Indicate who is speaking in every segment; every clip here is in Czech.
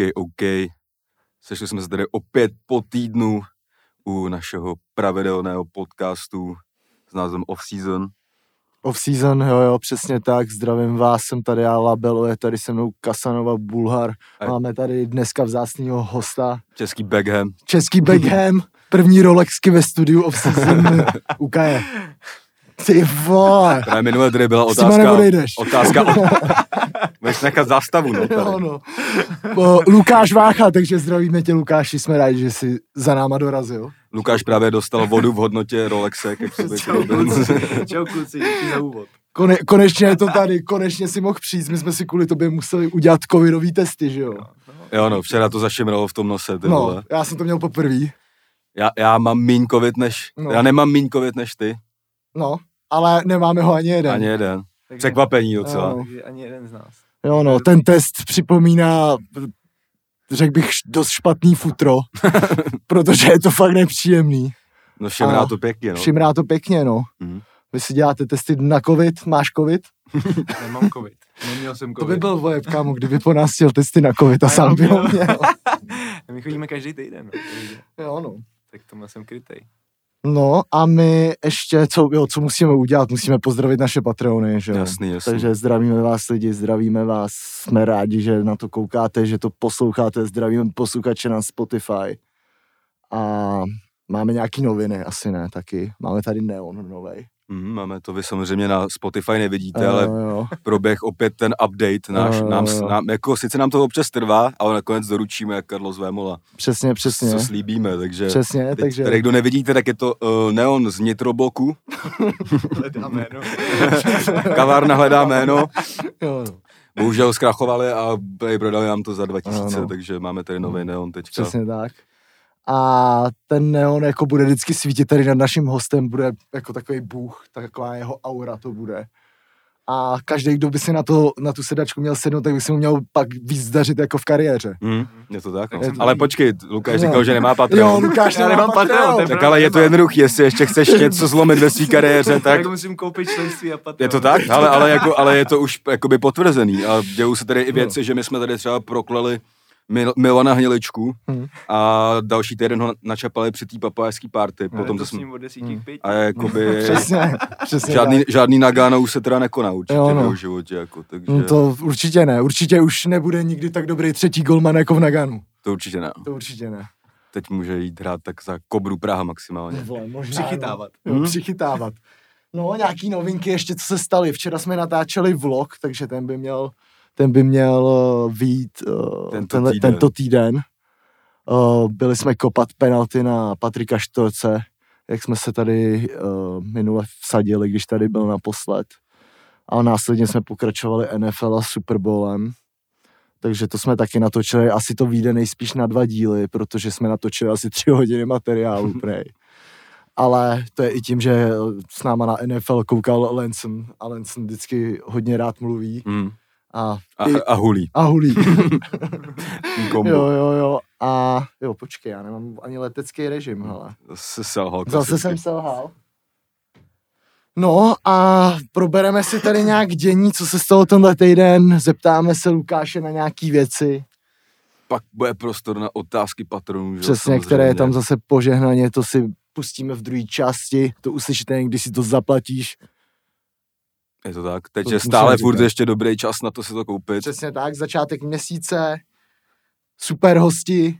Speaker 1: OK, OK. Sešli jsme se tady opět po týdnu u našeho pravidelného podcastu s názvem Off Season.
Speaker 2: Off-season, jo, jo, přesně tak, zdravím vás, jsem tady já, Labelo, je tady se mnou Kasanova Bulhar,
Speaker 1: Aj.
Speaker 2: máme tady dneska vzácnýho hosta,
Speaker 1: Český Beckham.
Speaker 2: Český Beckham, první Rolexky ve studiu Off-season, ukaje. Ty vole,
Speaker 1: Právě minule tady byla otázka. Otázka. Budeš nechat zastavu, no. Tady.
Speaker 2: jo, no. O, Lukáš Vácha, takže zdravíme tě Lukáši, jsme rádi, že jsi za náma dorazil.
Speaker 1: Lukáš právě dostal vodu v hodnotě si
Speaker 3: Čau kluci, čau kluci, díky za úvod.
Speaker 2: Kone, konečně je to tady, konečně si mohl přijít, my jsme si kvůli tobě museli udělat covidový testy, že jo?
Speaker 1: Jo, no, včera to zašimralo v tom nose, ty
Speaker 2: No,
Speaker 1: vole.
Speaker 2: já jsem to měl poprvé.
Speaker 1: Já, já mám míň covid než,
Speaker 2: No.
Speaker 1: já nemám míň covid než ty,
Speaker 2: No, ale nemáme ho ani jeden.
Speaker 1: ani jeden.
Speaker 3: Takže,
Speaker 1: Překvapení docela.
Speaker 2: Jo.
Speaker 3: takže ani jeden z nás.
Speaker 2: Jo, no, ten test připomíná, řekl bych, dost špatný futro, protože je to fakt nepříjemný.
Speaker 1: No šimrá to pěkně, no.
Speaker 2: Všimrá to pěkně, no.
Speaker 1: Mhm.
Speaker 2: Vy si děláte testy na covid, máš covid?
Speaker 3: Nemám covid. Neměl jsem
Speaker 2: To
Speaker 3: covid.
Speaker 2: by byl vojeb, kámo, kdyby po nás chtěl testy na covid a
Speaker 3: A
Speaker 2: sám by ho
Speaker 3: měl. My chodíme každý týden. No,
Speaker 2: Jo, no.
Speaker 3: tak tomu jsem krytej.
Speaker 2: No a my ještě, co, jo, co musíme udělat, musíme pozdravit naše Patreony, že jo.
Speaker 1: Jasný, jasný.
Speaker 2: Takže zdravíme vás lidi, zdravíme vás, jsme rádi, že na to koukáte, že to posloucháte, zdravíme posluchače na Spotify. A máme nějaký noviny, asi ne, taky. Máme tady Neon novej.
Speaker 1: Mm, máme to vy samozřejmě na Spotify nevidíte, ale
Speaker 2: jo.
Speaker 1: proběh opět ten update náš,
Speaker 2: Jo,
Speaker 1: nám,
Speaker 2: jo,
Speaker 1: nám, jako sice nám to občas trvá, ale nakonec doručíme jak Carlos Vémola,
Speaker 2: Přesně, přesně.
Speaker 1: co slíbíme, takže
Speaker 2: Přesně,
Speaker 1: teď,
Speaker 2: takže...
Speaker 1: tady kdo nevidíte, tak je to uh, Neon z Nitrobloku,
Speaker 3: Hledáme, no.
Speaker 1: kavárna hledá jméno,
Speaker 2: Jo, no.
Speaker 1: bohužel zkrachovali a prodali nám to za 2000,
Speaker 2: Ano, no.
Speaker 1: takže máme tady nový Neon teďka.
Speaker 2: Přesně tak. A ten neon jako bude vždycky svítit tady nad naším hostem, bude jako takový bůh, taková jeho aura to bude. A každý, kdo by si na, to, na tu sedačku měl sednout, tak by si mu měl pak víc dařit jako v kariéře.
Speaker 1: Hmm, je to tak, no.
Speaker 2: Je to-
Speaker 1: Ale počkej, Lukáš
Speaker 2: No.
Speaker 1: říkal, že nemá
Speaker 2: Jo,
Speaker 1: Patreon.
Speaker 2: Lukáš,
Speaker 3: Já nemám Patreon, je
Speaker 1: Tak ale je to jednoduchý, jestli ještě chceš něco zlomit ve své kariéře, tak
Speaker 3: Tak musím koupit členství a Patreon.
Speaker 1: Je to tak? Ale, ale, jako, ale je to už jakoby potvrzený a dějou se tady i věci, že my jsme tady třeba proklali Mil- Milana Hniličku
Speaker 2: Hmm.
Speaker 1: a další týden ho načapali při té papájské party,
Speaker 3: Ale
Speaker 1: potom
Speaker 3: od desíti k pěti.
Speaker 1: A jakoby...
Speaker 2: Přesně, přesně
Speaker 1: Žádný,
Speaker 2: tak.
Speaker 1: žádný Nagano už se teda nekoná určitě
Speaker 2: Jo,
Speaker 1: v
Speaker 2: no.
Speaker 1: jeho životě, jako, takže
Speaker 2: No to určitě ne, určitě už nebude nikdy tak dobrý třetí golman jako v Naganu.
Speaker 1: to určitě ne.
Speaker 2: To určitě ne.
Speaker 1: Teď může jít hrát tak za Kobru Praha maximálně.
Speaker 2: Vole, možná,
Speaker 3: Přichytávat.
Speaker 2: No. Jo,
Speaker 1: Hmm.
Speaker 2: přichytávat. No, nějaký novinky ještě, co se staly. Včera jsme natáčeli vlog, takže ten by měl, ten by měl uh, vít uh,
Speaker 1: Tento
Speaker 2: tenhle,
Speaker 1: týden.
Speaker 2: tento týden. Uh, byli jsme kopat penalty na Patrika Štorce, jak jsme se tady uh, minule vsadili, když tady byl naposled. A následně jsme pokračovali NFL a Super Bowlem. Takže to jsme taky natočili, asi to vyjde nejspíš na dva díly, protože jsme natočili asi tři hodiny materiálu, prej. Ale to je i tím, že s náma na NFL koukal Lenson a Lenson vždycky hodně rád mluví
Speaker 1: Hmm.
Speaker 2: A,
Speaker 1: A,
Speaker 2: i,
Speaker 1: a hulí.
Speaker 2: a hulí.
Speaker 1: Kombo.
Speaker 2: jo, jo, jo. A jo, počkej, já nemám ani letecký režim, hele.
Speaker 1: Zase selhal.
Speaker 2: Zase
Speaker 1: klasicky.
Speaker 2: jsem selhal. No a probereme si tady nějak dění, co se stalo tenhle týden, zeptáme se Lukáše na nějaký věci,
Speaker 1: Pak bude prostor na otázky patronů.
Speaker 2: přesně, které je
Speaker 1: samozřejmě.
Speaker 2: tam zase požehnaně, to si pustíme v druhé části, to uslyšíte, když si to zaplatíš.
Speaker 1: Je to tak. Teď
Speaker 2: To
Speaker 1: je stále furt ještě dobrý čas na to si to koupit.
Speaker 2: Přesně tak, začátek měsíce, super hosti,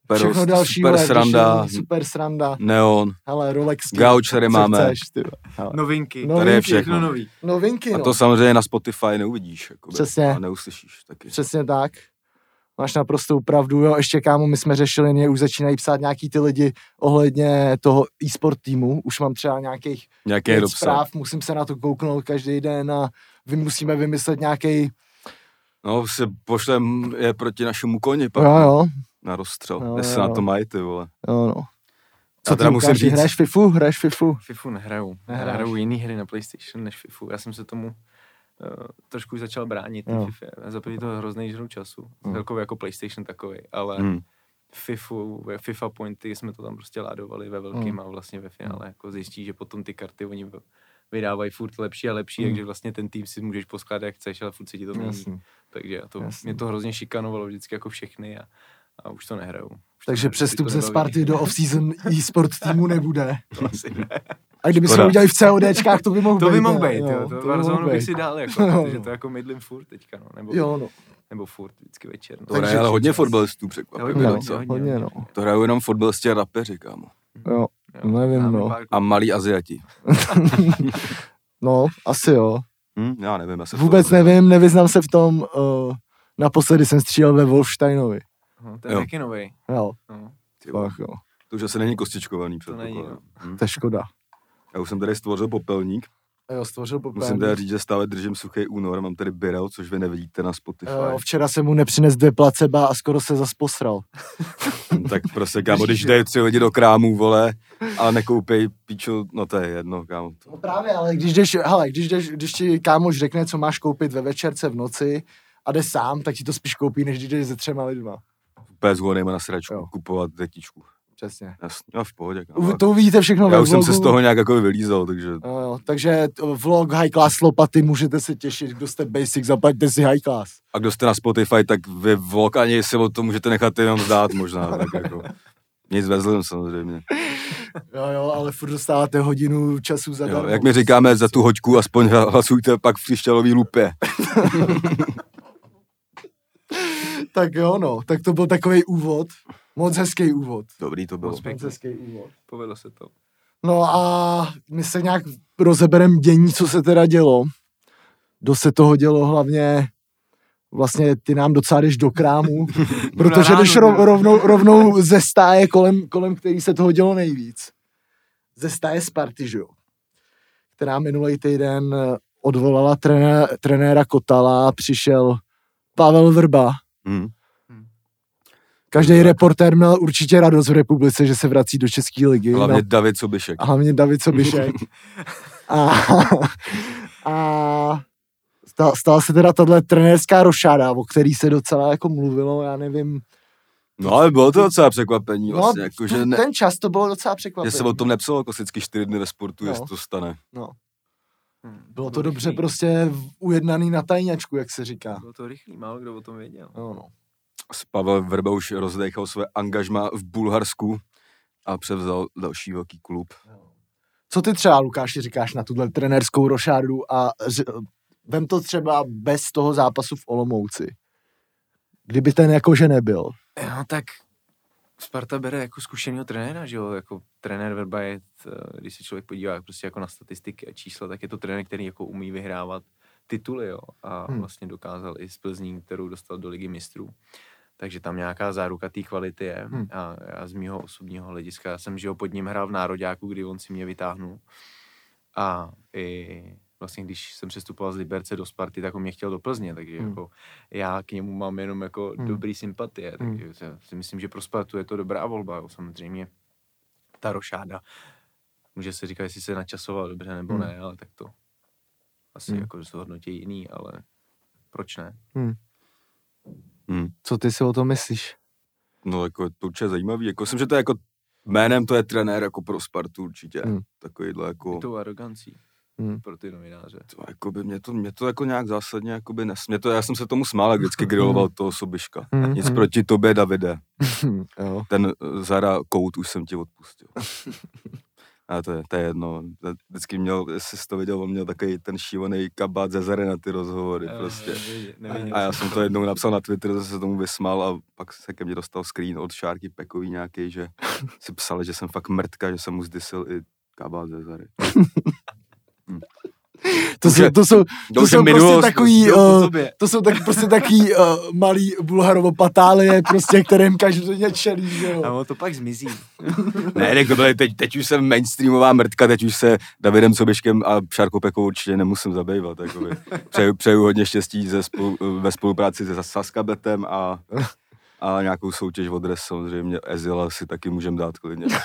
Speaker 1: Super,
Speaker 2: všechno další,
Speaker 1: super sranda,
Speaker 2: super sranda,
Speaker 1: Neon,
Speaker 2: hele, Rolexky,
Speaker 1: Gauč tady máme.
Speaker 2: chceš, ty.
Speaker 3: Novinky.
Speaker 2: No,
Speaker 1: Tady je
Speaker 2: novinky,
Speaker 1: všechno.
Speaker 3: Všechno nový.
Speaker 2: Novinky,
Speaker 1: A
Speaker 2: no.
Speaker 1: to samozřejmě na Spotify neuvidíš. Jakoby,
Speaker 2: Přesně.
Speaker 1: A neuslyšíš taky.
Speaker 2: Přesně tak. Máš naprostou pravdu, jo, ještě kámo, my jsme řešili, mě už začínají psát nějaký ty lidi ohledně toho e-sport týmu, už mám třeba nějakých
Speaker 1: dopsat.
Speaker 2: zpráv, musím se na to kouknout každý den a vy musíme vymyslet nějaký,
Speaker 1: No, se pošlem je proti našemu koni pak
Speaker 2: jo, jo,
Speaker 1: na rozstřel.
Speaker 2: Jo,
Speaker 1: Jestli
Speaker 2: jo,
Speaker 1: na to mají, ty vole.
Speaker 2: jo, no.
Speaker 1: Teda
Speaker 2: ty,
Speaker 1: musím říct-
Speaker 2: hraješ FIFU, hraješ FIFU.
Speaker 3: Fifu nehraju.
Speaker 2: Nehráš.
Speaker 3: Hraju jiný hry na PlayStation než Fifu. Já jsem se tomu trošku už začal bránit.
Speaker 2: Jo.
Speaker 3: FIFA. Za první to hrozný žru času.
Speaker 2: Jo.
Speaker 3: Celkově jako PlayStation takový. Ale
Speaker 1: Hmm.
Speaker 3: FIFU, FIFA pointy jsme to tam prostě ládovali ve velkým a vlastně ve finále jako zjistí, že potom ty karty oni vydávají furt lepší a lepší,
Speaker 2: Hmm.
Speaker 3: takže vlastně ten tým si můžeš poskládat jak chceš, ale furt se ti to mění.
Speaker 2: Jasný.
Speaker 3: Takže to,
Speaker 2: Jasný.
Speaker 3: mě to hrozně šikanovalo vždycky jako všechny a, a už to nehrajou. Už to
Speaker 2: Takže
Speaker 3: nehrajou,
Speaker 2: přestup
Speaker 3: to
Speaker 2: ze. Sparty do off-season e-sport týmu nebude.
Speaker 3: To asi ne.
Speaker 2: A kdyby to udělali v CODčkách, to by mohl
Speaker 3: To
Speaker 2: být.
Speaker 3: by mohl být, jo,
Speaker 2: Jo,
Speaker 3: to,
Speaker 2: by
Speaker 3: to
Speaker 2: mohl
Speaker 3: Warzone bych
Speaker 2: být.
Speaker 3: si dal, jako,
Speaker 2: Jo,
Speaker 3: protože
Speaker 2: no.
Speaker 3: to jako mydlím furt teďka, no, nebo,
Speaker 2: Jo, no.
Speaker 3: nebo furt, vždycky večer. No.
Speaker 1: To hraje
Speaker 2: Takže-
Speaker 1: ale hodně fotbalistů překvapivě.
Speaker 3: Hodně,
Speaker 2: No,
Speaker 3: hodně, hodně,
Speaker 2: no.
Speaker 1: To hrajou jenom fotbalisti a rapeři, kámo.
Speaker 2: Jo,
Speaker 3: Jo,
Speaker 2: nevím, no.
Speaker 1: A malí Aziati.
Speaker 2: no, asi jo.
Speaker 1: Hm, já nevím, já se v
Speaker 2: Vůbec nevím, nevyznám se v tom. Uh, naposledy jsem střílel ve Wolfsteinovi.
Speaker 3: No, to je
Speaker 1: Jo.
Speaker 3: taky novej.
Speaker 2: Jo,
Speaker 3: No,
Speaker 2: fakt jo.
Speaker 1: To už asi není kostičkovaný
Speaker 3: To není,
Speaker 1: předpokládám. Hm.
Speaker 2: To je škoda.
Speaker 1: Já už jsem tady stvořil popelník.
Speaker 2: Jo, stvořil
Speaker 1: Musím teda říct, že stále držím suchý únor. Mám tady Birel, což vy nevidíte na Spotify.
Speaker 2: Jo, včera jsem mu nepřines dvě placeba a skoro se zas posral.
Speaker 1: tak prostě, kámo, když jde tři lidi do krámů, vole, a nekoupej píču, no to je jedno, kámo.
Speaker 2: No právě, ale když jdeš, hele, když, jdeš, když ti kámoš řekne, co máš koupit ve večerce v noci a jde sám, tak ti to spíš koupí, než když jdeš se třema lidma.
Speaker 1: Úplně zvolnejme na sračku,
Speaker 2: Jo.
Speaker 1: kupovat tetičku.
Speaker 2: Přesně.
Speaker 1: Jasně, já v pohodě, kámo.
Speaker 2: To uvidíte všechno
Speaker 1: Já
Speaker 2: ve
Speaker 1: už jsem
Speaker 2: vlogu.
Speaker 1: se z toho nějak jako vylízal, takže
Speaker 2: Jo, jo, takže vlog High Class Lopaty můžete se těšit, kdo jste basic, zaplaťte si High Class.
Speaker 1: a kdo jste na Spotify, tak vy vlog ani si o to můžete nechat jenom zdát možná, tak jako. Nic vezlím samozřejmě.
Speaker 2: Jo, jo, ale furt dostáváte hodinu času za
Speaker 1: Jo, jak my říkáme, za tu hoďku aspoň hlasujte pak v křišťalový lupě.
Speaker 2: Tak jo, no, tak to byl takový úvod. Moc hezký úvod.
Speaker 1: Dobrý to bylo.
Speaker 3: Moc.
Speaker 2: Moc hezký úvod.
Speaker 3: Povedlo se to.
Speaker 2: No a my se nějak rozeberem dění, co se teda dělo. Do se toho dělo hlavně vlastně ty nám docela jdeš do krámu, protože jdeš rov, rovnou, rovnou ze stáje, kolem, kolem který se toho dělo nejvíc. Ze stáje Sparty, že jo? Která minulý týden eh, odvolala trené, trenéra Kotala a přišel Pavel Vrba.
Speaker 1: Hm.
Speaker 2: Každý reportér měl určitě radost v republice, že se vrací do České ligy.
Speaker 1: Hlavně
Speaker 2: No.
Speaker 1: David Sobišek.
Speaker 2: A hlavně David Sobišek. a, a stala, stala se teda tahle trenérská rošáda, o který se docela jako mluvilo, já nevím.
Speaker 1: No ale bylo to docela překvapení
Speaker 2: No,
Speaker 1: vlastně, jako, že, ne,
Speaker 2: ten čas to bylo docela
Speaker 1: že
Speaker 2: překvapivé.
Speaker 1: se o tom nepsalo klasicky čtyři dny ve sportu,
Speaker 2: No.
Speaker 1: jestli to stane.
Speaker 2: No,
Speaker 3: Hm,
Speaker 2: bylo to dobře
Speaker 3: rychlý.
Speaker 2: prostě ujednaný na tajňačku, jak se říká.
Speaker 3: Bylo to rychlý, málo kdo o tom věděl.
Speaker 2: No, no.
Speaker 1: S Pavel Vrba už rozdechal své angažma v Bulharsku a převzal další velký klub.
Speaker 2: Co ty třeba, Lukáši, říkáš na tuhle trenérskou rošádu a ř- vem to třeba bez toho zápasu v Olomouci. Kdyby ten jakože nebyl.
Speaker 3: No tak Sparta bere jako zkušenýho trenéra, že jo, jako trenér Verba je, t- když se člověk podívá prostě jako na statistiky a čísla, tak je to trenér, který jako umí vyhrávat tituly, jo, a
Speaker 2: Hmm.
Speaker 3: vlastně dokázal i z Plzní, kterou dostal do ligy mistrů. Takže tam nějaká záruka té kvality je
Speaker 2: Hmm.
Speaker 3: a já z mýho osobního hlediska, já jsem, že ho pod ním hrál v Nároďáku, kdy on si mě vytáhnul a i vlastně, když jsem přestupoval z Liberce do Sparty, tak on mě chtěl do Plzně, takže
Speaker 2: Hmm.
Speaker 3: hmm. jako já k němu mám jenom jako
Speaker 2: Hmm.
Speaker 3: hmm. dobrý sympatie,
Speaker 2: Hmm.
Speaker 3: takže já si myslím, že pro Spartu je to dobrá volba, jo. samozřejmě ta rošáda, může se říkat, jestli se načasoval dobře nebo
Speaker 2: Hmm.
Speaker 3: ne, ale tak to asi
Speaker 2: Hmm.
Speaker 3: jako zhodnotí jiný, ale proč ne?
Speaker 1: Hm.
Speaker 2: Co ty si o tom myslíš?
Speaker 1: No jako je to určitě zajímavý. Jako, myslím, že to je jako jménem to je trenér jako pro Spartu určitě.
Speaker 2: Hm.
Speaker 1: Takovýhle jako...
Speaker 3: Tou arogancí
Speaker 2: Hmm.
Speaker 3: pro ty novináře.
Speaker 1: To, jako by mě to, mě to jako nějak zásadně jako by nes... Mě to, já jsem se tomu smál, jak vždycky griloval toho Sobiška.
Speaker 2: Hmm.
Speaker 1: Nic proti tobě, Davide.
Speaker 2: jo.
Speaker 1: Ten eh, Zara Kout už jsem ti odpustil. A to je, to je jedno. Vždycky měl, jestli jsi to viděl, on měl takový ten šílený kabát ze Zary na ty rozhovory
Speaker 3: Eh,
Speaker 1: prostě.
Speaker 3: neviděl- neviděl
Speaker 1: A já
Speaker 3: jsem
Speaker 1: to jednou napsal na Twitter, že se tomu vysmál a pak se ke mně dostal screen od Šárky Pekový nějaký, že si psali, že jsem fakt mrtka, že jsem mu zdysil i kabát ze Zary.
Speaker 2: To jsou, to jsou, to jsou prostě takový, uh, to jsou tak, prostě takový uh, malý bulharovo patálie, prostě, kterým každodenně čelí, že jo.
Speaker 3: ono to pak zmizí.
Speaker 1: Ne, tak to byly, teď, teď už jsem mainstreamová mrtka, teď už se Davidem Sobiškem a Šárkou Pekou určitě nemusím zabývat. Jakoby. Přeju, přeju hodně štěstí ze spolu, ve spolupráci se Saskabetem a, a nějakou soutěž od Dres samozřejmě. Ezila si taky můžem dát klidně.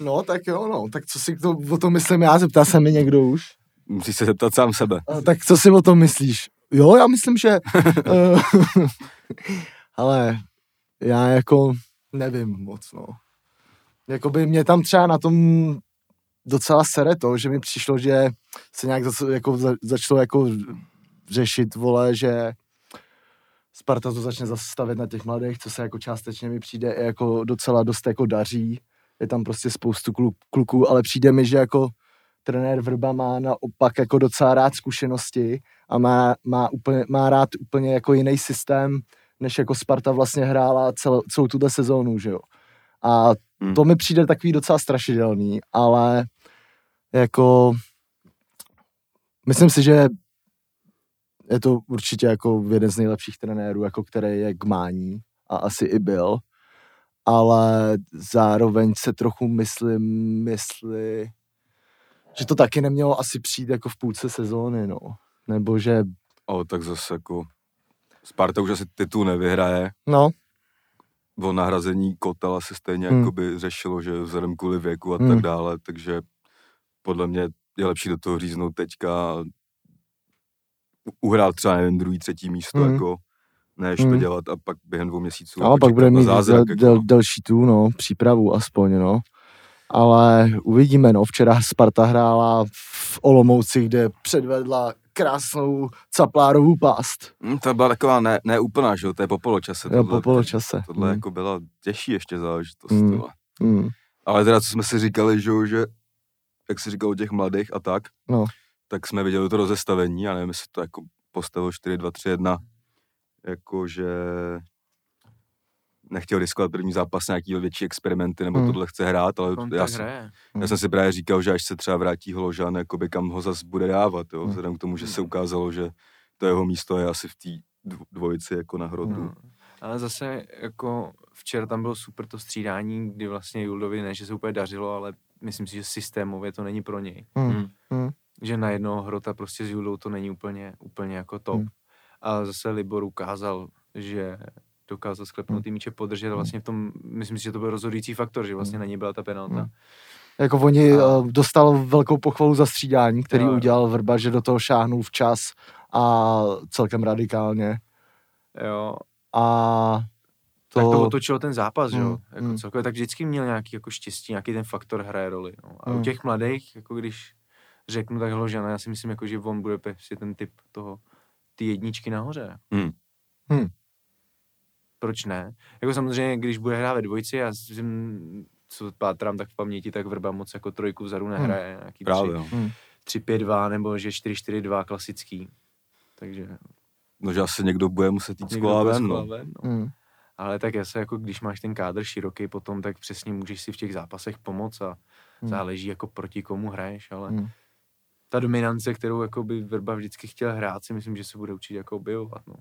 Speaker 2: No, tak jo, no, tak co si to, o tom myslím já, zeptá se mi někdo už.
Speaker 1: Musíš se zeptat sám sebe.
Speaker 2: A, tak co si o tom myslíš? Jo, já myslím, že... eh, ale já jako nevím moc, no. Jakoby mě tam třeba na tom docela sere to, že mi přišlo, že se nějak zac, jako, za, začalo jako řešit, vole, že Sparta to začne zastavit na těch mladých, co se jako částečně mi přijde jako docela dost jako daří. Je tam prostě spoustu kluk, kluků, ale přijde mi, že jako trenér Vrba má naopak jako docela rád zkušenosti a má, má, úplně, má rád úplně jako jiný systém, než jako Sparta vlastně hrála celou, celou tuhle sezónu, že jo. A
Speaker 1: Hmm.
Speaker 2: to mi přijde takový docela strašidelný, ale jako myslím si, že je to určitě jako jeden z nejlepších trenérů, jako který je k mání a asi i byl, ale zároveň se trochu myslím, mysli, že to taky nemělo asi přijít jako v půlce sezóny, no. Nebo že,
Speaker 1: O, tak zase jako Sparta už asi titul nevyhraje.
Speaker 2: no,
Speaker 1: O nahrazení Kotela se stejně
Speaker 2: Hmm.
Speaker 1: jakoby řešilo, že vzhledem kvůli věku a
Speaker 2: Hmm.
Speaker 1: tak dále, takže podle mě je lepší do toho říznout teďka uhrát třeba, nevím, druhý, třetí místo,
Speaker 2: Hmm.
Speaker 1: jako než to
Speaker 2: Hmm.
Speaker 1: dělat a pak během dvou měsíců
Speaker 2: a
Speaker 1: jako
Speaker 2: pak bude mít
Speaker 1: zázrak,
Speaker 2: del,
Speaker 1: jako.
Speaker 2: del, delší tu, no, přípravu aspoň, no. Ale uvidíme, no. Včera Sparta hrála v Olomouci, kde předvedla krásnou caplárovou pást.
Speaker 1: Hm, to byla taková ne, neúplná, že jo, to je po poločase.
Speaker 2: Jo, po poločase.
Speaker 1: Tohle
Speaker 2: Mm.
Speaker 1: jako byla těžší ještě záležitost.
Speaker 2: Mm.
Speaker 1: Mm.
Speaker 2: Mm.
Speaker 1: Ale teda, co jsme si říkali, že, jo, že jak jsi říkal o těch mladých a tak,
Speaker 2: No.
Speaker 1: tak jsme viděli to rozestavení, já nevím, jestli to jako postavil 4, 2, 3, 1, jakože nechtěl riskovat první zápas nějaký větší experimenty, nebo
Speaker 2: Hmm.
Speaker 1: tohle chce hrát, ale
Speaker 3: On
Speaker 1: já, jsem,
Speaker 3: hraje.
Speaker 1: já jsem si právě říkal, že až se třeba vrátí Holožan, jakoby kam ho zas bude dávat, jo,
Speaker 2: Hmm.
Speaker 1: vzhledem k tomu, že se ukázalo, že to jeho místo je asi v té dv- dvojici jako na hrotu.
Speaker 3: No. Ale zase jako včera tam bylo super to střídání, kdy vlastně Juldovi ne, že se úplně dařilo, ale myslím si, že systémově to není pro něj.
Speaker 2: Mm. Mm.
Speaker 3: Že na jednoho hrota prostě s Juldou to není úplně, úplně jako top.
Speaker 2: Hmm.
Speaker 3: A zase Libor ukázal, že dokázal sklepnout
Speaker 2: Hmm.
Speaker 3: ty míče podržet a vlastně v tom, myslím si, že to byl rozhodující faktor, že vlastně
Speaker 2: Hmm.
Speaker 3: na něj byla ta penalta.
Speaker 2: Hmm. Jako oni
Speaker 3: A-
Speaker 2: uh, dostal velkou pochvalu za střídání, který
Speaker 3: Jo, jo.
Speaker 2: udělal Vrba, že do toho šáhnul včas a celkem radikálně.
Speaker 3: Jo,
Speaker 2: A to...
Speaker 3: tak to otočilo ten zápas, že jo.
Speaker 2: Mm,
Speaker 3: Jako
Speaker 2: mm.
Speaker 3: celkově, tak vždycky měl nějaký jako štěstí, nějaký ten faktor hraje roli. No. A u
Speaker 2: Mm.
Speaker 3: těch mladých, jako když řeknu tak Hložana, já si myslím, jako, že on bude prostě ten typ toho, ty jedničky nahoře.
Speaker 1: Hmm.
Speaker 2: Hmm.
Speaker 3: Proč ne? Jako samozřejmě, když bude hrát ve dvojici, já jsem, co pátrám tak v paměti, tak Vrba moc jako trojku vzadu nehraje. Nějaký
Speaker 1: Právě, jo.
Speaker 2: Hmm.
Speaker 3: 3-5-2 nebo že 4-4-2 klasický. Takže
Speaker 1: No, že asi někdo bude muset jít z
Speaker 3: někdo
Speaker 1: ven, no.
Speaker 3: ven, no.
Speaker 2: Mm.
Speaker 3: Ale tak zase jako když máš ten kádr široký potom, tak přesně můžeš si v těch zápasech pomoct a
Speaker 2: Hmm.
Speaker 3: záleží jako proti komu hraješ, ale
Speaker 2: Hmm.
Speaker 3: Ta dominance, kterou jako by Verba vždycky chtěl hrát, si myslím, že se bude určitě jako objevovat, no.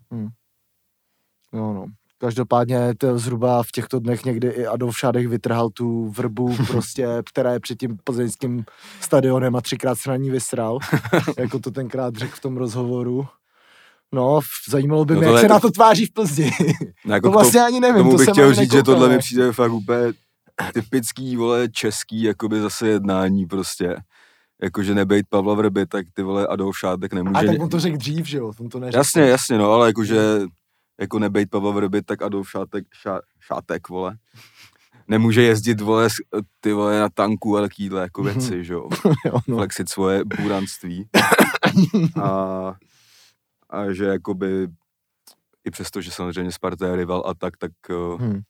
Speaker 2: No, no. Každopádně to zhruba v těchto dnech někdy i Adolf Šádek vytrhal tu vrbu, prostě, která je před tím plzeňským stadionem a třikrát se na ní vysral, jako to tenkrát řekl v tom rozhovoru. No, zajímalo by
Speaker 1: No
Speaker 2: mě,
Speaker 1: to
Speaker 2: jak
Speaker 1: je
Speaker 2: se
Speaker 1: to-
Speaker 2: na to tváří v Plzni.
Speaker 1: No, jako
Speaker 2: to vlastně ani nevím,
Speaker 1: tomu
Speaker 2: to
Speaker 1: bych chtěl říct, že tohle mi
Speaker 2: ne.
Speaker 1: přijde fakt úplně typický, vole, český, jakoby zase jednání prostě. Jakože nebejt Pavla Vrby, tak ty vole Adolf Šátek
Speaker 2: A
Speaker 1: nemůže...
Speaker 2: tak on to řekl dřív, že jo? On to neřekl.
Speaker 1: Jasně, jasně, no, ale jakože jako nebejt Pavla Vrby, tak Adolf Šátek, šá, Šátek, vole, nemůže jezdit, vole, ty vole, na tanku a takovýhle jako
Speaker 2: Mhm.
Speaker 1: věci, že jo.
Speaker 2: no.
Speaker 1: Flexit svoje buranství. a, a že jakoby i přesto, že samozřejmě Sparta je rival a tak, tak uh,
Speaker 2: Hmm.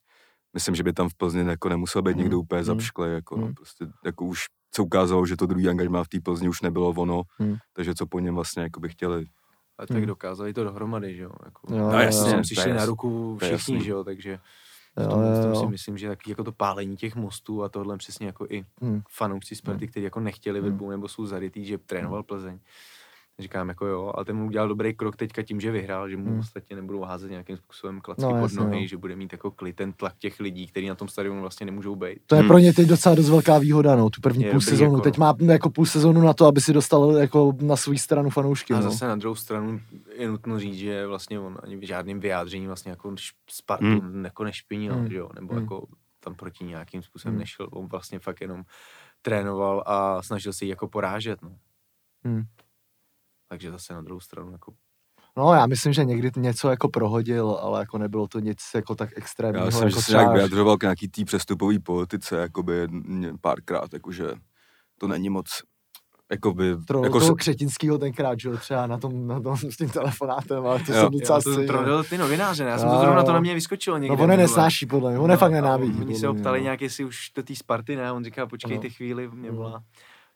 Speaker 1: myslím, že by tam v Plzni jako nemusel být někdo
Speaker 2: Hmm.
Speaker 1: úplně
Speaker 2: Hmm.
Speaker 1: zapšklej, jako, no,
Speaker 2: Hmm.
Speaker 1: prostě, jako už se ukázalo, že to druhý angažmá v té Plzni už nebylo ono,
Speaker 2: Hmm.
Speaker 1: takže co po něm vlastně jako by chtěli.
Speaker 3: A tak
Speaker 2: Hmm.
Speaker 3: dokázali to dohromady, že jo. Jako,
Speaker 2: Jo,
Speaker 1: No jasně,
Speaker 3: Tam
Speaker 1: to
Speaker 3: si
Speaker 1: je
Speaker 3: šli na ruku všichni, že jo, takže
Speaker 2: Jo,
Speaker 3: v tom, v tom
Speaker 2: jo,
Speaker 3: si
Speaker 2: jo.
Speaker 3: myslím, že taky jako to pálení těch mostů a tohle přesně jako i
Speaker 2: Hmm.
Speaker 3: fanoušci Sparty, kteří jako nechtěli
Speaker 2: Hmm.
Speaker 3: Vrbu nebo jsou zarytý, že trénoval Plzeň. Říkám jako jo, ale ten mu udělal dobrý krok teďka tím, že vyhrál, že mu
Speaker 2: Hmm.
Speaker 3: ostatně nebudou házet nějakým způsobem klacky
Speaker 2: No,
Speaker 3: pod
Speaker 2: jasně,
Speaker 3: nohy,
Speaker 2: no.
Speaker 3: že bude mít jako klid ten tlak těch lidí, kteří na tom stadionu vlastně nemůžou být.
Speaker 2: To je
Speaker 1: Hmm.
Speaker 2: pro ně teď docela dost velká výhoda, no, tu první
Speaker 3: Je
Speaker 2: půl sezónu.
Speaker 3: jako-
Speaker 2: Teď má jako půl sezónu na to, aby si dostal jako na svou stranu fanoušky,
Speaker 3: A
Speaker 2: no.
Speaker 3: zase na druhou stranu je nutno říct, že vlastně on ani v žádným vyjádření vlastně jako Spartu
Speaker 1: Hmm.
Speaker 3: jako nešpinil,
Speaker 2: Hmm.
Speaker 3: že jo, nebo
Speaker 2: Hmm.
Speaker 3: jako tam proti nějakým způsobem
Speaker 2: Hmm.
Speaker 3: nešel, on vlastně fakt jenom trénoval a snažil se jí jako porážet, no.
Speaker 2: Hmm.
Speaker 3: Takže zase na druhou stranu jako
Speaker 2: No, já myslím, že někdy něco jako prohodil, ale jako nebylo to nic jako tak extrémního.
Speaker 1: Já myslím,
Speaker 2: jako
Speaker 1: že se nějak vyjadřoval k nějaký té přestupový politice, jakoby párkrát, jakože to není moc jakoby,
Speaker 2: Tro,
Speaker 1: jako
Speaker 2: toho
Speaker 1: se,
Speaker 2: Křetinskýho tenkrát, že jo, třeba na tom, na tom s tím telefonátem, ale to
Speaker 1: Jo.
Speaker 2: jsem docela
Speaker 3: to
Speaker 2: si,
Speaker 3: trolil ty novináře, já jsem
Speaker 2: Jo,
Speaker 3: to zrovna to na mě vyskočilo někde.
Speaker 2: No on nesnáší podle mě, on je fakt
Speaker 3: a
Speaker 2: nenávidí.
Speaker 3: Oni se ho ptali
Speaker 2: no.
Speaker 3: nějak, jestli už do té Sparty, ne? On říká, počkejte
Speaker 2: No.
Speaker 3: chvíli, mě volá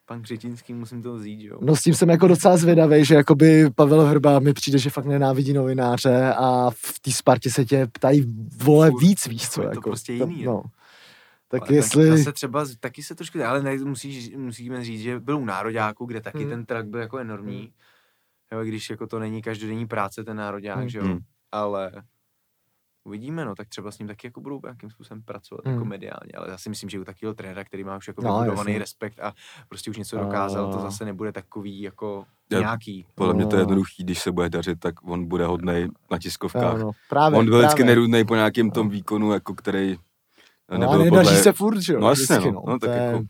Speaker 3: pan Křetinský, musím to vzít, jo.
Speaker 2: No s tím jsem jako docela zvědavý, že jakoby Pavel Hrba mi přijde, že fakt nenávidí novináře a v té Spartě se tě ptají vole
Speaker 3: Furt.
Speaker 2: víc, víš co,
Speaker 3: Je to
Speaker 2: jako.
Speaker 3: prostě jiný,
Speaker 2: no.
Speaker 3: no.
Speaker 2: Tak
Speaker 3: Ale
Speaker 2: jestli...
Speaker 3: Zase třeba, taky se trošku, ale ne, musí, musíme říct, že byl u nároďáku, kde taky
Speaker 2: Hmm.
Speaker 3: ten trak byl jako enormní. Jo, když jako to není každodenní práce, ten nároďák,
Speaker 2: Hmm.
Speaker 3: že jo.
Speaker 1: Hmm.
Speaker 3: Ale uvidíme, no, tak třeba s ním taky jako budou nějakým způsobem pracovat jako
Speaker 2: Hmm.
Speaker 3: mediálně, ale já si myslím, že u takového trenéra, který má už jako
Speaker 2: No,
Speaker 3: vybudovaný
Speaker 2: jasně.
Speaker 3: respekt a prostě už něco dokázal, to zase nebude takový jako
Speaker 1: Já-
Speaker 3: nějaký.
Speaker 1: podle mě to je
Speaker 2: No.
Speaker 1: jednoduchý, když se bude dařit, tak on bude hodnej na tiskovkách.
Speaker 2: No, no, právě,
Speaker 1: on byl vždycky nerudnej po nějakém tom výkonu, jako který
Speaker 2: No, a
Speaker 1: nebyl
Speaker 2: nedaří
Speaker 1: podle...
Speaker 2: se furt, že jo?
Speaker 1: No jasně,
Speaker 2: vždycky,
Speaker 1: no. No, tak
Speaker 2: je-
Speaker 1: jako-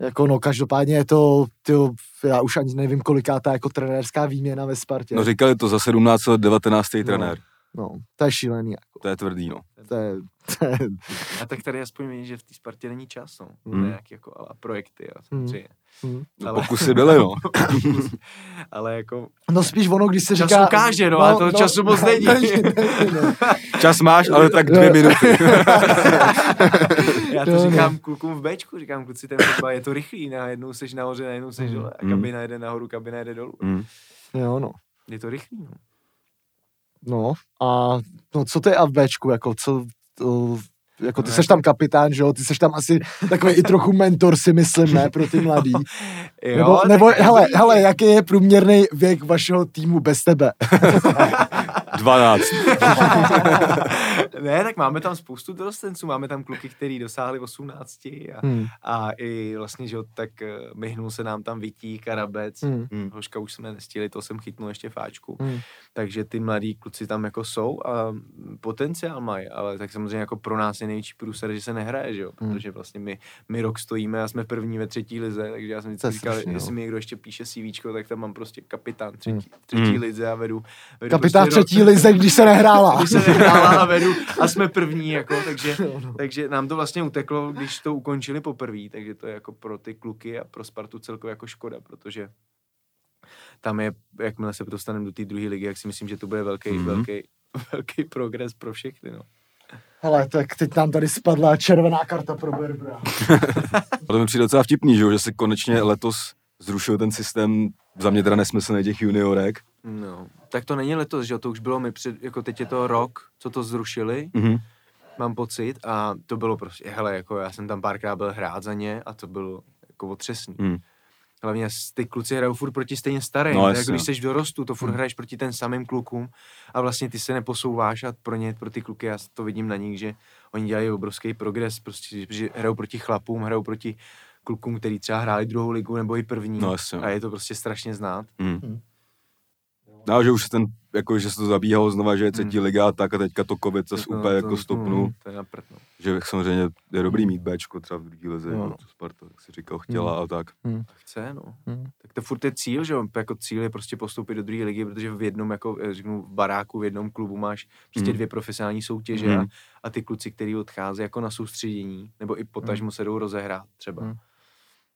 Speaker 2: Jako no, každopádně je to, tyjo, já už ani nevím, koliká ta jako trenérská výměna ve Spartě.
Speaker 1: No říkali to za 17 let 19.
Speaker 2: No.
Speaker 1: trenér.
Speaker 2: No, to je šílený, jako.
Speaker 1: To je tvrdý, no.
Speaker 2: To je, to je,
Speaker 3: A tak tady aspoň vidíš, že v té Spartě není čas, no.
Speaker 1: Hmm.
Speaker 3: Nějaký jako a projekty a
Speaker 2: Hmm.
Speaker 3: samozřejmě.
Speaker 2: hm.
Speaker 1: no
Speaker 3: Ale-
Speaker 1: pokusy byly, no.
Speaker 3: ale jako
Speaker 2: No spíš ono, když se
Speaker 3: Čas
Speaker 2: říká...
Speaker 3: ukáže, no, ale toho času moc není.
Speaker 2: není, no.
Speaker 1: Čas máš, ale tak dvě
Speaker 2: Jo.
Speaker 1: minuty.
Speaker 3: Já to
Speaker 2: Jo, no.
Speaker 3: říkám klukům v Bčku, říkám kluci, ten fotbal je to rychlý, na jednou seš nahoře, na jednou seš
Speaker 2: Mm.
Speaker 3: dole, a
Speaker 1: Mm.
Speaker 3: kabina jede nahoru, kabina jede dolů.
Speaker 1: Mm.
Speaker 2: Jo, no.
Speaker 3: Je to rychlý, no.
Speaker 2: No a no, co ty a v Bčku, jako co, to, jako ty
Speaker 3: No,
Speaker 2: seš
Speaker 3: jako-
Speaker 2: tam kapitán, že jo, ty seš tam asi takový i trochu mentor si myslím, ne, pro ty mladý.
Speaker 3: Jo,
Speaker 2: nebo, nebo hele, hele, jaký je průměrný věk vašeho týmu bez tebe?
Speaker 1: 12.
Speaker 3: ne, tak máme tam spoustu dorostenců, máme tam kluky, který dosáhli 18 a,
Speaker 2: Hmm.
Speaker 3: a i vlastně, že jo, tak eh, myhnul se nám tam Vití, Karabec,
Speaker 2: Hmm.
Speaker 1: Hmm.
Speaker 3: Hoška už jsme nestihli, to jsem chytnul ještě fáčku.
Speaker 2: Hmm.
Speaker 3: Takže ty mladí kluci tam jako jsou a potenciál mají, ale tak samozřejmě jako pro nás je největší průser, že se nehraje, že jo,
Speaker 2: Hmm.
Speaker 3: protože vlastně my, my rok stojíme a jsme první ve třetí lize, takže já jsem vždycky říkal,
Speaker 2: strašný,
Speaker 3: jestli
Speaker 2: no.
Speaker 3: mi někdo ještě píše CVčko, tak tam mám prostě kapitán třetí, třetí
Speaker 1: Hmm.
Speaker 3: lize a vedu, vedu
Speaker 2: Kapitán
Speaker 3: prostě
Speaker 2: třetí lize, když se nehrála.
Speaker 3: když se nehrála a vedu a jsme první, jako, takže, takže nám to vlastně uteklo, když to ukončili poprvé, takže to je jako pro ty kluky a pro Spartu celkově jako škoda, protože tam je, jakmile se dostaneme do té druhé ligy, jak si myslím, že to bude velký,
Speaker 1: Mhm.
Speaker 3: mm-hmm. velký, velký progres pro všechny, no.
Speaker 2: Hele, tak teď nám tady spadla červená karta pro Berbra.
Speaker 1: To mi přijde docela vtipný, že, jo, že se konečně letos zrušil ten systém, za mě teda nesmyslný těch juniorek.
Speaker 3: No. Tak to není letos, že jo, to už bylo mi před, jako teď je to rok, co to zrušili,
Speaker 1: Mhm.
Speaker 3: mám pocit, a to bylo prostě, hele, jako já jsem tam párkrát byl hrát za ně a to bylo jako otřesný.
Speaker 1: Hmm.
Speaker 3: Hlavně s- ty kluci hrajou furt proti stejně starým.
Speaker 1: No,
Speaker 3: No, jako když jsi v dorostu, to furt hraješ proti ten samým klukům a vlastně ty se neposouváš a pro ně, pro ty kluky, já to vidím na nich, že oni dělají obrovský progres, prostě, že hrajou proti chlapům, hrajou proti klukům, který třeba hráli druhou ligu nebo i první.
Speaker 1: No, jasně.
Speaker 3: a je to prostě strašně znát.
Speaker 1: Hmm.
Speaker 2: Hmm.
Speaker 1: No, že už ten, jako, že se to zabíhalo znova, že je třetí
Speaker 3: Hmm.
Speaker 1: liga a tak a teďka to covid zase
Speaker 3: No,
Speaker 1: úplně
Speaker 3: to-
Speaker 1: jako stopnul.
Speaker 3: mm, To je na no.
Speaker 1: Že samozřejmě je dobrý mít Bčko třeba v druhé lize,
Speaker 2: Jo,
Speaker 1: no.
Speaker 2: no.
Speaker 1: co Sparta, tak si říkal, chtěla a tak.
Speaker 3: Chce, no.
Speaker 2: Hmm.
Speaker 3: Tak to furt je cíl, že jako cíl je prostě postoupit do druhé ligy, protože v jednom, jako eh, řeknu, v baráku, v jednom klubu máš prostě
Speaker 1: Mm.
Speaker 3: dvě profesionální soutěže
Speaker 1: Mm.
Speaker 3: a, a ty kluci, který odchází jako na soustředění, nebo i potažmo se jdou rozehrát třeba,
Speaker 2: Mm.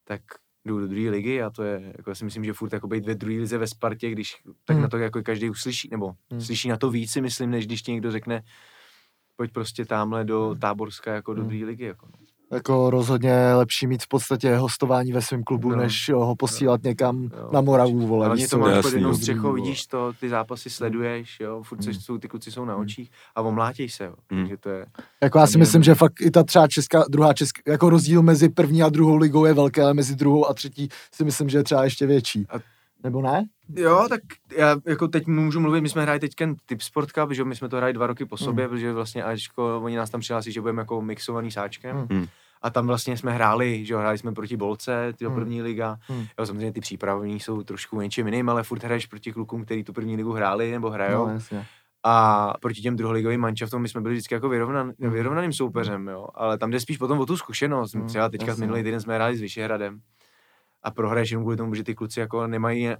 Speaker 3: tak jdou do druhé ligy a to je, jako já si myslím, že furt jako být ve druhé lize ve Spartě, když tak
Speaker 2: Mm.
Speaker 3: na to jako každý uslyší, nebo
Speaker 2: Mm.
Speaker 3: slyší na to víc, si myslím, než když ti někdo řekne, pojď prostě tamhle do Táborska jako do
Speaker 2: Mm.
Speaker 3: druhé ligy. Jako, no.
Speaker 2: Jako rozhodně lepší mít v podstatě hostování ve svém klubu,
Speaker 3: No.
Speaker 2: než ho posílat někam
Speaker 3: Jo.
Speaker 2: na Moravu, vole. Víš
Speaker 3: to máš pod jednou
Speaker 1: no.
Speaker 3: střechou, vidíš to, ty zápasy sleduješ, jo, furt seš, jsou ty kluci jsou na očích a omlátěj se, jo,
Speaker 1: Hmm.
Speaker 3: takže to je,
Speaker 2: Jako já si myslím, že fakt i ta třeba česká, druhá česká, jako rozdíl mezi první a druhou ligou je velký, ale mezi druhou a třetí si myslím, že je třeba ještě větší.
Speaker 3: A-
Speaker 2: Nebo ne?
Speaker 3: Jo, tak já jako teď můžu mluvit, my jsme hráli teď Tip Sport Cup, že jo, my jsme to hráli dva roky po sobě, protože vlastně Ačko, oni nás tam přihlásí, že budeme jako mixovaný sáčkem.
Speaker 2: Hmm.
Speaker 3: A tam vlastně jsme hráli, že jo, hráli jsme proti Bolce, ty
Speaker 2: Hmm.
Speaker 3: první liga.
Speaker 2: Hmm.
Speaker 3: Jo, samozřejmě ty přípravní jsou trošku něčím jiným, ale furt hraješ proti klukům, který tu první ligu hráli nebo hrajou.
Speaker 2: No, jasně.
Speaker 3: A proti těm druholigovým mančaftům my jsme byli vždycky jako vyrovnan,
Speaker 2: Hmm.
Speaker 3: vyrovnaným soupeřem, jo. Ale tam jde spíš potom o tu zkušenost.
Speaker 2: Hmm,
Speaker 3: Třeba teďka
Speaker 2: jasně.
Speaker 3: minulý týden jsme hráli s Vyšehradem a prohraješ jenom kvůli tomu, že ty kluci jako nemají uh,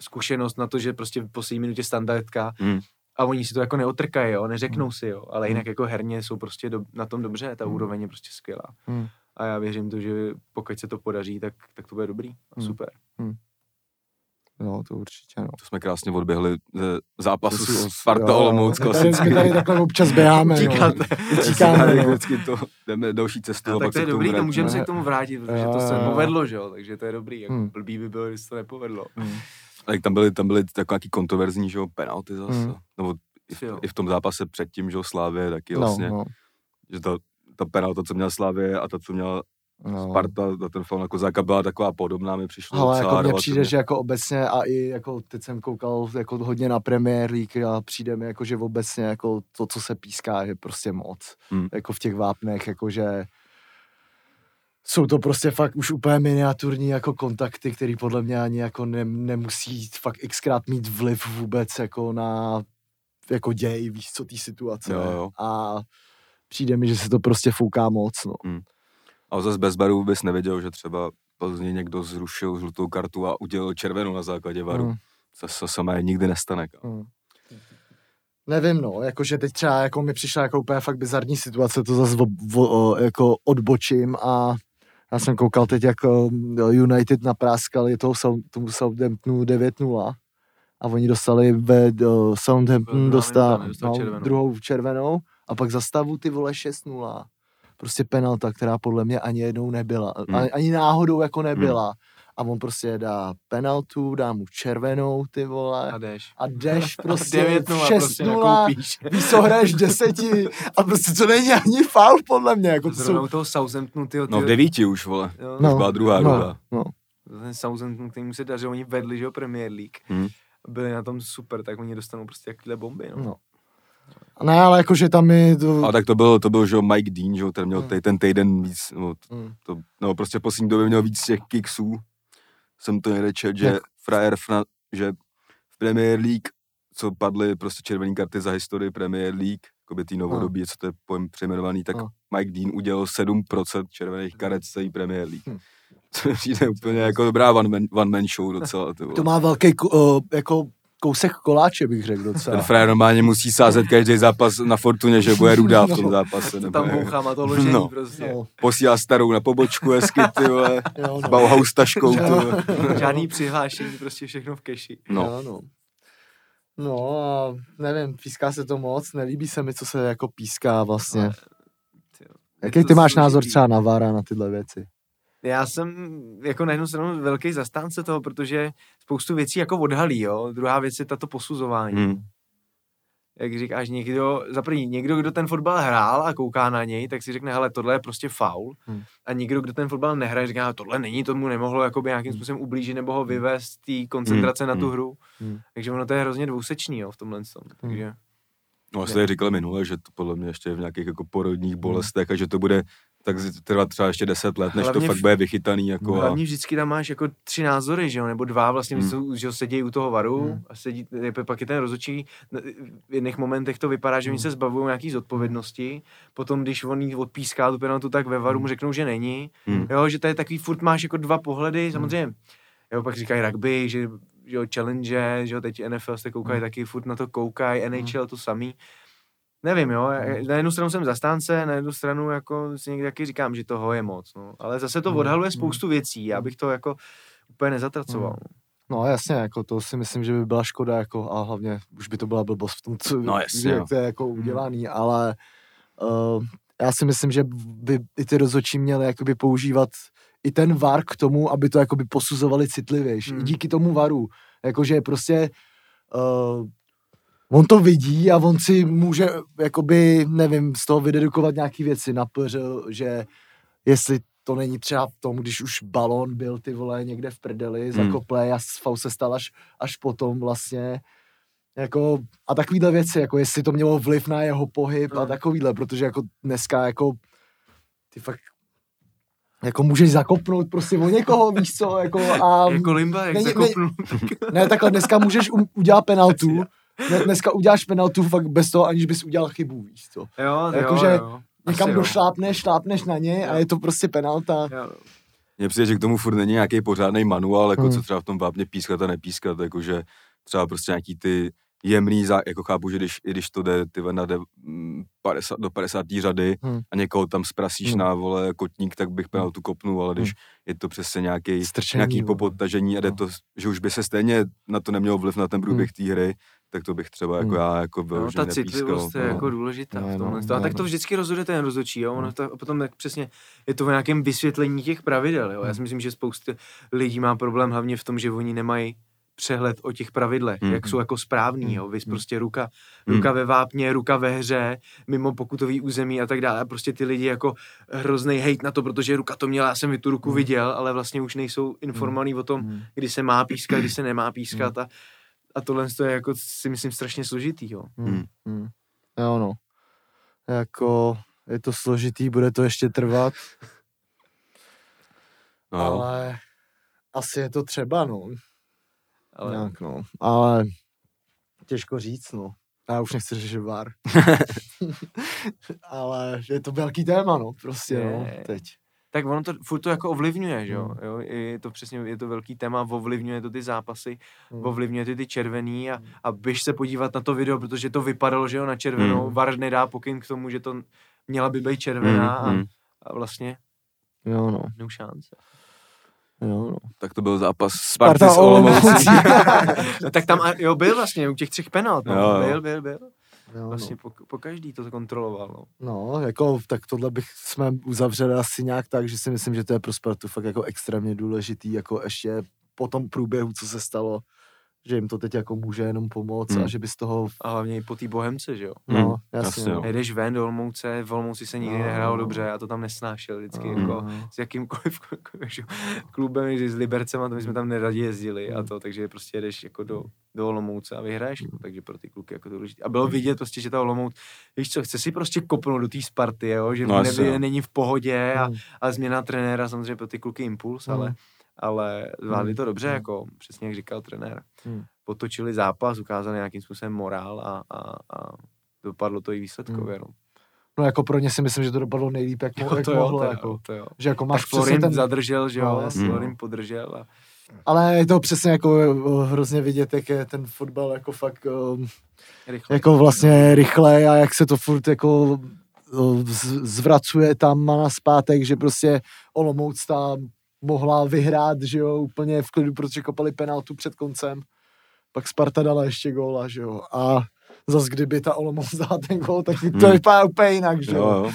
Speaker 3: zkušenost na to, že prostě v poslední minutě standardka
Speaker 1: Hmm.
Speaker 3: A oni si to jako neotrkají, jo, neřeknou
Speaker 2: Hmm.
Speaker 3: si, jo, ale jinak jako herně jsou prostě do, na tom dobře, ta
Speaker 2: Hmm.
Speaker 3: úroveň je prostě skvělá.
Speaker 2: Hmm.
Speaker 3: a já věřím to, že pokud se to podaří, tak, tak to bude dobrý a
Speaker 2: Hmm.
Speaker 3: super.
Speaker 2: No, to určitě, no.
Speaker 1: To jsme krásně odběhli ze zápasu s Sparta Olomouc
Speaker 2: Tady, my
Speaker 1: klasicky.
Speaker 2: tady takhle občas běháme, no.
Speaker 3: Utíkáte.
Speaker 2: Utíkáme, no.
Speaker 1: Vždycky to, jdeme další cestu
Speaker 3: No, tak to je dobrý, to
Speaker 1: vrátíme.
Speaker 3: můžeme se k tomu vrátit, protože to se povedlo, že jo, takže to je dobrý. Jako
Speaker 2: Hmm.
Speaker 3: Blbý by bylo, kdyby se to nepovedlo.
Speaker 2: Hmm.
Speaker 1: Tak tam byly, tam byly takové nějaký kontroverzní, že jo, penalty zase.
Speaker 2: Mm.
Speaker 1: Nebo i v, i v tom zápase předtím, že jo, Slávě taky
Speaker 2: No,
Speaker 1: vlastně.
Speaker 2: no,
Speaker 1: Že ta, ta penalta, co měla Slávě a ta, co měla
Speaker 2: no.
Speaker 1: Sparta, ta ten faul na Kozáka byla taková podobná, mi přišlo
Speaker 2: Ale jako mně přijde, že jako obecně a i jako teď jsem koukal jako hodně na Premier League a přijde mi jako, že obecně jako to, co se píská, je prostě moc.
Speaker 1: Hmm.
Speaker 2: Jako v těch vápnech, jako že jsou to prostě fakt už úplně miniaturní jako kontakty, který podle mě ani jako ne, nemusí fakt xkrát mít vliv vůbec jako na jako děj, víš co, té situace.
Speaker 1: Jo, jo.
Speaker 2: A přijde mi, že se to prostě fouká moc, no.
Speaker 1: A zase bez baru bys nevěděl, že třeba Plzni někdo zrušil žlutou kartu a udělal červenou na základě varu.
Speaker 2: Hmm.
Speaker 1: To se samé nikdy nestane.
Speaker 2: Hmm. Nevím, no, jakože teď třeba jako mi přišla jako úplně fakt bizarní situace, to zase vo, vo, o, jako odbočím a já jsem koukal teď, jak o, United napráskali toho, tomu Southamptonu 9-0 a oni dostali ve o, Southampton
Speaker 3: Druhá
Speaker 2: dostal,
Speaker 3: nedostal
Speaker 2: no,
Speaker 3: červenou.
Speaker 2: druhou červenou a pak za stavu ty vole 6-0. Prostě penalta, která podle mě ani jednou nebyla.
Speaker 1: Hmm.
Speaker 2: Ani, ani náhodou jako nebyla. A on prostě dá penaltu, dá mu červenou, ty vole
Speaker 3: A jdeš.
Speaker 2: a jdeš prostě
Speaker 3: 9-0 prostě
Speaker 2: 6-0,
Speaker 3: nakoupíš.
Speaker 2: víš co, hraješ deseti a prostě to není ani faul podle mě, jako to
Speaker 3: Zrovna
Speaker 2: jsou,
Speaker 3: u toho Southamptonu, tyjo,
Speaker 1: No v devíti už, vole.
Speaker 3: jo,
Speaker 1: No. Už byla druhá
Speaker 2: no,
Speaker 1: ruda.
Speaker 2: no,
Speaker 3: ten Southampton, kterým se daří, oni vedli, že jo, Premier League.
Speaker 1: Hmm.
Speaker 3: Byli na tom super, tak oni dostanou prostě takové bomby, no.
Speaker 2: no. Ne, ale jakože tam je to...
Speaker 1: A tak to byl, to byl, že jo, Mike Dean, že jo, ten měl
Speaker 2: Hmm.
Speaker 1: tady ten týden víc, no, to, no prostě v poslední době měl víc těch kiksů. Jsem to někde čet, že
Speaker 2: Jak-
Speaker 1: frajer, že v Premier League, co padly prostě červené karty za historii Premier League, jako by tý novodobí, co to je pojem přejmenovaný, tak
Speaker 2: No.
Speaker 1: Mike Dean udělal 7% červených karet z celé Premier League.
Speaker 2: Hm.
Speaker 1: To přijde úplně jako dobrá one man, one man show docela. Vole.
Speaker 2: To má velký uh, jako kousek koláče, bych řekl docela.
Speaker 1: Ten frajer normálně musí sázet každý zápas na fortuně, že bude rudá v tom
Speaker 2: No.
Speaker 1: zápase.
Speaker 3: To
Speaker 1: nebo
Speaker 3: tam
Speaker 1: jak.
Speaker 3: bouchám a to ložení
Speaker 1: No.
Speaker 3: prostě.
Speaker 2: No,
Speaker 1: Posílá starou na pobočku hezky, ty vole,
Speaker 2: jo, no.
Speaker 1: Bauhaus taškou, ty vole.
Speaker 3: Žádný přihlášení, prostě všechno v keši.
Speaker 1: No,
Speaker 2: Jo, no. No a nevím, píská se to moc, nelíbí se mi, co se jako píská vlastně.
Speaker 3: Ale, tyjo, je
Speaker 2: Jaký ty máš názor třeba na Vara, na tyhle věci?
Speaker 3: Já jsem jako na jednu stranu velký zastánce toho, protože spoustu věcí jako odhalí, jo. Druhá věc je tato posuzování.
Speaker 1: Hmm.
Speaker 3: Jak říkáš, někdo, za první, někdo, kdo ten fotbal hrál a kouká na něj, tak si řekne, hele, tohle je prostě faul.
Speaker 2: Hmm.
Speaker 3: A někdo, kdo ten fotbal nehraje, říká, "Hele, tohle není, tomu nemohlo jakoby nějakým způsobem ublížit nebo ho vyvést z té koncentrace
Speaker 1: Hmm.
Speaker 3: na tu
Speaker 1: Hmm.
Speaker 3: hru.
Speaker 2: Hmm.
Speaker 3: Takže ono to je hrozně dvousečný, jo, v tomhle tom. Takže
Speaker 1: No, jste říkali minule, že to podle mě ještě je v nějakých jako porodních bolestech a že to bude tak trvat třeba ještě 10 let, než
Speaker 3: Hlavně
Speaker 1: to fakt
Speaker 3: v-
Speaker 1: bude vychytaný. Jako a,
Speaker 3: Hlavně vždycky tam máš jako tři názory, že jo, nebo dva vlastně,
Speaker 1: Hmm.
Speaker 3: hmm. že jo, sedějí u toho varu
Speaker 2: Hmm.
Speaker 3: a sedí, pak je ten rozhodčí, v jedných momentech to vypadá, že oni
Speaker 2: Hmm.
Speaker 3: se zbavují nějaký zodpovědnosti, potom když on jí odpíská tu penaltu, tak ve varu mu řeknou, že není,
Speaker 1: Hmm.
Speaker 3: jo, že to je takový, furt máš jako dva pohledy, samozřejmě, jo, pak říkají rugby, že, že jo, challenge, že jo, teď NFL jste koukají
Speaker 2: Hmm.
Speaker 3: taky, furt na to koukají, NHL to samý, Nevím, jo,
Speaker 2: Hmm.
Speaker 3: na jednu stranu jsem zastánce, na jednu stranu jako si někdy taky říkám, že toho je moc, no. Ale zase to
Speaker 2: Hmm.
Speaker 3: odhaluje
Speaker 2: Hmm.
Speaker 3: spoustu věcí, já bych to jako úplně nezatracoval.
Speaker 2: No jasně, jako to si myslím, že by byla škoda, jako a hlavně už by to byla blbost v tom, co
Speaker 1: No, jasně,
Speaker 2: jak to je jako udělaný, ale uh, já si myslím, že by i ty rozhodčí měli jakoby používat i ten VAR k tomu, aby to jakoby posuzovali citlivější.
Speaker 3: Hmm.
Speaker 2: I díky tomu VARu. Jakože prostě uh, on to vidí a on si může, jakoby, nevím, z toho vydedukovat nějaký věci na že jestli to není třeba v tom, když už balón byl ty vole někde v prdeli,
Speaker 1: Hmm.
Speaker 2: zakople a fau se stal až, až potom vlastně. Jako, a takovýhle věci, jako jestli to mělo vliv na jeho pohyb a
Speaker 3: Hmm.
Speaker 2: takovýhle, protože jako dneska jako ty fakt jako můžeš zakopnout prostě o někoho, víš co, jako a
Speaker 3: jako Limba, jak
Speaker 2: není-
Speaker 3: zakopnu.
Speaker 2: ne, takhle dneska můžeš u, udělat penaltu, ne, dneska uděláš penaltu fakt bez toho, aniž bys udělal chybu, víš co.
Speaker 3: jo,
Speaker 2: Jakože
Speaker 3: jo, jo.
Speaker 2: Někam
Speaker 3: Asi
Speaker 2: došlápneš, šlápneš na ně a je to prostě penalta.
Speaker 3: Jo.
Speaker 1: Mně přijde, že k tomu furt není nějaký pořádný manuál, jako
Speaker 2: Hmm.
Speaker 1: co třeba v tom vápně pískat a nepískat, jakože třeba prostě nějaký ty jemný, za, jako chápu, že když, i když to jde ty na de, mm, 50, do 50. řady
Speaker 2: Hmm.
Speaker 1: a někoho tam zprasíš
Speaker 2: Hmm.
Speaker 1: na vole kotník, tak bych penaltu kopnul, ale když
Speaker 2: Hmm.
Speaker 1: je to přesně nějaký,
Speaker 2: Strčení,
Speaker 1: nějaký
Speaker 2: vole.
Speaker 1: popodtažení a jde
Speaker 2: No.
Speaker 1: to, že už by se stejně na to nemělo vliv na ten průběh té hry, tak to bych třeba jako
Speaker 2: Hmm.
Speaker 1: já jako
Speaker 3: No,
Speaker 1: vyloženě
Speaker 3: ta citlivost je
Speaker 1: no.
Speaker 3: jako důležitá
Speaker 2: No,
Speaker 3: v
Speaker 2: no,
Speaker 3: tomhle.
Speaker 2: no,
Speaker 3: a tak
Speaker 2: no.
Speaker 3: to vždycky rozhoduje ten rozhodčí, jo? Ono
Speaker 2: No.
Speaker 3: to, a potom tak přesně je to v nějakém vysvětlení těch pravidel, jo? Já si myslím, že spousta lidí má problém hlavně v tom, že oni nemají přehled o těch pravidlech,
Speaker 1: Hmm.
Speaker 3: jak jsou jako správný, jo, vys
Speaker 2: Hmm.
Speaker 3: prostě ruka,
Speaker 1: Hmm.
Speaker 3: ruka ve vápně, ruka ve hře, mimo pokutový území a tak dále. A prostě ty lidi jako hrozný hejt na to, protože ruka to měla, já jsem tu ruku
Speaker 2: Hmm.
Speaker 3: viděl, ale vlastně už nejsou informovaní o tom,
Speaker 2: Hmm.
Speaker 3: kdy se má pískat, kdy se nemá pískat a, a tohle to je jako si myslím strašně složitý, jo.
Speaker 2: Hmm.
Speaker 1: Hmm.
Speaker 2: Hmm. Jo, no. Jako, je to složitý, bude to ještě trvat,
Speaker 1: No,
Speaker 2: ale asi je to třeba, no.
Speaker 3: Ale
Speaker 2: Nějak, no. Ale těžko říct, no. Já už nechci řešit VAR. ale je to velký téma, no, prostě,
Speaker 3: Je,
Speaker 2: no,
Speaker 3: je.
Speaker 2: teď.
Speaker 3: Tak ono to furt to jako ovlivňuje, že jo?
Speaker 2: Hmm.
Speaker 3: jo? Je to přesně, je to velký téma, ovlivňuje to ty zápasy,
Speaker 2: Hmm.
Speaker 3: ovlivňuje ty ty červený a,
Speaker 2: Hmm.
Speaker 3: a běž se podívat na to video, protože to vypadalo, že jo, na červenou,
Speaker 1: Hmm.
Speaker 3: VAR nedá pokyn k tomu, že to měla by být červená
Speaker 1: Hmm, hmm.
Speaker 3: a, a vlastně
Speaker 2: Jo, no,
Speaker 3: no šance.
Speaker 2: jo, no.
Speaker 1: Tak to byl zápas
Speaker 2: Sparta
Speaker 1: Sparty s
Speaker 2: Olomoucí.
Speaker 3: No, tak tam, a- jo, byl vlastně u těch třech penalt, no.
Speaker 1: Jo, jo.
Speaker 3: byl, byl, byl.
Speaker 2: Jo,
Speaker 3: Vlastně po, po každý to kontroloval, no.
Speaker 2: No, jako, tak tohle bych jsme uzavřeli asi nějak tak, že si myslím, že to je pro Spartu fakt jako extrémně důležitý, jako ještě po tom průběhu, co se stalo, že jim to teď jako může jenom pomoct
Speaker 1: Hmm.
Speaker 2: a že by z toho,
Speaker 3: A hlavně i po té bohemce, že jo.
Speaker 2: no,
Speaker 1: Hmm,
Speaker 2: jasně,
Speaker 1: jasně,
Speaker 2: no.
Speaker 1: no.
Speaker 3: Jedeš ven do Olomouce, v Olomouci se nikdy
Speaker 2: No.
Speaker 3: nehrálo dobře, já to tam nesnášel vždycky,
Speaker 2: No,
Speaker 3: jako
Speaker 2: no.
Speaker 3: s jakýmkoliv že klubem, že s Libercem a to my jsme tam neradi jezdili a
Speaker 2: Hmm.
Speaker 3: to, takže prostě jedeš jako do, do Olomouce a vyhraješ, jako, takže pro ty kluky jako to důležité. A bylo vidět prostě, že ta Olomouc, víš co, chce si prostě kopnout do té Sparty, jo? že
Speaker 1: No,
Speaker 3: no,
Speaker 1: no.
Speaker 3: není v pohodě a,
Speaker 2: Hmm.
Speaker 3: a změna trenéra samozřejmě pro ty kluky impuls,
Speaker 2: Hmm.
Speaker 3: ale, ale zvládli
Speaker 2: Hmm.
Speaker 3: to dobře,
Speaker 2: Hmm.
Speaker 3: jako přesně jak říkal trenér.
Speaker 2: Hmm.
Speaker 3: Potočili zápas, ukázali nějakým způsobem morál a, a, a dopadlo to i výsledkově. No.
Speaker 2: No jako pro ně si myslím, že to dopadlo nejlíp, jak,
Speaker 3: Jo,
Speaker 2: jak
Speaker 3: to jo,
Speaker 2: mohlo,
Speaker 3: to jo,
Speaker 2: jako.
Speaker 3: to jo.
Speaker 2: Že jako máš
Speaker 3: Florin
Speaker 2: ten,
Speaker 3: zadržel, že
Speaker 2: No,
Speaker 3: jo,
Speaker 2: jasně,
Speaker 3: Florin
Speaker 1: no.
Speaker 3: podržel a
Speaker 2: ale je to přesně jako hrozně vidět, jak je ten fotbal jako fakt
Speaker 3: rychle.
Speaker 2: jako vlastně rychle a jak se to furt jako zvracuje tam a na zpátek, že prostě Olomouc tam mohla vyhrát, že jo, úplně v klidu, protože kopali penaltu před koncem. Pak Sparta dala ještě góla, že jo. A zas kdyby ta Olomouc dala ten gól, tak to
Speaker 1: Hmm.
Speaker 2: vypadá úplně jinak, že
Speaker 1: Jo,
Speaker 2: jo.
Speaker 1: jo.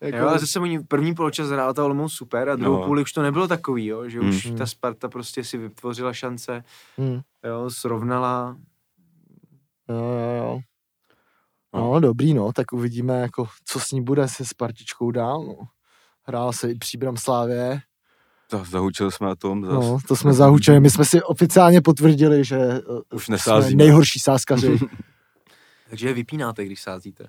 Speaker 2: Jako,
Speaker 3: Jo, ale zase oni první poločas hrála ta Olomouc super a druhou
Speaker 1: No.
Speaker 3: půli už to nebylo takový, jo, že už
Speaker 2: Hmm.
Speaker 3: ta Sparta prostě si vytvořila šance,
Speaker 2: hm,
Speaker 3: jo, srovnala.
Speaker 2: jo, jo, jo. No, dobrý, no, tak uvidíme, jako, co s ní bude se Spartičkou dál, no. Hrál se i příbram Slávě,
Speaker 1: To Zahučili jsme na tom. Zas.
Speaker 2: No, to jsme zahučili. My jsme si oficiálně potvrdili, že eh,
Speaker 1: Už
Speaker 2: jsme
Speaker 1: nesázíme.
Speaker 2: nejhorší sázkaři.
Speaker 3: Takže je vypínáte, když sázíte.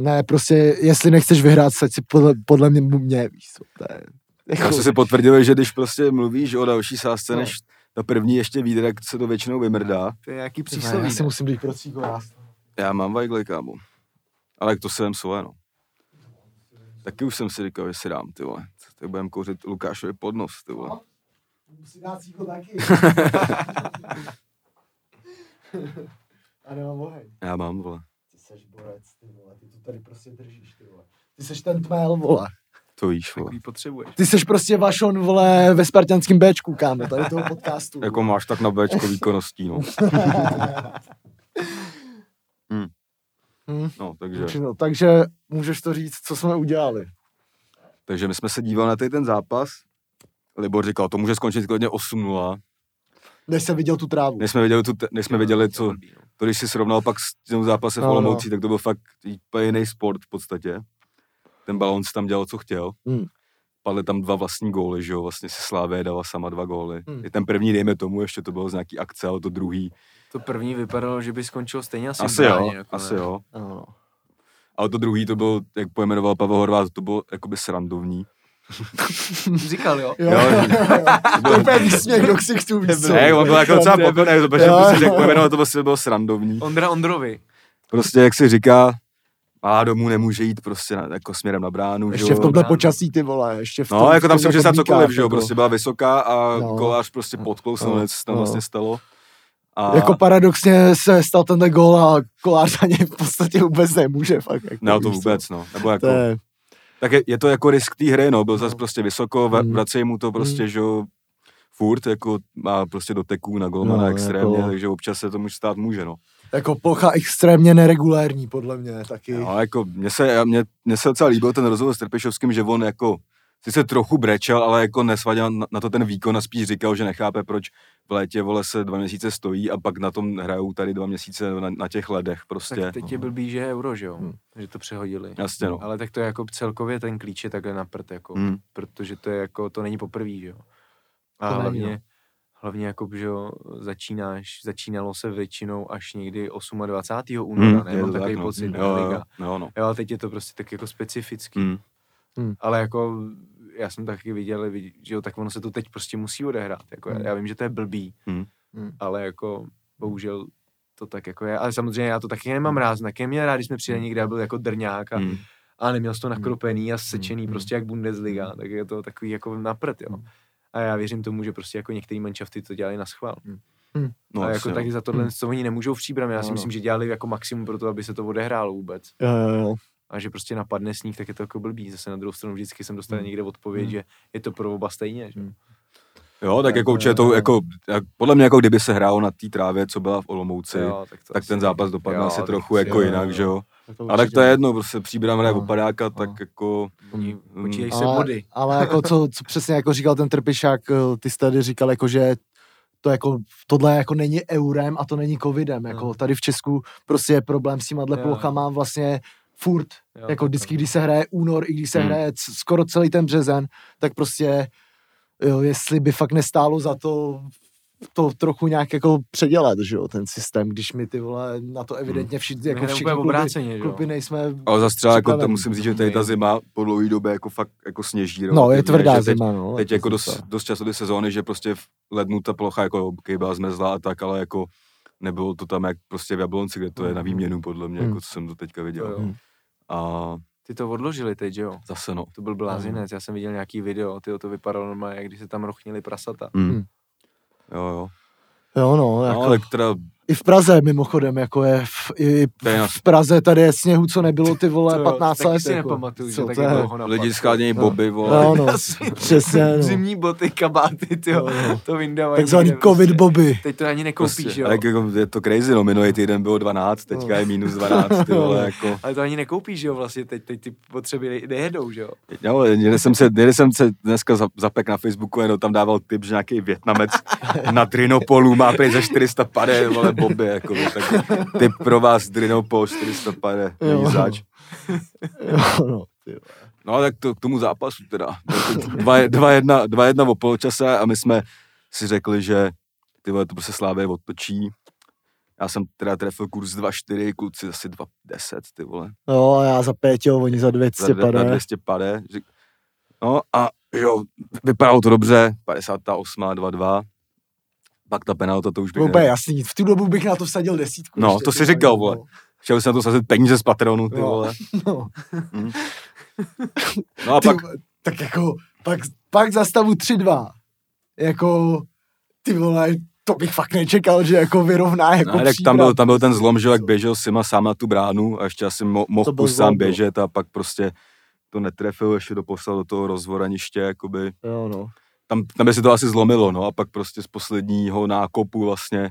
Speaker 2: ne, prostě, jestli nechceš vyhrát, tak si podle, podle mě, mě víš. co, To je, jako,
Speaker 1: Já jsme si potvrdili, že když prostě mluvíš o další sázce,
Speaker 2: No.
Speaker 1: než ta první ještě vyjde, tak se to většinou vymrdá.
Speaker 3: To je nějaký
Speaker 2: ne,
Speaker 3: přísloví.
Speaker 2: já si musím být pro
Speaker 1: Já mám vajgly, kámo. Ale to jsem svoje, no. Taky už jsem si říkal, že si dám, ty vole. Tak budem kouřit Lukášovi pod nos, ty vole.
Speaker 2: Musí dát cíko taky. A nemám oheň.
Speaker 1: Já mám, vole.
Speaker 2: Ty seš borec, ty vole, ty to tady prostě držíš, ty vole. Ty seš ten tmel, vole.
Speaker 1: To víš, vole.
Speaker 3: Takový potřebuješ.
Speaker 2: Ty seš prostě Vašon, vole, ve spartianském Bčku, kámo, tady toho podcastu.
Speaker 1: Jako máš tak na Bčko výkonností, no.
Speaker 2: Hm.
Speaker 1: No, takže,
Speaker 2: No, takže můžeš to říct, co jsme udělali.
Speaker 1: takže my jsme se dívali na ten zápas. Libor říkal, to může skončit klidně 8-0.
Speaker 2: Než jsem viděl tu trávu.
Speaker 1: Než jsme věděli, tu, než jsme věděli, co,
Speaker 3: no.
Speaker 1: to když si srovnal pak s tím zápasem v
Speaker 2: No, no.
Speaker 1: Olomoucí, tak to byl fakt úplně jiný sport v podstatě. Ten balon si tam dělal, co chtěl.
Speaker 2: Hmm.
Speaker 1: Padly tam dva vlastní góly, že jo, vlastně si Slávě dala sama dva góly.
Speaker 2: Hmm.
Speaker 1: I ten první, dejme tomu, ještě to bylo z nějaký akce, ale to druhý.
Speaker 3: To první vypadalo, že by skončilo stejně asi,
Speaker 1: Asi jo,
Speaker 3: nakonec.
Speaker 1: asi jo.
Speaker 2: No, no.
Speaker 1: Ale to druhý, to byl, jak pojmenoval Pavel Horvát, to bylo jakoby srandovní.
Speaker 3: Říkal, jo.
Speaker 2: Jo,
Speaker 1: Jo.
Speaker 2: To je úplně výsměch do ksichtů, víš co?
Speaker 1: Ne, on byl jako docela
Speaker 2: Jo,
Speaker 1: pokorný, protože
Speaker 2: jo,
Speaker 1: prostě, jak pojmenoval, to prostě bylo srandovní.
Speaker 3: Ondra Ondrovi.
Speaker 1: Prostě, jak si říká, má domů nemůže jít prostě na, jako směrem na bránu, že
Speaker 2: Ještě
Speaker 1: jo.
Speaker 2: v tomhle počasí, ty vole, ještě v tom,
Speaker 1: No, jako tam se může stát cokoliv, že jo,
Speaker 2: jako.
Speaker 1: prostě byla vysoká a
Speaker 2: No.
Speaker 1: kolář prostě podklousl,
Speaker 2: No.
Speaker 1: no. co tam
Speaker 2: No.
Speaker 1: vlastně stalo. A,
Speaker 2: Jako paradoxně se stal tenhle gól a kolář za něj v podstatě vůbec nemůže. Fakt, jako,
Speaker 1: no to vůbec, no. Nebo jako,
Speaker 2: To je,
Speaker 1: tak je, je, to jako risk té hry, no. Byl zase
Speaker 2: No.
Speaker 1: prostě vysoko,
Speaker 2: Mm.
Speaker 1: vracej mu to prostě, že jo, furt jako má prostě doteků na golmana
Speaker 2: No,
Speaker 1: extrémně,
Speaker 2: jako-
Speaker 1: takže občas se to může stát může, no.
Speaker 2: jako plocha extrémně neregulární, podle mě taky.
Speaker 1: No, jako mně se, mně, mně se docela líbil ten rozhovor s Trpišovským, že on jako sice trochu brečel, ale jako nesvadil na, to ten výkon a spíš říkal, že nechápe, proč v létě vole se dva měsíce stojí a pak na tom hrajou tady dva měsíce na, na těch ledech prostě.
Speaker 3: Tak teď je blbý, že je euro, že jo?
Speaker 2: Hmm.
Speaker 3: Že to přehodili.
Speaker 1: Jasně, no.
Speaker 3: Ale tak to je jako celkově ten klíč je takhle na prd, jako,
Speaker 1: Hmm.
Speaker 3: protože to je jako, to není poprvé, že jo? A
Speaker 2: To není,
Speaker 3: hlavně,
Speaker 2: no.
Speaker 3: hlavně jako, že jo, začínáš, začínalo se většinou až někdy 28. února,
Speaker 1: Hmm,
Speaker 3: hmm,
Speaker 1: je
Speaker 3: nebo takový
Speaker 1: tak, no.
Speaker 3: pocit, ne,
Speaker 1: jo,
Speaker 3: liga.
Speaker 1: jo, no.
Speaker 3: Jo, a teď je to prostě tak jako specifický.
Speaker 1: Hmm.
Speaker 3: Ale jako, já jsem taky viděl, vid- že jo, tak ono se to teď prostě musí odehrát. Jako, já,
Speaker 2: Hmm.
Speaker 3: já vím, že to je blbý,
Speaker 1: Hmm.
Speaker 2: Hmm.
Speaker 3: ale jako, bohužel to tak jako je. Ale samozřejmě já to taky nemám rád, taky neměl rád, když jsme přijeli někde a byl jako drňák a,
Speaker 1: Hmm.
Speaker 3: a neměl jsi to nakropený a sečený,
Speaker 2: Hmm.
Speaker 3: prostě jak Bundesliga, tak je to takový jako na prd, jo.
Speaker 2: Hmm.
Speaker 3: A já věřím tomu, že prostě jako některé manšafty to dělali na schvál.
Speaker 1: No,
Speaker 3: a jako taky za tohle, co oni nemůžou v příbramě, já si
Speaker 2: No, no.
Speaker 3: myslím, že dělali jako maximum pro to, aby se to odehrálo vůbec.
Speaker 2: Jo, jo, jo.
Speaker 3: A že prostě napadne sníh, tak je to jako blbý. Zase na druhou stranu vždycky jsem dostal
Speaker 2: Hmm.
Speaker 3: někde odpověď,
Speaker 2: Hmm.
Speaker 3: že je to pro oba stejně. Že?
Speaker 2: Hmm.
Speaker 1: Jo, tak
Speaker 2: Tak,
Speaker 1: jako určitě to,
Speaker 2: jo.
Speaker 1: jako, jak, podle mě jako kdyby se hrálo na té trávě, co byla v Olomouci,
Speaker 3: Jo, tak, to
Speaker 1: tak
Speaker 3: asi-
Speaker 1: ten zápas dopadne
Speaker 3: jo,
Speaker 1: asi
Speaker 3: tak
Speaker 1: trochu jako
Speaker 2: jo,
Speaker 1: jinak,
Speaker 2: jo.
Speaker 1: že jo.
Speaker 2: to
Speaker 1: A tak to je jedno, prostě příbram hraje
Speaker 2: No.
Speaker 1: opadáka, tak
Speaker 2: No.
Speaker 1: jako...
Speaker 3: Oni
Speaker 1: Mm.
Speaker 3: počítají se
Speaker 2: ale,
Speaker 3: body.
Speaker 2: ale jako co, co přesně jako říkal ten Trpišák, eh, ty jsi tady říkal jako, že to jako, tohle jako není eurem a to není covidem, jako
Speaker 3: No.
Speaker 2: tady v Česku prostě je problém s těma plochama vlastně furt,
Speaker 3: Jo,
Speaker 2: jako vždycky,
Speaker 3: je
Speaker 2: když se hraje únor, i když se
Speaker 1: Hmm.
Speaker 2: hraje c- skoro celý ten březen, tak prostě jo, jestli by fakt nestálo za to to trochu nějak jako předělat, že jo, ten systém, když my ty vole na to evidentně všichni, jako všichni kluby,
Speaker 3: obráceně,
Speaker 2: kluby nejsme
Speaker 1: Ale zase třeba jako to musím říct, že tady ta zima po dlouhé době jako fakt jako sněží.
Speaker 2: No, je
Speaker 1: relativně,
Speaker 2: tvrdá
Speaker 1: teď,
Speaker 2: zima, no.
Speaker 1: Teď
Speaker 2: to
Speaker 1: jako dost, dost často ty sezóny, že prostě v lednu ta plocha jako byla zmrzlá a tak, ale jako nebylo to tam jak prostě v Jablonci, kde to je na
Speaker 2: Mhm.
Speaker 1: výměnu podle mě,
Speaker 2: Hmm.
Speaker 1: jako co jsem to teďka
Speaker 3: To
Speaker 1: viděl.
Speaker 3: jo.
Speaker 2: Hmm.
Speaker 1: A
Speaker 3: Ty to odložili teď, že jo?
Speaker 1: zase no.
Speaker 3: To byl blázinec, já jsem viděl nějaký video, ty to vypadalo normálně, jak když se tam rochnili prasata.
Speaker 1: Mm.
Speaker 2: Hmm.
Speaker 1: Jo, jo.
Speaker 2: Jo, no,
Speaker 1: No,
Speaker 2: jako,
Speaker 1: ale teda,
Speaker 2: i v Praze mimochodem, jako je v, i v Praze tady je sněhu, co nebylo ty vole
Speaker 3: To jo,
Speaker 2: 15
Speaker 3: taky
Speaker 2: let.
Speaker 3: si
Speaker 2: jako.
Speaker 3: nepamatuju, že
Speaker 2: Co
Speaker 3: tak
Speaker 2: to je?
Speaker 3: dlouho
Speaker 1: lidi
Speaker 3: pak.
Speaker 1: schánějí
Speaker 2: No.
Speaker 1: boby, vole.
Speaker 2: No, no, přesně, no.
Speaker 3: Zimní boty, kabáty, ty jo,
Speaker 2: Jo, jo.
Speaker 3: to vyndávají.
Speaker 2: Takzvaný covid
Speaker 3: prostě.
Speaker 2: boby.
Speaker 3: Teď to ani nekoupíš,
Speaker 1: Prostě,
Speaker 3: jo.
Speaker 1: jako, je to crazy, no, minulý týden bylo 12, teďka je minus 12, ty vole, jako.
Speaker 3: Ale to ani nekoupíš, že jo, vlastně teď, teď ty potřeby nejedou, že jo.
Speaker 1: Jo, někde jsem se, někde jsem se dneska za- zapek na Facebooku, jenom tam dával tip, že nějaký Větnamec na Drinopolu má prý za 400 pade, boby, jako, tak tip pro vás Drinopol 400 pade,
Speaker 2: Jo.
Speaker 1: není zač.
Speaker 2: Jo, no, ty.
Speaker 1: No tak to, k tomu zápasu teda. 2-1 2-1 o poločase a my jsme si řekli, že ty vole, to prostě Slávě otočí. Já jsem teda trefil kurz 2-4, kluci asi 2-10, ty vole.
Speaker 2: Jo, a já za pět, jo, oni za 200
Speaker 1: za,
Speaker 2: pade.
Speaker 1: 200 pade. No a jo, vypadalo to dobře, 58, 2-2. Pak ta penalta, to už bych...
Speaker 2: Bylo úplně jasný, v tu dobu bych na to vsadil desítku.
Speaker 1: No,
Speaker 2: ještě,
Speaker 1: to si říkal,
Speaker 2: vole.
Speaker 1: Chtěl jsem na to sazit peníze z patronu, ty
Speaker 2: Jo.
Speaker 1: vole.
Speaker 2: No,
Speaker 1: No a
Speaker 2: ty,
Speaker 1: pak,
Speaker 2: tak jako, pak, pak za stavu 3-2. Jako, ty vole, to bych fakt nečekal, že jako vyrovná jako
Speaker 1: no, tak tam byl, tam byl ten zlom, že jak běžel Sima sám na tu bránu a ještě asi mo, mohl pust sám
Speaker 2: no.
Speaker 1: běžet a pak prostě to netrefil, ještě to poslal do toho rozvoraniště, jakoby.
Speaker 2: Jo, no.
Speaker 1: Tam, tam by se to asi zlomilo, no a pak prostě z posledního nákopu vlastně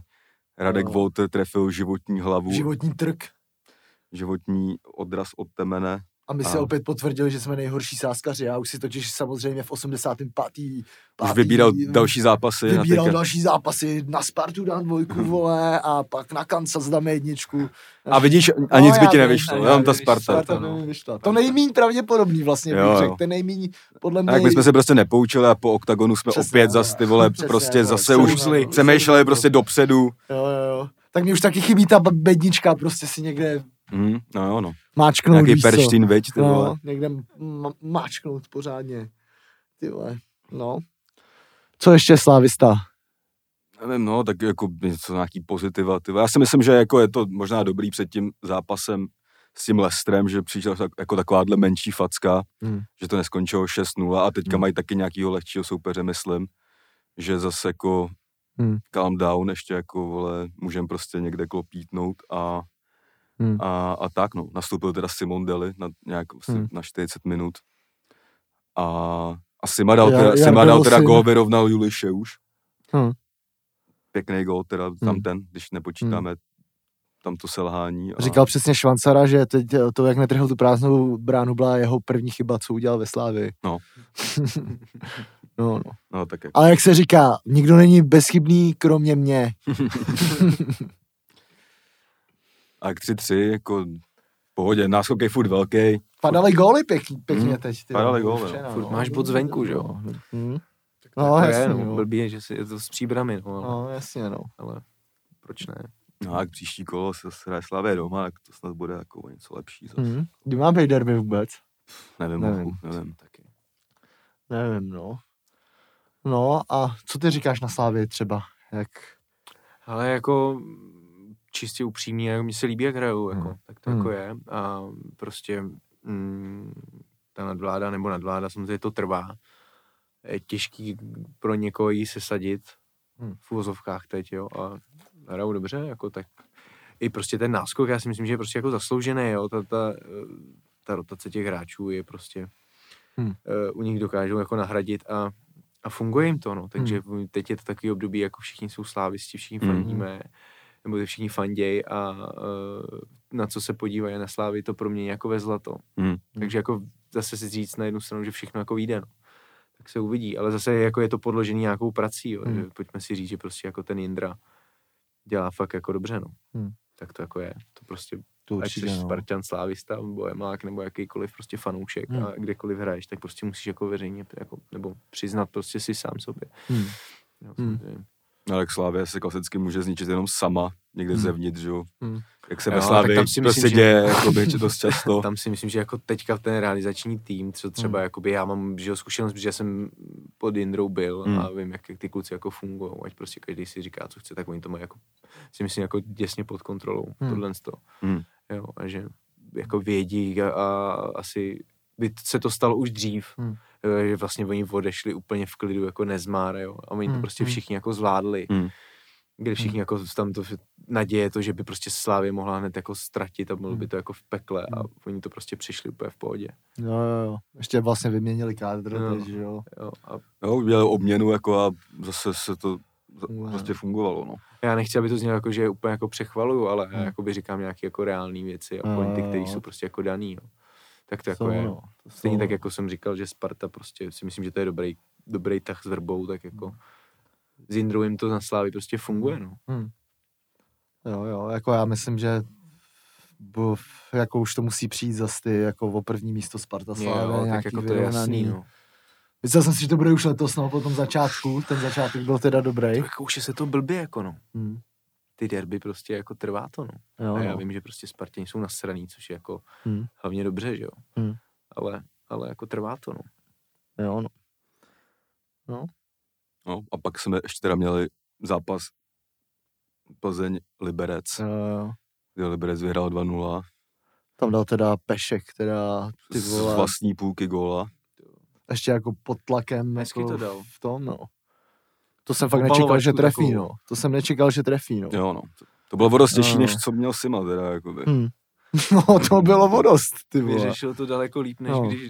Speaker 1: Radek
Speaker 2: No.
Speaker 1: Volter trefil životní hlavu,
Speaker 2: Životní trk.
Speaker 1: životní odraz od temene.
Speaker 2: A my
Speaker 1: A-
Speaker 2: se opět potvrdili, že jsme nejhorší sáskaři. Já už si totiž samozřejmě v 85.
Speaker 1: Už vybíral další zápasy. na
Speaker 2: Vybíral
Speaker 1: teďka.
Speaker 2: další zápasy, na Spartu dám dvojku, vole, a pak na Kansas dáme jedničku.
Speaker 1: A vidíš, a
Speaker 2: No,
Speaker 1: nic by
Speaker 2: já
Speaker 1: ti nevyšlo,
Speaker 3: já
Speaker 1: jenom
Speaker 3: vím,
Speaker 1: ta Sparta.
Speaker 2: Sparta
Speaker 1: to,
Speaker 2: by
Speaker 1: no.
Speaker 2: vyšla. To nejmíň pravděpodobný vlastně,
Speaker 1: Jo,
Speaker 2: bych
Speaker 1: jo.
Speaker 2: řekl. Ten nejmíň, podle mě...
Speaker 1: A jak my jsme se prostě nepoučili a po oktagonu jsme
Speaker 2: Přesně,
Speaker 1: opět
Speaker 2: no.
Speaker 1: zas ty vole,
Speaker 2: Přesně,
Speaker 1: prostě
Speaker 2: no.
Speaker 1: zase už přemýšleli prostě dopředu.
Speaker 2: Jo, jo, jo. Tak mi už taky chybí ta bednička, prostě si někde
Speaker 1: Mm, no jo, no.
Speaker 2: máčknout,
Speaker 1: Nějaký perštín, viď, ty vole.
Speaker 2: No, někde m- máčknout pořádně. Ty vole, no. Co ještě Slávista?
Speaker 1: Nevím, no, tak jako něco nějaký pozitiva. Ty. vole. Já si myslím, že jako je to možná dobrý před tím zápasem s tím Lestrem, že přišla tak, jako takováhle menší facka,
Speaker 2: Hmm.
Speaker 1: že to neskončilo 6-0 a teďka
Speaker 2: Hmm.
Speaker 1: mají taky nějakýho lehčího soupeře, myslím, že zase jako
Speaker 2: Hmm.
Speaker 1: calm down, ještě jako, vole, můžem prostě někde klopítnout a,
Speaker 2: Hmm.
Speaker 1: a, a tak, no. Nastoupil teda Simon Deli na nějak asi
Speaker 2: Hmm.
Speaker 1: na 40 minut a, a Sima dal, teda, Sima
Speaker 2: Jarda
Speaker 1: dal teda gól, vyrovnal Juliše už.
Speaker 2: Hmm.
Speaker 1: Pěkný gól, teda tam
Speaker 2: Hmm.
Speaker 1: ten, když nepočítáme tam to selhání. A,
Speaker 2: Říkal přesně Švancara, že teď eh, to, jak netrhl tu prázdnou bránu, byla jeho první chyba, co udělal ve Slávii.
Speaker 1: No.
Speaker 2: no, no.
Speaker 1: no, tak jako,
Speaker 2: Ale jak se říká, nikdo není bezchybný, kromě mě.
Speaker 1: a k 3-3, jako v pohodě, náskok je furt velký.
Speaker 2: Padaly góly pěk, pěkně
Speaker 1: Hmm.
Speaker 2: teď. Ty,
Speaker 1: Padaly góly,
Speaker 2: včera,
Speaker 3: Furt máš bod zvenku, že jo?
Speaker 2: Hmm.
Speaker 3: No,
Speaker 2: No,
Speaker 3: to
Speaker 2: jasně,
Speaker 3: je, no,
Speaker 2: no.
Speaker 3: blbý je, že si, je to s příbramy, no, ale,
Speaker 2: No, jasně, no.
Speaker 3: ale proč ne?
Speaker 1: No a k příští kolo se hraje Slavě doma, tak to snad bude jako něco lepší zase.
Speaker 2: Hmm. Kdy má být derby vůbec?
Speaker 1: Nevím,
Speaker 2: Nevím.
Speaker 1: nevím. nevím.
Speaker 3: Taky.
Speaker 2: Nevím, no. No a co ty říkáš na Slávě třeba? Jak...
Speaker 3: Ale jako čistě upřímně, jako mně se líbí, jak hrajou, jako,
Speaker 2: Hmm.
Speaker 3: tak to
Speaker 2: Hmm.
Speaker 3: jako je. A prostě mm, ta nadvláda nebo nadvláda, samozřejmě to trvá. Je těžký pro někoho jí sesadit
Speaker 2: Hmm.
Speaker 3: v uvozovkách teď, jo, a hrajou dobře, jako tak i prostě ten náskok, já si myslím, že je prostě jako zasloužený, jo, ta, ta, ta rotace těch hráčů je prostě,
Speaker 2: Hmm.
Speaker 3: eh, u nich dokážou jako nahradit a, a funguje jim to, no, takže
Speaker 2: Hmm.
Speaker 3: teď je to takový období, jako všichni jsou slávisti, všichni
Speaker 1: Hmm.
Speaker 3: fandíme, nebo ty všichni fanděj a uh, na co se podívají na slávy, to pro mě jako ve zlato.
Speaker 1: Hmm.
Speaker 3: Takže jako zase si říct na jednu stranu, že všechno jako vyjde, no. Tak se uvidí, ale zase jako je to podložený nějakou prací, jo, že pojďme si říct, že prostě jako ten Jindra dělá fakt jako dobře, no.
Speaker 2: Hmm.
Speaker 3: Tak to jako je. To prostě,
Speaker 2: To
Speaker 3: ať
Speaker 2: určitě,
Speaker 3: jsi
Speaker 2: no.
Speaker 3: Spartan, Slávista, Bohemák nebo jakýkoliv prostě fanoušek
Speaker 2: Hmm.
Speaker 3: a kdekoliv hraješ, tak prostě musíš jako veřejně jako, nebo přiznat prostě si sám sobě.
Speaker 2: Hmm.
Speaker 3: Jo,
Speaker 2: Hmm.
Speaker 3: Samozřejmě.
Speaker 1: Ale Slávě se klasicky může zničit jenom sama, někde
Speaker 2: Hmm.
Speaker 1: zevnitř, že jo.
Speaker 2: Hmm.
Speaker 1: Jak se
Speaker 3: Jo,
Speaker 1: ve Slávě, to
Speaker 3: myslím,
Speaker 1: se
Speaker 3: že-
Speaker 1: děje jakoby, dost často.
Speaker 3: Tam si myslím, že jako teďka ten realizační tým, co třeba
Speaker 2: Hmm.
Speaker 3: jakoby já mám že jo, zkušenost, protože jsem pod Jindrou byl
Speaker 1: Hmm.
Speaker 3: a vím, jak, ty kluci jako fungují, ať prostě každý si říká, co chce, tak oni to mají jako, si myslím, jako děsně pod kontrolou,
Speaker 2: Hmm.
Speaker 3: tohle to.
Speaker 1: Hmm.
Speaker 3: Jo, a že jako vědí a, a asi by se to stalo už dřív,
Speaker 2: Hmm.
Speaker 3: jo, že vlastně oni odešli úplně v klidu jako nezmár, jo, a oni to
Speaker 2: Hmm,
Speaker 3: prostě
Speaker 2: hmm.
Speaker 3: všichni jako zvládli.
Speaker 1: Hmm.
Speaker 3: Kde všichni jako tam to naděje to, že by prostě Slávě mohla hned jako ztratit a bylo by
Speaker 2: Hmm.
Speaker 3: to jako v pekle a
Speaker 2: Hmm.
Speaker 3: oni to prostě přišli úplně v pohodě.
Speaker 2: Jo, jo, jo. Ještě vlastně vyměnili kádr,
Speaker 3: No.
Speaker 2: teď, že jo.
Speaker 3: Jo, a
Speaker 1: Jo, udělali obměnu jako a zase se to
Speaker 2: Wow.
Speaker 1: prostě fungovalo, no.
Speaker 3: já nechci, aby to znělo jako, že je úplně jako přechvaluju, ale já
Speaker 2: Hmm.
Speaker 3: jakoby říkám nějaké jako reální věci a
Speaker 2: Jo,
Speaker 3: pointy,
Speaker 2: jo,
Speaker 3: které
Speaker 2: jo.
Speaker 3: jsou prostě jako daný. Jo. Tak to jako
Speaker 2: Jsou,
Speaker 3: je.
Speaker 2: no. To
Speaker 3: Stejně
Speaker 2: jsou,
Speaker 3: tak, jako jsem říkal, že Sparta prostě si myslím, že to je dobrý, dobrý tah s Vrbou, tak jako s Jindrou jim to na Slávy prostě funguje, no.
Speaker 2: Hmm. Jo, jo, jako já myslím, že bo, jako už to musí přijít zase ty, jako o první místo Sparta Slávy,
Speaker 3: Jo, tak
Speaker 2: nějaký
Speaker 3: jako to je jasný, no.
Speaker 2: Myslel jsem si, že to bude už letos, no, po tom začátku, ten začátek byl teda dobrý.
Speaker 3: Jako už je se to blbě, jako no.
Speaker 2: Hmm.
Speaker 3: Ty derby prostě jako trvá to, no.
Speaker 2: Jo,
Speaker 3: a já
Speaker 2: no.
Speaker 3: vím, že prostě Spartěni jsou nasraný, což je jako
Speaker 2: Hmm.
Speaker 3: hlavně dobře, že jo.
Speaker 2: Hmm.
Speaker 3: Ale, ale jako trvá to, no.
Speaker 2: Jo, no.
Speaker 1: no. A pak jsme ještě teda měli zápas Plzeň Liberec,
Speaker 2: Jo, jo.
Speaker 1: kde Liberec vyhrál 2-0
Speaker 2: Tam dal teda Pešek, teda ty
Speaker 1: z
Speaker 2: vole,
Speaker 1: vlastní půlky góla.
Speaker 2: ještě jako pod tlakem
Speaker 3: Hezky
Speaker 2: jako
Speaker 3: to dal.
Speaker 2: v tom, no. To jsem fakt nečekal, že trefí,
Speaker 3: takovou.
Speaker 2: no. To jsem nečekal, že trefí, no.
Speaker 1: Jo, no. To, to bylo o dost těžší,
Speaker 2: No.
Speaker 1: než co měl Sima, teda, jakoby.
Speaker 2: Hmm. No, to bylo vodost, ty vole.
Speaker 3: Vyřešil to daleko líp, než
Speaker 2: No.
Speaker 3: když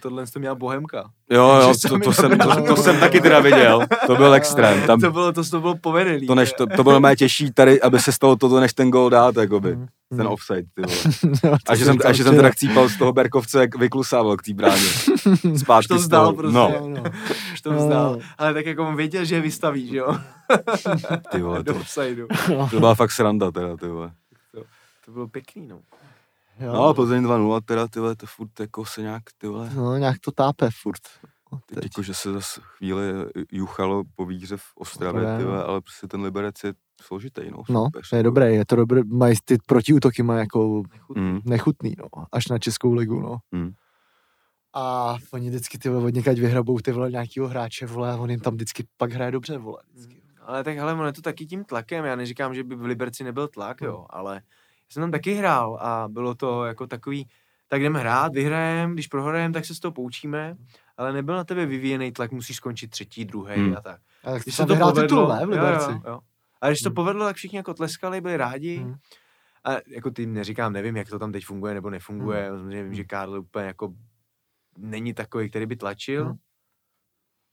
Speaker 3: tohle to měla Bohemka.
Speaker 1: Jo, jo, to, to, jsem, to, to jsem taky teda viděl. To byl extrém. Tam,
Speaker 3: to bylo, to, to bylo povedený.
Speaker 1: to, než, to, to bylo mé těžší tady, aby se stalo toto, než ten gól dát, jakoby.
Speaker 2: Hmm.
Speaker 1: Ten offside, ty vole.
Speaker 2: To
Speaker 1: A že jsem, a že jsem teda chcípal z toho Berkovce, jak vyklusával k té bráně. Zpátky
Speaker 3: to vzdal prostě.
Speaker 1: No,
Speaker 2: no.
Speaker 3: Už to vzdal.
Speaker 2: jo.
Speaker 3: Ale tak jako on věděl, že je vystaví, že jo?
Speaker 1: ty vole, to, to byla fakt sranda, teda, ty vole.
Speaker 3: To bylo pěkný, no.
Speaker 2: Jo.
Speaker 1: No a Plzeň 2-0, teda, ty vole, to furt jako se nějak, ty vole,
Speaker 2: No, nějak to tápe furt.
Speaker 1: Teď
Speaker 2: teď.
Speaker 1: jako, že se zase chvíli juchalo po výhře v Ostravě,
Speaker 2: no.
Speaker 1: vole, ale prostě ten Liberec je složitý, no.
Speaker 2: No, to je dobré, je to dobré, mají ty protiútoky mají jako
Speaker 3: Nechutný.
Speaker 1: Mm,
Speaker 2: nechutný, no, až na Českou ligu, no.
Speaker 1: mm.
Speaker 2: A oni vždycky ty vole od někať vyhrabou ty vole nějakýho hráče, vole, a on jim tam vždycky pak hraje dobře, vole. Vždycky.
Speaker 3: Ale tak hele, ono je to taky tím tlakem. Já neříkám, že by v Liberci nebyl tlak,
Speaker 2: Hmm.
Speaker 3: jo, ale jsem tam taky hrál a bylo to jako takový, tak jdeme hrát, vyhrajem, když prohrajeme, tak se z toho poučíme, ale nebyl na tebe vyvíjený tlak, musíš skončit třetí, druhý
Speaker 1: Hmm.
Speaker 3: a tak.
Speaker 2: A tak
Speaker 3: Když se to povedlo,
Speaker 2: titul, ne, v
Speaker 3: jo,
Speaker 2: Liberci.
Speaker 3: jo, jo. A když to
Speaker 2: Hmm.
Speaker 3: povedlo, tak všichni jako tleskali, byli rádi.
Speaker 2: Hmm.
Speaker 3: A jako tým neříkám, nevím, jak to tam teď funguje nebo nefunguje.
Speaker 2: Hmm.
Speaker 3: Samozřejmě vím, že Karl úplně jako není takový, který by tlačil.
Speaker 2: Hmm.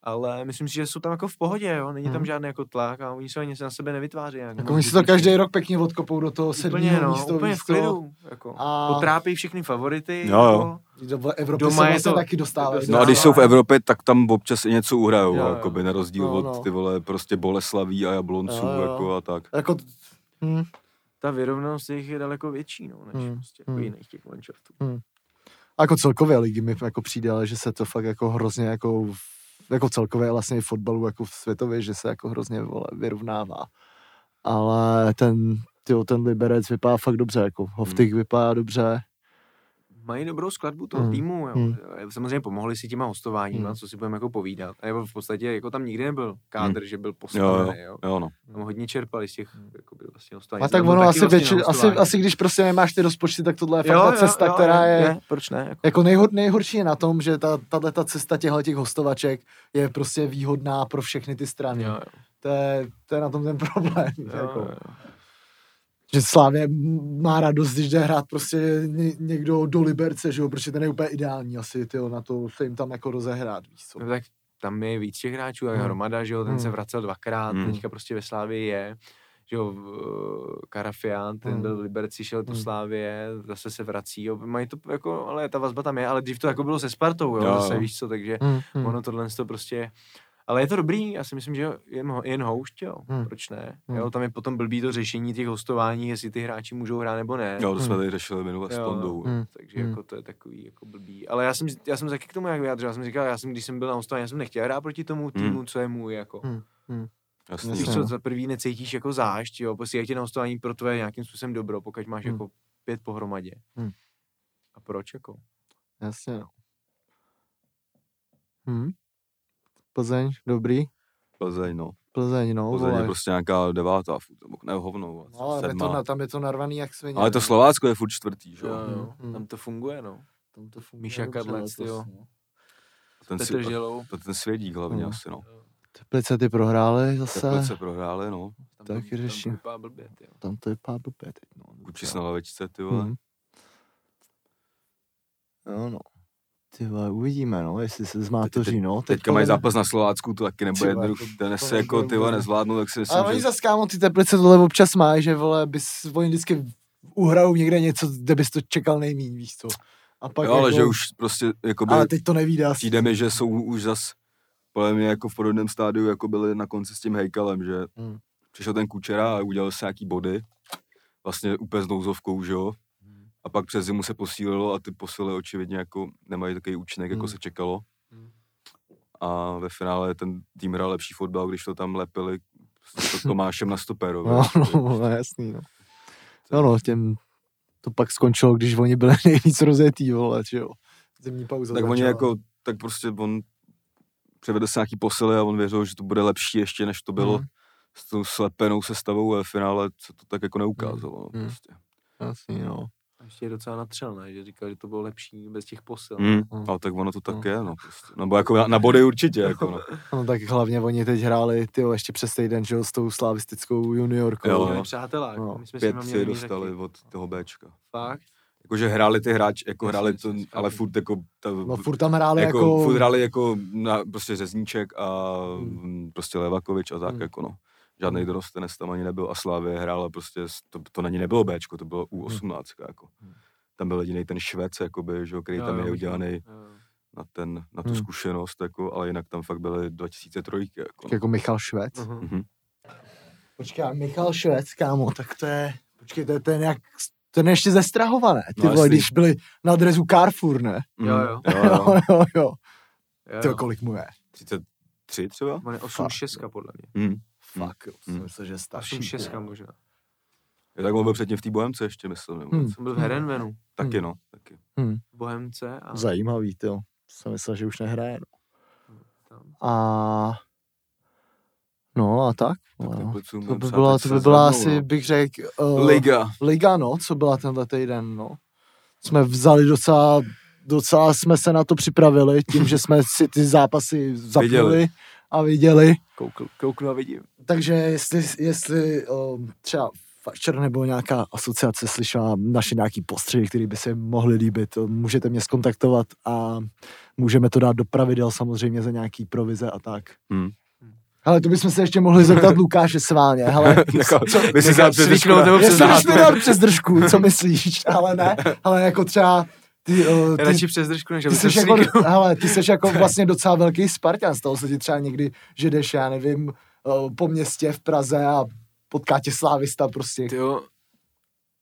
Speaker 3: Ale myslím si, že jsou tam jako v pohodě, jo. Není tam
Speaker 2: Hmm.
Speaker 3: žádný jako tlak a oni se ani na sebe nevytváří.
Speaker 2: Jako
Speaker 3: moc
Speaker 2: oni si to každý rok pěkně odkopou do toho sedmého
Speaker 3: no,
Speaker 2: místo.
Speaker 3: úplně
Speaker 2: víš
Speaker 3: v klidu. Jako.
Speaker 2: A-
Speaker 3: Potrápí všechny favority.
Speaker 1: Jo, jo.
Speaker 3: Jako.
Speaker 2: Do Evropy
Speaker 3: Doma
Speaker 2: se
Speaker 3: je
Speaker 2: vlastně
Speaker 3: to-
Speaker 2: taky dostávají.
Speaker 1: No a když jsou v Evropě, tak tam občas i něco uhrajou,
Speaker 3: Jo, jo.
Speaker 1: jakoby na rozdíl
Speaker 2: No,
Speaker 1: od
Speaker 2: no.
Speaker 1: ty vole prostě Boleslaví a Jablonců
Speaker 2: Jo, jo.
Speaker 1: jako a tak.
Speaker 2: Jako, hm,
Speaker 3: Ta vyrovnanost jejich je daleko větší, no, než
Speaker 2: Hmm.
Speaker 3: prostě jako
Speaker 2: Hmm.
Speaker 3: jiných těch manšaftů.
Speaker 2: a jako celkově ligy mi jako přijde, ale že se to fakt jako hrozně jako, v- jako celkově vlastně fotbalu jako v světově, že se jako hrozně vole, vyrovnává. Ale ten, tyjo, ten Liberec vypadá fakt dobře, jako Hoftik vypadá dobře.
Speaker 3: Mají dobrou skladbu toho
Speaker 2: Hmm.
Speaker 3: týmu, jo.
Speaker 2: Hmm.
Speaker 3: Samozřejmě pomohli si těma hostováníma,
Speaker 2: Hmm.
Speaker 3: co si budeme jako povídat. A v podstatě jako tam nikdy nebyl kádr, že byl
Speaker 1: Jo, jo,
Speaker 3: postavený, jo.
Speaker 1: jo, no.
Speaker 3: Tam hodně čerpali z těch jako by vlastně hostování.
Speaker 2: A tak ono asi,
Speaker 3: vlastně
Speaker 2: větši, asi,
Speaker 3: hostování.
Speaker 2: asi když prostě nemáš ty rozpočty, tak tohle je fakt ta cesta, která je,
Speaker 3: Proč ne? Jako,
Speaker 2: Jako nejhor, nejhorší je na tom, že ta, tahle ta cesta těchto těch hostovaček je prostě výhodná pro všechny ty strany.
Speaker 3: jo, jo,
Speaker 2: To, je, to je na tom ten problém.
Speaker 3: jo,
Speaker 2: jako.
Speaker 3: jo, jo.
Speaker 2: Že Slávě má radost, když jde hrát prostě ně, někdo do Liberce, že jo, protože ten je úplně ideální asi, tyjo, na to se jim tam jako rozehrát, víš co.
Speaker 3: No, tak tam je víc těch hráčů, jak
Speaker 2: Hmm.
Speaker 3: Hromada, že jo, ten se
Speaker 2: Hmm.
Speaker 3: vracel dvakrát,
Speaker 1: Hmm.
Speaker 3: teďka prostě ve Slávii je, že jo, v- Karafian, ten
Speaker 2: Hmm.
Speaker 3: byl v Liberci, šel do
Speaker 2: Hmm.
Speaker 3: Slávie, zase se vrací, jo, mají to jako, ale ta vazba tam je, ale dřív to jako bylo se Spartou, jo,
Speaker 1: Jo,
Speaker 3: zase víš co, takže
Speaker 2: Hmm, hmm.
Speaker 3: ono tohle to prostě, ale je to dobrý, já si myslím, že jen, ho- jen houšť, jo,
Speaker 2: Hmm.
Speaker 3: proč ne,
Speaker 2: Hmm.
Speaker 3: jo, tam je potom blbý to řešení těch hostování, jestli ty hráči můžou hrát nebo ne.
Speaker 1: Jo, to jsme
Speaker 2: Hmm.
Speaker 1: tady řešili minule s Tondou.
Speaker 2: Hmm.
Speaker 3: Takže
Speaker 2: Hmm.
Speaker 3: jako to je takový jako blbý. Ale já jsem, já jsem taky k tomu jak vyjádřil, já jsem říkal, já jsem, když jsem byl na hostování, já jsem nechtěl hrát proti tomu týmu, co je můj, jako.
Speaker 2: Hmm.
Speaker 1: Jasný.
Speaker 2: Jasně,
Speaker 3: Víš
Speaker 2: no.
Speaker 3: co, za prvý necítíš jako zášť, jo, prostě jak tě na hostování pro tvoje nějakým způsobem dobro, pokud máš
Speaker 2: Hmm.
Speaker 3: jako pět pohromadě.
Speaker 2: Hmm.
Speaker 3: A proč jako?
Speaker 2: Jasně, no. Hmm. Plzeň, dobrý.
Speaker 1: Plzeň, no.
Speaker 2: Plzeň, no,
Speaker 1: Plzeň je
Speaker 2: vole.
Speaker 1: prostě nějaká devátá, furt, nebo ne hovno,
Speaker 2: No, ale je to, tam je to narvaný jak svině.
Speaker 1: Ale to
Speaker 2: no.
Speaker 1: Slovácko je furt čtvrtý, že
Speaker 3: Jo,
Speaker 1: jo.
Speaker 3: jo,
Speaker 2: Hmm.
Speaker 3: tam to funguje, no.
Speaker 2: Tam to funguje
Speaker 3: Míša Kadlec, jo.
Speaker 2: no.
Speaker 1: Ten,
Speaker 3: Petr
Speaker 1: si,
Speaker 3: Žilou.
Speaker 1: to ten svědík hlavně
Speaker 2: No.
Speaker 1: asi, no.
Speaker 2: Teplice ty prohrály zase.
Speaker 1: Teplice prohráli, no.
Speaker 3: Tam
Speaker 2: Taky
Speaker 3: to, tam
Speaker 2: řeším.
Speaker 3: to vypadá blbě, tyjo.
Speaker 2: Tam to vypadá blbě teď, no.
Speaker 1: Kučis na lavičce, ty vole.
Speaker 2: Mhm. Jo, no. Ty vole, uvidíme, no, jestli se zmátoří, no. Teď
Speaker 1: Teďka mají zápas na Slovácku, to taky nebude
Speaker 2: to-
Speaker 1: Ten se jako ty vole
Speaker 2: vůbec.
Speaker 1: nezvládnu, tak si myslím,
Speaker 2: Ale oni
Speaker 1: že...
Speaker 2: zase, kámo, ty teplice tohle občas mají, že vole, bys, oni vždycky uhrajou někde něco, kde bys to čekal nejmíň, víš co. A pak
Speaker 1: Jo, ale
Speaker 2: jako,
Speaker 1: že už prostě, jakoby,
Speaker 2: ale teď to nevíde asi.
Speaker 1: přijde mi, že jsou už zas podle mě jako v podobném stádiu, jako byli na konci s tím Hejkalem, že
Speaker 2: Hmm.
Speaker 1: přišel ten Kučera a udělal se nějaký body, vlastně úplně s nouzovkou, že jo. A pak přes zimu se posílilo a ty posily očividně jako nemají takový účinek, jako
Speaker 2: Hmm.
Speaker 1: se čekalo.
Speaker 3: Hmm.
Speaker 1: A ve finále ten tým hrál lepší fotbal, když to tam lepili s Tomášem na stoperu.
Speaker 2: No, no, no, jasný, no. No, no, těm to pak skončilo, když oni byli nejvíc rozjetý, vole, že jo. Zimní pauza
Speaker 1: tak oni jako, tak prostě on převedl se nějaký posily a on věřil, že to bude lepší ještě, než to bylo
Speaker 2: Mhm.
Speaker 1: s tou slepenou sestavou a ve finále se to tak jako neukázalo. No,
Speaker 2: Mhm.
Speaker 1: prostě.
Speaker 2: Jasný, no.
Speaker 3: A ještě je docela natřel, ne? Že říkal, že to bylo lepší bez těch posil.
Speaker 1: Mm,
Speaker 2: Mhm.
Speaker 1: ale tak ono to tak
Speaker 2: Mhm.
Speaker 1: je, no. Prostě. Nebo jako na, na body určitě, jako no.
Speaker 2: No tak hlavně oni teď hráli, ty ještě přes týden, že s tou slavistickou juniorkou.
Speaker 1: Jo,
Speaker 3: jo. přátelák.
Speaker 2: No,
Speaker 3: My jsme
Speaker 1: Pět
Speaker 3: měli
Speaker 1: si dostali
Speaker 3: taky.
Speaker 1: od toho Bčka.
Speaker 3: Fakt?
Speaker 1: Jakože hráli ty hráči, jako hráli to, ale furt jako, ta,
Speaker 2: No furt tam hráli
Speaker 1: jako,
Speaker 2: jako...
Speaker 1: furt hráli jako na, prostě Řezníček a
Speaker 2: Hmm.
Speaker 1: mm. prostě Levakovič a tak
Speaker 2: Hmm.
Speaker 1: jako no. Žádný dorostenec tam ani nebyl a Slávě hrála prostě, to, to na ní nebylo Bčko, to bylo U18 jako.
Speaker 2: Hmm.
Speaker 1: Tam byl jediný ten Švec, jakoby, že, jo, který
Speaker 3: Jo,
Speaker 1: tam je udělaný
Speaker 3: Jo.
Speaker 1: na, ten, na tu
Speaker 2: Hmm.
Speaker 1: zkušenost, jako, ale jinak tam fakt byly 2003. Jako.
Speaker 2: Jako Michal Švec.
Speaker 3: Mhm.
Speaker 1: Mhm.
Speaker 2: Počkej, Michal Švec, kámo, tak to je, počkej, to je ten jak, ten je ještě zestrahované, ty
Speaker 1: No,
Speaker 2: vole, když byli na drezu Carrefour, ne?
Speaker 3: Jo,
Speaker 1: Mhm.
Speaker 3: jo.
Speaker 1: jo, jo.
Speaker 2: jo, jo, jo.
Speaker 3: Jo,
Speaker 2: Ty
Speaker 3: jo.
Speaker 2: kolik mu je?
Speaker 1: 33 třeba?
Speaker 3: On je 8 šestka, podle mě.
Speaker 1: Mhm.
Speaker 2: Fakt, jo, jsem
Speaker 1: Hmm.
Speaker 2: myslel, že je starší.
Speaker 3: 8 šestka možná.
Speaker 1: Je tak on byl předtím v té Bohemce ještě, myslím. Nebo
Speaker 2: Hmm.
Speaker 3: On byl v Herenvenu,
Speaker 1: Taky
Speaker 2: Hmm.
Speaker 1: no, taky.
Speaker 3: v Bohemce a
Speaker 2: Zajímavý, ty jo. Jsem myslel, že už nehraje, no.
Speaker 3: tam.
Speaker 2: A... No a tak.
Speaker 1: Tak
Speaker 2: no. To by byla, to by byla asi,
Speaker 1: no.
Speaker 2: bych řekl, uh,
Speaker 1: Liga.
Speaker 2: Liga, no, co byla tenhle týden, no. Jsme vzali docela, docela jsme se na to připravili tím, že jsme si ty zápasy zapnuli
Speaker 1: Viděli.
Speaker 2: A viděli.
Speaker 3: Koukl, kouknu a vidím.
Speaker 2: Takže jestli, jestli o, třeba Fatscher nebo nějaká asociace slyšela naše nějaký postřehy, které by se mohly líbit, to můžete mě skontaktovat a můžeme to dát do pravidel samozřejmě za nějaký provize a tak.
Speaker 1: Hmm.
Speaker 2: Ale to bychom se ještě mohli zeptat Lukáše Sváně. Hele,
Speaker 1: Jako,
Speaker 2: co,
Speaker 1: si dal přes
Speaker 3: přes
Speaker 2: držku, co myslíš? Ale ne, ale jako třeba ty, o, ty,
Speaker 3: Radši přes držku, než
Speaker 2: ty
Speaker 3: aby
Speaker 2: jsi,
Speaker 3: se
Speaker 2: jako, hele, ty jsi jako vlastně docela velký Spartan, stalo se ti třeba někdy, že jdeš, já nevím, o, po městě v Praze a potká tě slávista prostě.
Speaker 3: Tyjo,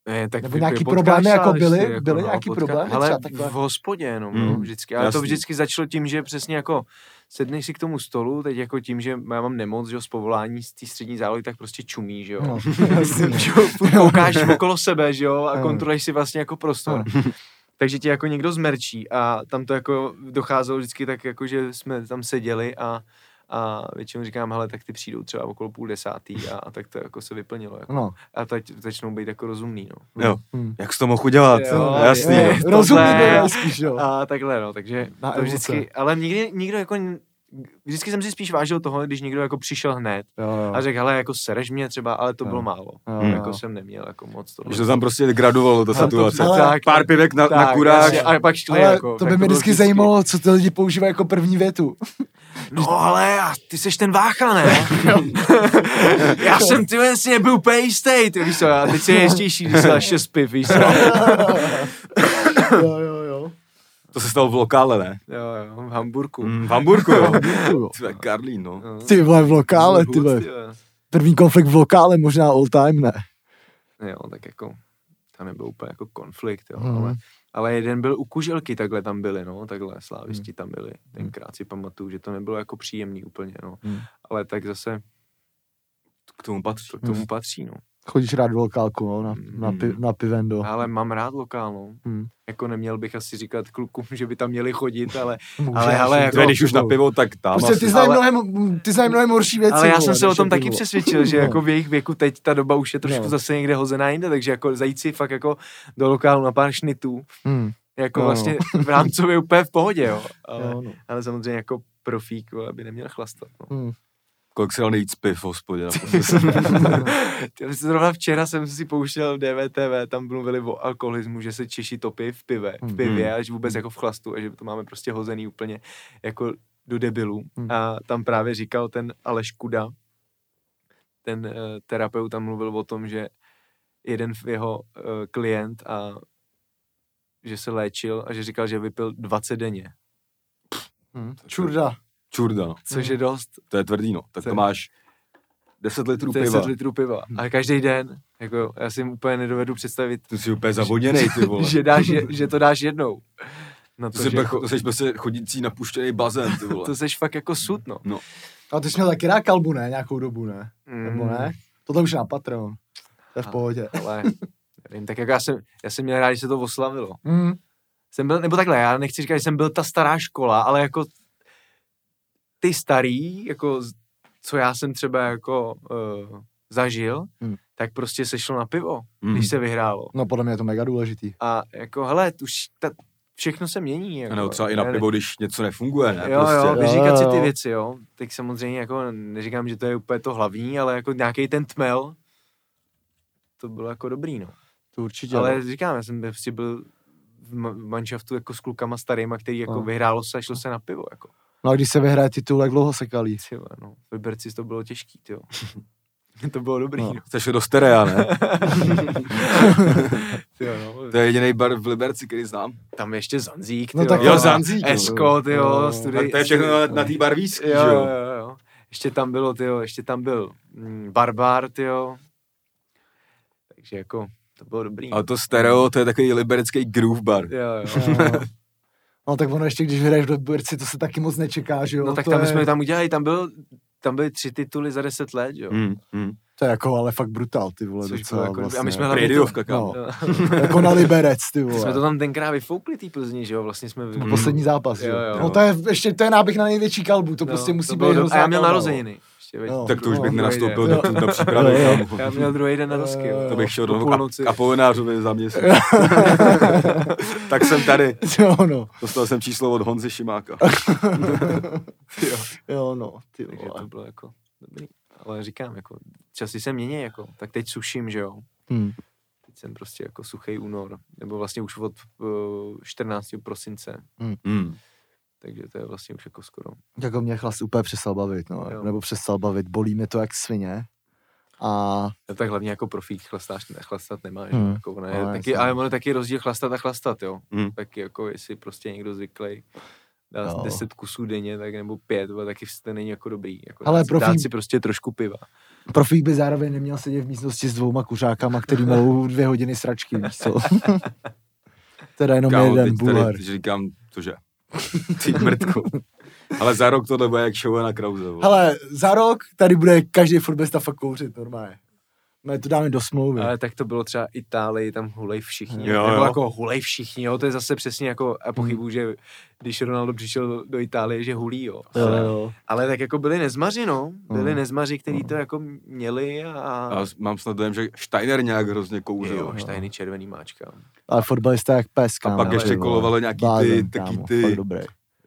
Speaker 3: ne, tak
Speaker 2: Nebo nějaký problémy jako byly?
Speaker 3: jako,
Speaker 2: Byly
Speaker 3: no,
Speaker 2: nějaký
Speaker 3: potká-
Speaker 2: problémy
Speaker 3: Ale
Speaker 2: třeba takhle?
Speaker 3: v hospodě jenom,
Speaker 1: Mm,
Speaker 3: no, vždycky. Ale to
Speaker 1: jasný.
Speaker 3: vždycky začalo tím, že přesně jako sedneš si k tomu stolu, teď jako tím, že já mám nemoc, že jo, z povolání z té střední zálohy, tak prostě čumí, že jo.
Speaker 2: No,
Speaker 3: jo, koukáš okolo sebe, že jo, a
Speaker 2: Jo.
Speaker 3: kontroluješ si vlastně jako prostor. Takže tě jako někdo zmerčí a tam to jako docházelo vždycky tak jako, že jsme tam seděli a, a většinou říkám, hele, tak ty přijdou třeba okolo půl desátý a, a tak to jako se vyplnilo. Jako.
Speaker 2: no.
Speaker 3: A teď začnou být jako rozumný, no.
Speaker 1: Jo,
Speaker 2: Hm.
Speaker 1: jak jsi to mohl udělat?
Speaker 3: Jo,
Speaker 1: Jasný.
Speaker 3: je.
Speaker 2: Jo,
Speaker 3: tohle-
Speaker 2: Rozumný spíš, jo.
Speaker 3: A takhle, no, takže
Speaker 2: Na
Speaker 3: to vždycky, ale nikdy, nikdo jako, vždycky jsem si spíš vážil toho, když někdo jako přišel hned
Speaker 2: Jo, jo.
Speaker 3: a řekl, hele, jako sereš mě třeba, ale to
Speaker 2: Jo.
Speaker 3: bylo málo.
Speaker 2: Jo.
Speaker 3: Jako
Speaker 2: jo.
Speaker 3: jsem neměl jako moc to.
Speaker 1: Že to tam prostě gradovalo, ta
Speaker 2: to-
Speaker 1: situace.
Speaker 2: ale-
Speaker 3: tak,
Speaker 1: Pár pivek na, na kurách.
Speaker 3: jasně, A pak šli
Speaker 2: Ale
Speaker 3: jako.
Speaker 2: to by mě vždycky zajímalo, co ty lidi používají jako první větu.
Speaker 3: No ale a ty seš ten vácha, ne? Já jsem ty vlastně nebyl úplně jistý, ty víš co, a teď si je jistější, když se dáš šest piv, víš co?
Speaker 1: To se stalo v lokále, ne?
Speaker 3: Jo, jo, v Hamburku.
Speaker 1: Mm, v Hamburku, jo.
Speaker 2: jo.
Speaker 1: Ty vole, Karlín, no.
Speaker 3: No.
Speaker 2: Ty vole, v lokále, ty vole. První konflikt v lokále, možná all time, ne?
Speaker 3: Jo, tak jako, tam nebyl úplně jako konflikt, jo,
Speaker 2: Mhm.
Speaker 3: ale, ale jeden byl u Kuželky, takhle tam byli, no, takhle slávisti tam byli, tenkrát si pamatuju, že to nebylo jako příjemný úplně, no,
Speaker 2: Mhm.
Speaker 3: ale tak zase
Speaker 1: K tomu patří.
Speaker 3: to k tomu patří, no.
Speaker 2: Chodíš rád do lokálku, no, na, na, pi, na pivendo.
Speaker 3: Ale mám rád lokálnou.
Speaker 2: Hmm.
Speaker 3: Jako neměl bych asi říkat klukům, že by tam měli chodit, ale,
Speaker 2: Můžeš,
Speaker 3: ale, ale jako,
Speaker 1: když už na pivo, tak tam
Speaker 2: Prostě ty znají
Speaker 3: Ale-
Speaker 2: mnohem, ty znají mnohem horší věci.
Speaker 3: ale já jsem se o tom taky
Speaker 2: pivo.
Speaker 3: přesvědčil, že
Speaker 2: No.
Speaker 3: jako v jejich věku teď ta doba už je trošku
Speaker 2: No.
Speaker 3: zase někde hozená jinde, takže jako zajít si fakt jako do lokálu na pár šnitů,
Speaker 2: Hmm.
Speaker 3: jako
Speaker 2: No.
Speaker 3: vlastně v rámcově úplně v pohodě, jo. Ale,
Speaker 2: Jo, no.
Speaker 3: ale samozřejmě jako profík, vole, by neměl chlastat. No.
Speaker 2: Hmm.
Speaker 1: Kolik si dal nejvíc piv v hospodě?
Speaker 3: Zrovna včera jsem si pouštěl DVTV, tam mluvili o alkoholismu, že se Češi topí v pive, v pivě, a že vůbec jako v chlastu a že to máme prostě hozený úplně jako do debilů.
Speaker 2: Hmm.
Speaker 3: A tam právě říkal ten Aleš Kuda, ten uh, terapeut tam mluvil o tom, že jeden jeho uh, klient a že se léčil a že říkal, že vypil 20 denně,
Speaker 2: Hmm. Čurda.
Speaker 1: Čurda, no.
Speaker 3: což je dost.
Speaker 1: To je tvrdý, no. Tak
Speaker 3: To
Speaker 1: máš 10 litrů
Speaker 3: To je
Speaker 1: piva.
Speaker 3: 10 litrů piva. A každý den, jako já si úplně nedovedu představit,
Speaker 1: Ty jsi úplně zavodněnej, ty vole.
Speaker 3: že, dáš, že to dáš jednou. Na
Speaker 1: To,
Speaker 3: to,
Speaker 1: jsi,
Speaker 3: že
Speaker 1: pak-
Speaker 3: jako,
Speaker 1: to jsi prostě chodící napuštěný bazén, ty vole.
Speaker 3: to seš fakt jako sud, no.
Speaker 2: A ty jsi měl taky rád kalbu, ne? Nějakou dobu, ne?
Speaker 3: Mm,
Speaker 2: Nebo ne? Tohle už je na Patreon. To je v pohodě.
Speaker 3: Ale, nevím, tak jako já jsem, já jsem měl rád, že se to oslavilo.
Speaker 2: Hmm.
Speaker 3: Jsem byl, nebo takhle, já nechci říkat, že jsem byl ta stará škola, ale jako ty starý, jako co já jsem třeba jako uh, zažil,
Speaker 2: Hmm.
Speaker 3: tak prostě se šlo na pivo,
Speaker 1: Hmm.
Speaker 3: když se vyhrálo.
Speaker 2: No podle mě je to mega důležitý.
Speaker 3: A jako, hele, už ta, všechno se mění. Jako,
Speaker 1: A nebo třeba i na
Speaker 3: Ne-
Speaker 1: pivo, když něco nefunguje, ne?
Speaker 3: Jo, jo,
Speaker 1: prostě.
Speaker 3: vyříkat si
Speaker 2: Jo,
Speaker 3: ty
Speaker 2: jo.
Speaker 3: věci, jo. Tak samozřejmě jako neříkám, že to je úplně to hlavní, ale jako nějaký ten tmel, to bylo jako dobrý, no.
Speaker 2: To určitě.
Speaker 3: Ale
Speaker 2: no.
Speaker 3: říkám, já jsem prostě byl v manšaftu jako s klukama starýma, který jako
Speaker 2: No.
Speaker 3: vyhrálo se a šlo se na pivo, jako.
Speaker 2: No a když se vyhraje titul, jak dlouho se kalí?
Speaker 3: Ty vole, no. V Liberci to bylo těžký, ty to bylo dobrý,
Speaker 2: No.
Speaker 3: no.
Speaker 1: Jsi šel do Sterea, ne?
Speaker 3: Ty no.
Speaker 1: To je jediný bar v Liberci, který znám.
Speaker 3: Tam ještě Zanzík,
Speaker 2: No
Speaker 3: ty
Speaker 2: tak
Speaker 3: jo.
Speaker 1: Jo, Zanzík, no.
Speaker 3: Esko, ty jo,
Speaker 2: No.
Speaker 3: studij.
Speaker 1: To je všechno na, na té barvíský,
Speaker 3: jo,
Speaker 1: že
Speaker 3: jo,
Speaker 1: jo?
Speaker 3: jo, jo. Ještě tam bylo, ty jo, ještě tam byl mm, Barbar, ty jo. Takže jako, to bylo dobrý.
Speaker 1: Ale to stereo, to je takový liberecký groove bar.
Speaker 3: Jo, jo.
Speaker 2: no tak ono ještě, když vyhraješ do Liberci, to se taky moc nečeká, že jo?
Speaker 3: No tak
Speaker 2: to
Speaker 3: tam
Speaker 2: je,
Speaker 3: jsme tam udělali, tam byl, tam byly tři tituly za deset let, jo.
Speaker 1: Hmm, hmm.
Speaker 2: To je jako ale fakt brutál, ty vole,
Speaker 3: Což
Speaker 2: docela
Speaker 3: jako,
Speaker 2: vlastně.
Speaker 3: a my jsme hlavně to.
Speaker 2: No.
Speaker 3: Jo.
Speaker 2: jako na Liberec, ty vole.
Speaker 3: jsme to tam tenkrát vyfoukli, tý Plzni, že jo, vlastně jsme...
Speaker 2: Byl poslední zápas,
Speaker 3: Jo,
Speaker 2: jo.
Speaker 3: jo.
Speaker 2: No to je ještě, to je náběh na největší kalbu, to prostě musí
Speaker 3: to
Speaker 2: být
Speaker 3: do... A já měl narozeniny. Prostě. veď,
Speaker 2: No,
Speaker 1: Tak to už
Speaker 2: no,
Speaker 1: bych nenastoupil do,
Speaker 2: jo.
Speaker 1: kámo.
Speaker 3: Já měl druhý den na dosky.
Speaker 1: To bych šel do
Speaker 3: půlnoci.
Speaker 1: a, Apolinářovi za měsíc. tak jsem tady.
Speaker 2: Jo, no.
Speaker 1: Dostal jsem číslo od Honzy Šimáka.
Speaker 3: jo.
Speaker 2: Jo, no. Ty
Speaker 3: Takže
Speaker 2: vole.
Speaker 3: to bylo jako dobrý. Ale říkám, jako časy se mění, jako. Tak teď suším, že jo.
Speaker 2: Hm.
Speaker 3: Teď jsem prostě jako suchý únor. Nebo vlastně už od uh, 14. prosince.
Speaker 1: Hmm.
Speaker 3: Takže to je vlastně už jako skoro.
Speaker 2: Jako mě chlast úplně přestal bavit, no.
Speaker 3: Jo.
Speaker 2: Nebo přestal bavit. Bolí mě to jak svině. A
Speaker 3: No, tak hlavně jako profík chlastáš, chlastat nemáš.
Speaker 2: Hmm.
Speaker 3: Jako ono je
Speaker 2: No,
Speaker 3: taky, ale ono je taky rozdíl chlastat a chlastat, jo.
Speaker 1: Hmm.
Speaker 3: Tak jako jestli prostě někdo zvyklý dá
Speaker 2: Jo.
Speaker 3: 10 kusů denně, tak nebo pět, ale taky to není jako dobrý. Jako
Speaker 2: Ale
Speaker 3: dát,
Speaker 2: profík-
Speaker 3: dát si prostě trošku piva.
Speaker 2: profík by zároveň neměl sedět v místnosti s dvouma kuřákama, který mají dvě hodiny sračky, víš co? teda jenom
Speaker 1: Kámo,
Speaker 2: jeden
Speaker 1: teď říkám, cože? Ty mrtku. Ale za rok tohle bude jak show na Krause.
Speaker 2: Hele, za rok tady bude každý fotbalista fakt kouřit normálně. My to dáme do smlouvy.
Speaker 3: Ale tak to bylo třeba Itálii, tam hulej všichni.
Speaker 1: Jo,
Speaker 3: Nebo
Speaker 1: jo.
Speaker 3: jako hulej všichni, jo, to je zase přesně jako, a pochybuju, že když Ronaldo přišel do, do Itálie, že hulí, jo.
Speaker 2: Jo,
Speaker 3: Ale,
Speaker 2: jo.
Speaker 3: ale tak jako byli nezmaři, no. Byli
Speaker 2: Mm.
Speaker 3: nezmaři, kteří to jako měli a...
Speaker 1: A mám snad dojem, že Steiner nějak hrozně kouřil.
Speaker 3: jo, štajný červený máčka.
Speaker 2: Ale fotbalista jak pes,
Speaker 1: A pak
Speaker 3: ale
Speaker 1: ještě kolovalo nějaký ty, taky ty.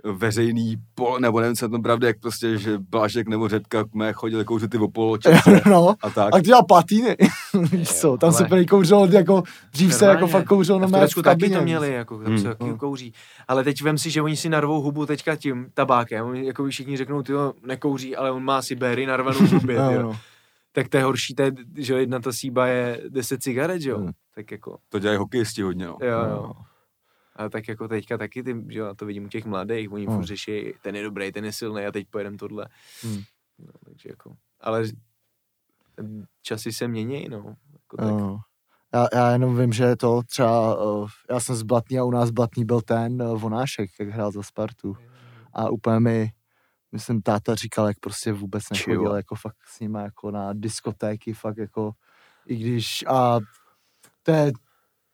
Speaker 1: Veřejný pol, nebo nevím, co je to pravda, jak prostě, že Blážek nebo Řepka mé chodili kouřit ty opolo
Speaker 2: no,
Speaker 1: a tak.
Speaker 2: a ty dělal platýny. Víš co, tam se
Speaker 3: ale-
Speaker 2: prý kouřilo, jako dřív se jako fakt kouřilo na
Speaker 3: v
Speaker 2: mé v
Speaker 3: taky to měli, jako, tam
Speaker 1: Hmm.
Speaker 3: se taky
Speaker 2: Hmm.
Speaker 3: kouří. Ale teď vem si, že oni si narvou hubu teďka tím tabákem. Oni jako všichni řeknou, ty nekouří, ale on má si béry narvanou v hubě.
Speaker 2: No, no.
Speaker 3: Tak to je horší, to je, že jedna ta síba je 10 cigaret, že jo?
Speaker 2: Hmm.
Speaker 3: Tak jako,
Speaker 1: To dělají hokejisti hodně, no.
Speaker 3: jo,
Speaker 2: No.
Speaker 3: jo. Ale tak jako teďka taky, ty, že jo, to vidím u těch mladých, oni
Speaker 2: Hmm.
Speaker 3: furt řeší, ten je dobrý, ten je silný a teď pojedem tohle.
Speaker 2: Hmm.
Speaker 3: No, takže jako, ale časy se mění, no. Jako tak.
Speaker 2: No. Já, já jenom vím, že to třeba, uh, já jsem z Blatný a u nás Blatný byl ten uh, Vonášek, jak hrál za Spartu. A úplně mi, myslím, táta říkal, jak prostě vůbec nechodil
Speaker 3: Čivo.
Speaker 2: jako fakt s nima jako na diskotéky, fakt jako, i když, a to je,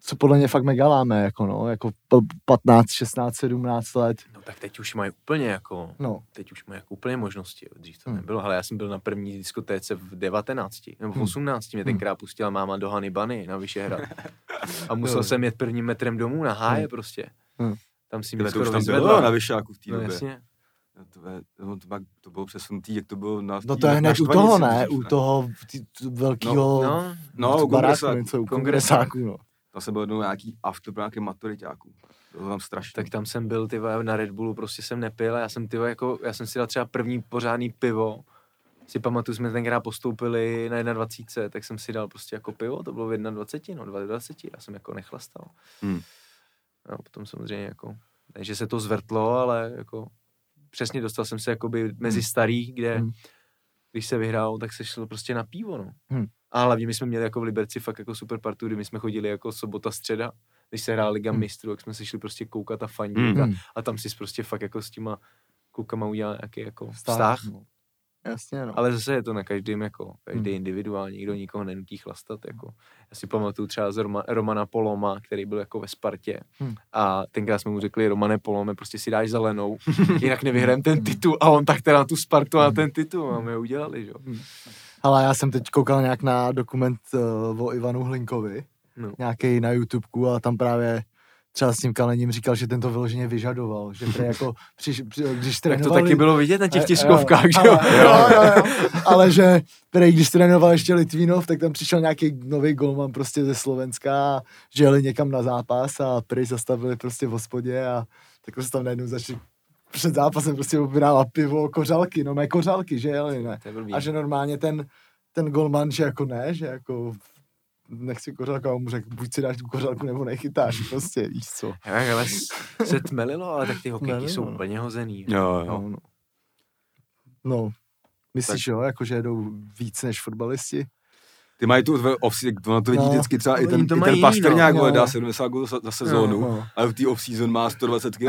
Speaker 2: co podle mě fakt mega láme, jako no, jako p- 15, 16, 17 let,
Speaker 3: No tak teď už mají úplně jako,
Speaker 2: no,
Speaker 3: teď už mají jako úplně možnosti, jo. dřív to
Speaker 2: Hmm.
Speaker 3: nebylo, ale já jsem byl na první diskotéce v 19, nebo v
Speaker 2: Hmm.
Speaker 3: 18, mě
Speaker 2: Hmm.
Speaker 3: tenkrát pustila máma do Hany Bany na Vyšehrad. A musel jsem jet prvním metrem domů na háje
Speaker 2: Hmm.
Speaker 3: prostě.
Speaker 2: Hmm.
Speaker 3: Tam si mě
Speaker 1: to už
Speaker 3: skoro
Speaker 1: tam
Speaker 3: vyzvedla.
Speaker 1: bylo na Vyšáku v té
Speaker 3: No
Speaker 1: době.
Speaker 3: jasně.
Speaker 1: To, je, no, to, pak- to bylo přesunutý, jak to bylo na
Speaker 2: no to je
Speaker 1: na
Speaker 2: hned u toho, ne, u toho velkého
Speaker 3: No,
Speaker 1: No, u
Speaker 2: baráku,
Speaker 1: kongresáku.
Speaker 2: něco, u
Speaker 3: kongresáku,
Speaker 2: no.
Speaker 1: Tam jsem byl jednou nějaký after pro nějaké maturitáků. To bylo tam strašně.
Speaker 3: tak tam jsem byl, ty na Red Bullu, prostě jsem nepil a já jsem, ty jako, já jsem si dal třeba první pořádný pivo. Si pamatuju, jsme tenkrát postoupili na 21, tak jsem si dal prostě jako pivo, to bylo v 21, no 22, já jsem jako nechlastal.
Speaker 1: Hmm.
Speaker 3: No, potom samozřejmě jako, ne, že se to zvrtlo, ale jako přesně dostal jsem se jakoby mezi starý, kde
Speaker 2: Hmm.
Speaker 3: Když se vyhrál, tak se šlo prostě na pivo, no.
Speaker 2: Hmm.
Speaker 3: A hlavně my jsme měli jako v Liberci fakt jako super partu, kdy my jsme chodili jako sobota, středa, když se hrála Liga
Speaker 2: Hmm.
Speaker 3: mistrů, tak jsme se šli prostě koukat a fandit
Speaker 1: Hmm.
Speaker 3: a,
Speaker 2: Hmm.
Speaker 3: a tam si prostě fakt jako s těma klukama udělal nějaký jako vztah.
Speaker 2: Vztah,
Speaker 3: vztah.
Speaker 2: no. Jasně, no.
Speaker 3: Ale zase je to na každém jako, každý
Speaker 2: Hmm.
Speaker 3: individuální, nikdo nikoho nenutí chlastat, jako. Já si pamatuju třeba z Roma, Romana Poloma, který byl jako ve Spartě
Speaker 2: Hmm.
Speaker 3: a tenkrát jsme mu řekli, Romane Polome, prostě si dáš zelenou, jinak nevyhrajeme ten titul a on tak teda na tu Spartu a na ten titul a my ho udělali, že jo.
Speaker 2: Ale já jsem teď koukal nějak na dokument uh, o Ivanu Hlinkovi,
Speaker 3: No.
Speaker 2: nějaký na YouTubeku a tam právě třeba s tím Kalením říkal, že ten to vyloženě vyžadoval, že prý jako, přiš, při, když
Speaker 3: Tak to
Speaker 2: trénovali...
Speaker 3: taky bylo vidět na těch
Speaker 2: Eh,
Speaker 3: tiskovkách,
Speaker 2: jo,
Speaker 3: že jo.
Speaker 2: ale, jo, jo, jo, ale že prý, když trénoval ještě Litvínov, tak tam přišel nějaký nový golman prostě ze Slovenska a že jeli někam na zápas a prý zastavili prostě v hospodě a tak se tam najednou začali před zápasem prostě objednávat pivo, kořálky, no mé kořálky, že jeli, ne?
Speaker 3: To.
Speaker 2: A že normálně ten, ten golman, že jako ne, že jako nechci kořálku, a on mu řekl, buď si dáš tu kořálku, nebo nechytáš, prostě, víš co.
Speaker 3: Jak, ale se tmelilo, ale tak ty hokejky jsou
Speaker 2: no.
Speaker 3: úplně hozený.
Speaker 1: Jo, jo.
Speaker 2: No, no. no. Myslíš,
Speaker 1: Tak-
Speaker 2: jo, jako že jedou víc než fotbalisti?
Speaker 1: Ty mají tu v off ono to vidí
Speaker 2: No,
Speaker 1: vždycky třeba i ten,
Speaker 3: to
Speaker 1: i ten
Speaker 3: jiný,
Speaker 1: Pastrňák,
Speaker 2: no.
Speaker 1: vole, dá
Speaker 2: No.
Speaker 1: 70 gólů za, za sezónu,
Speaker 2: no.
Speaker 1: ale v té off-season má 120 kg.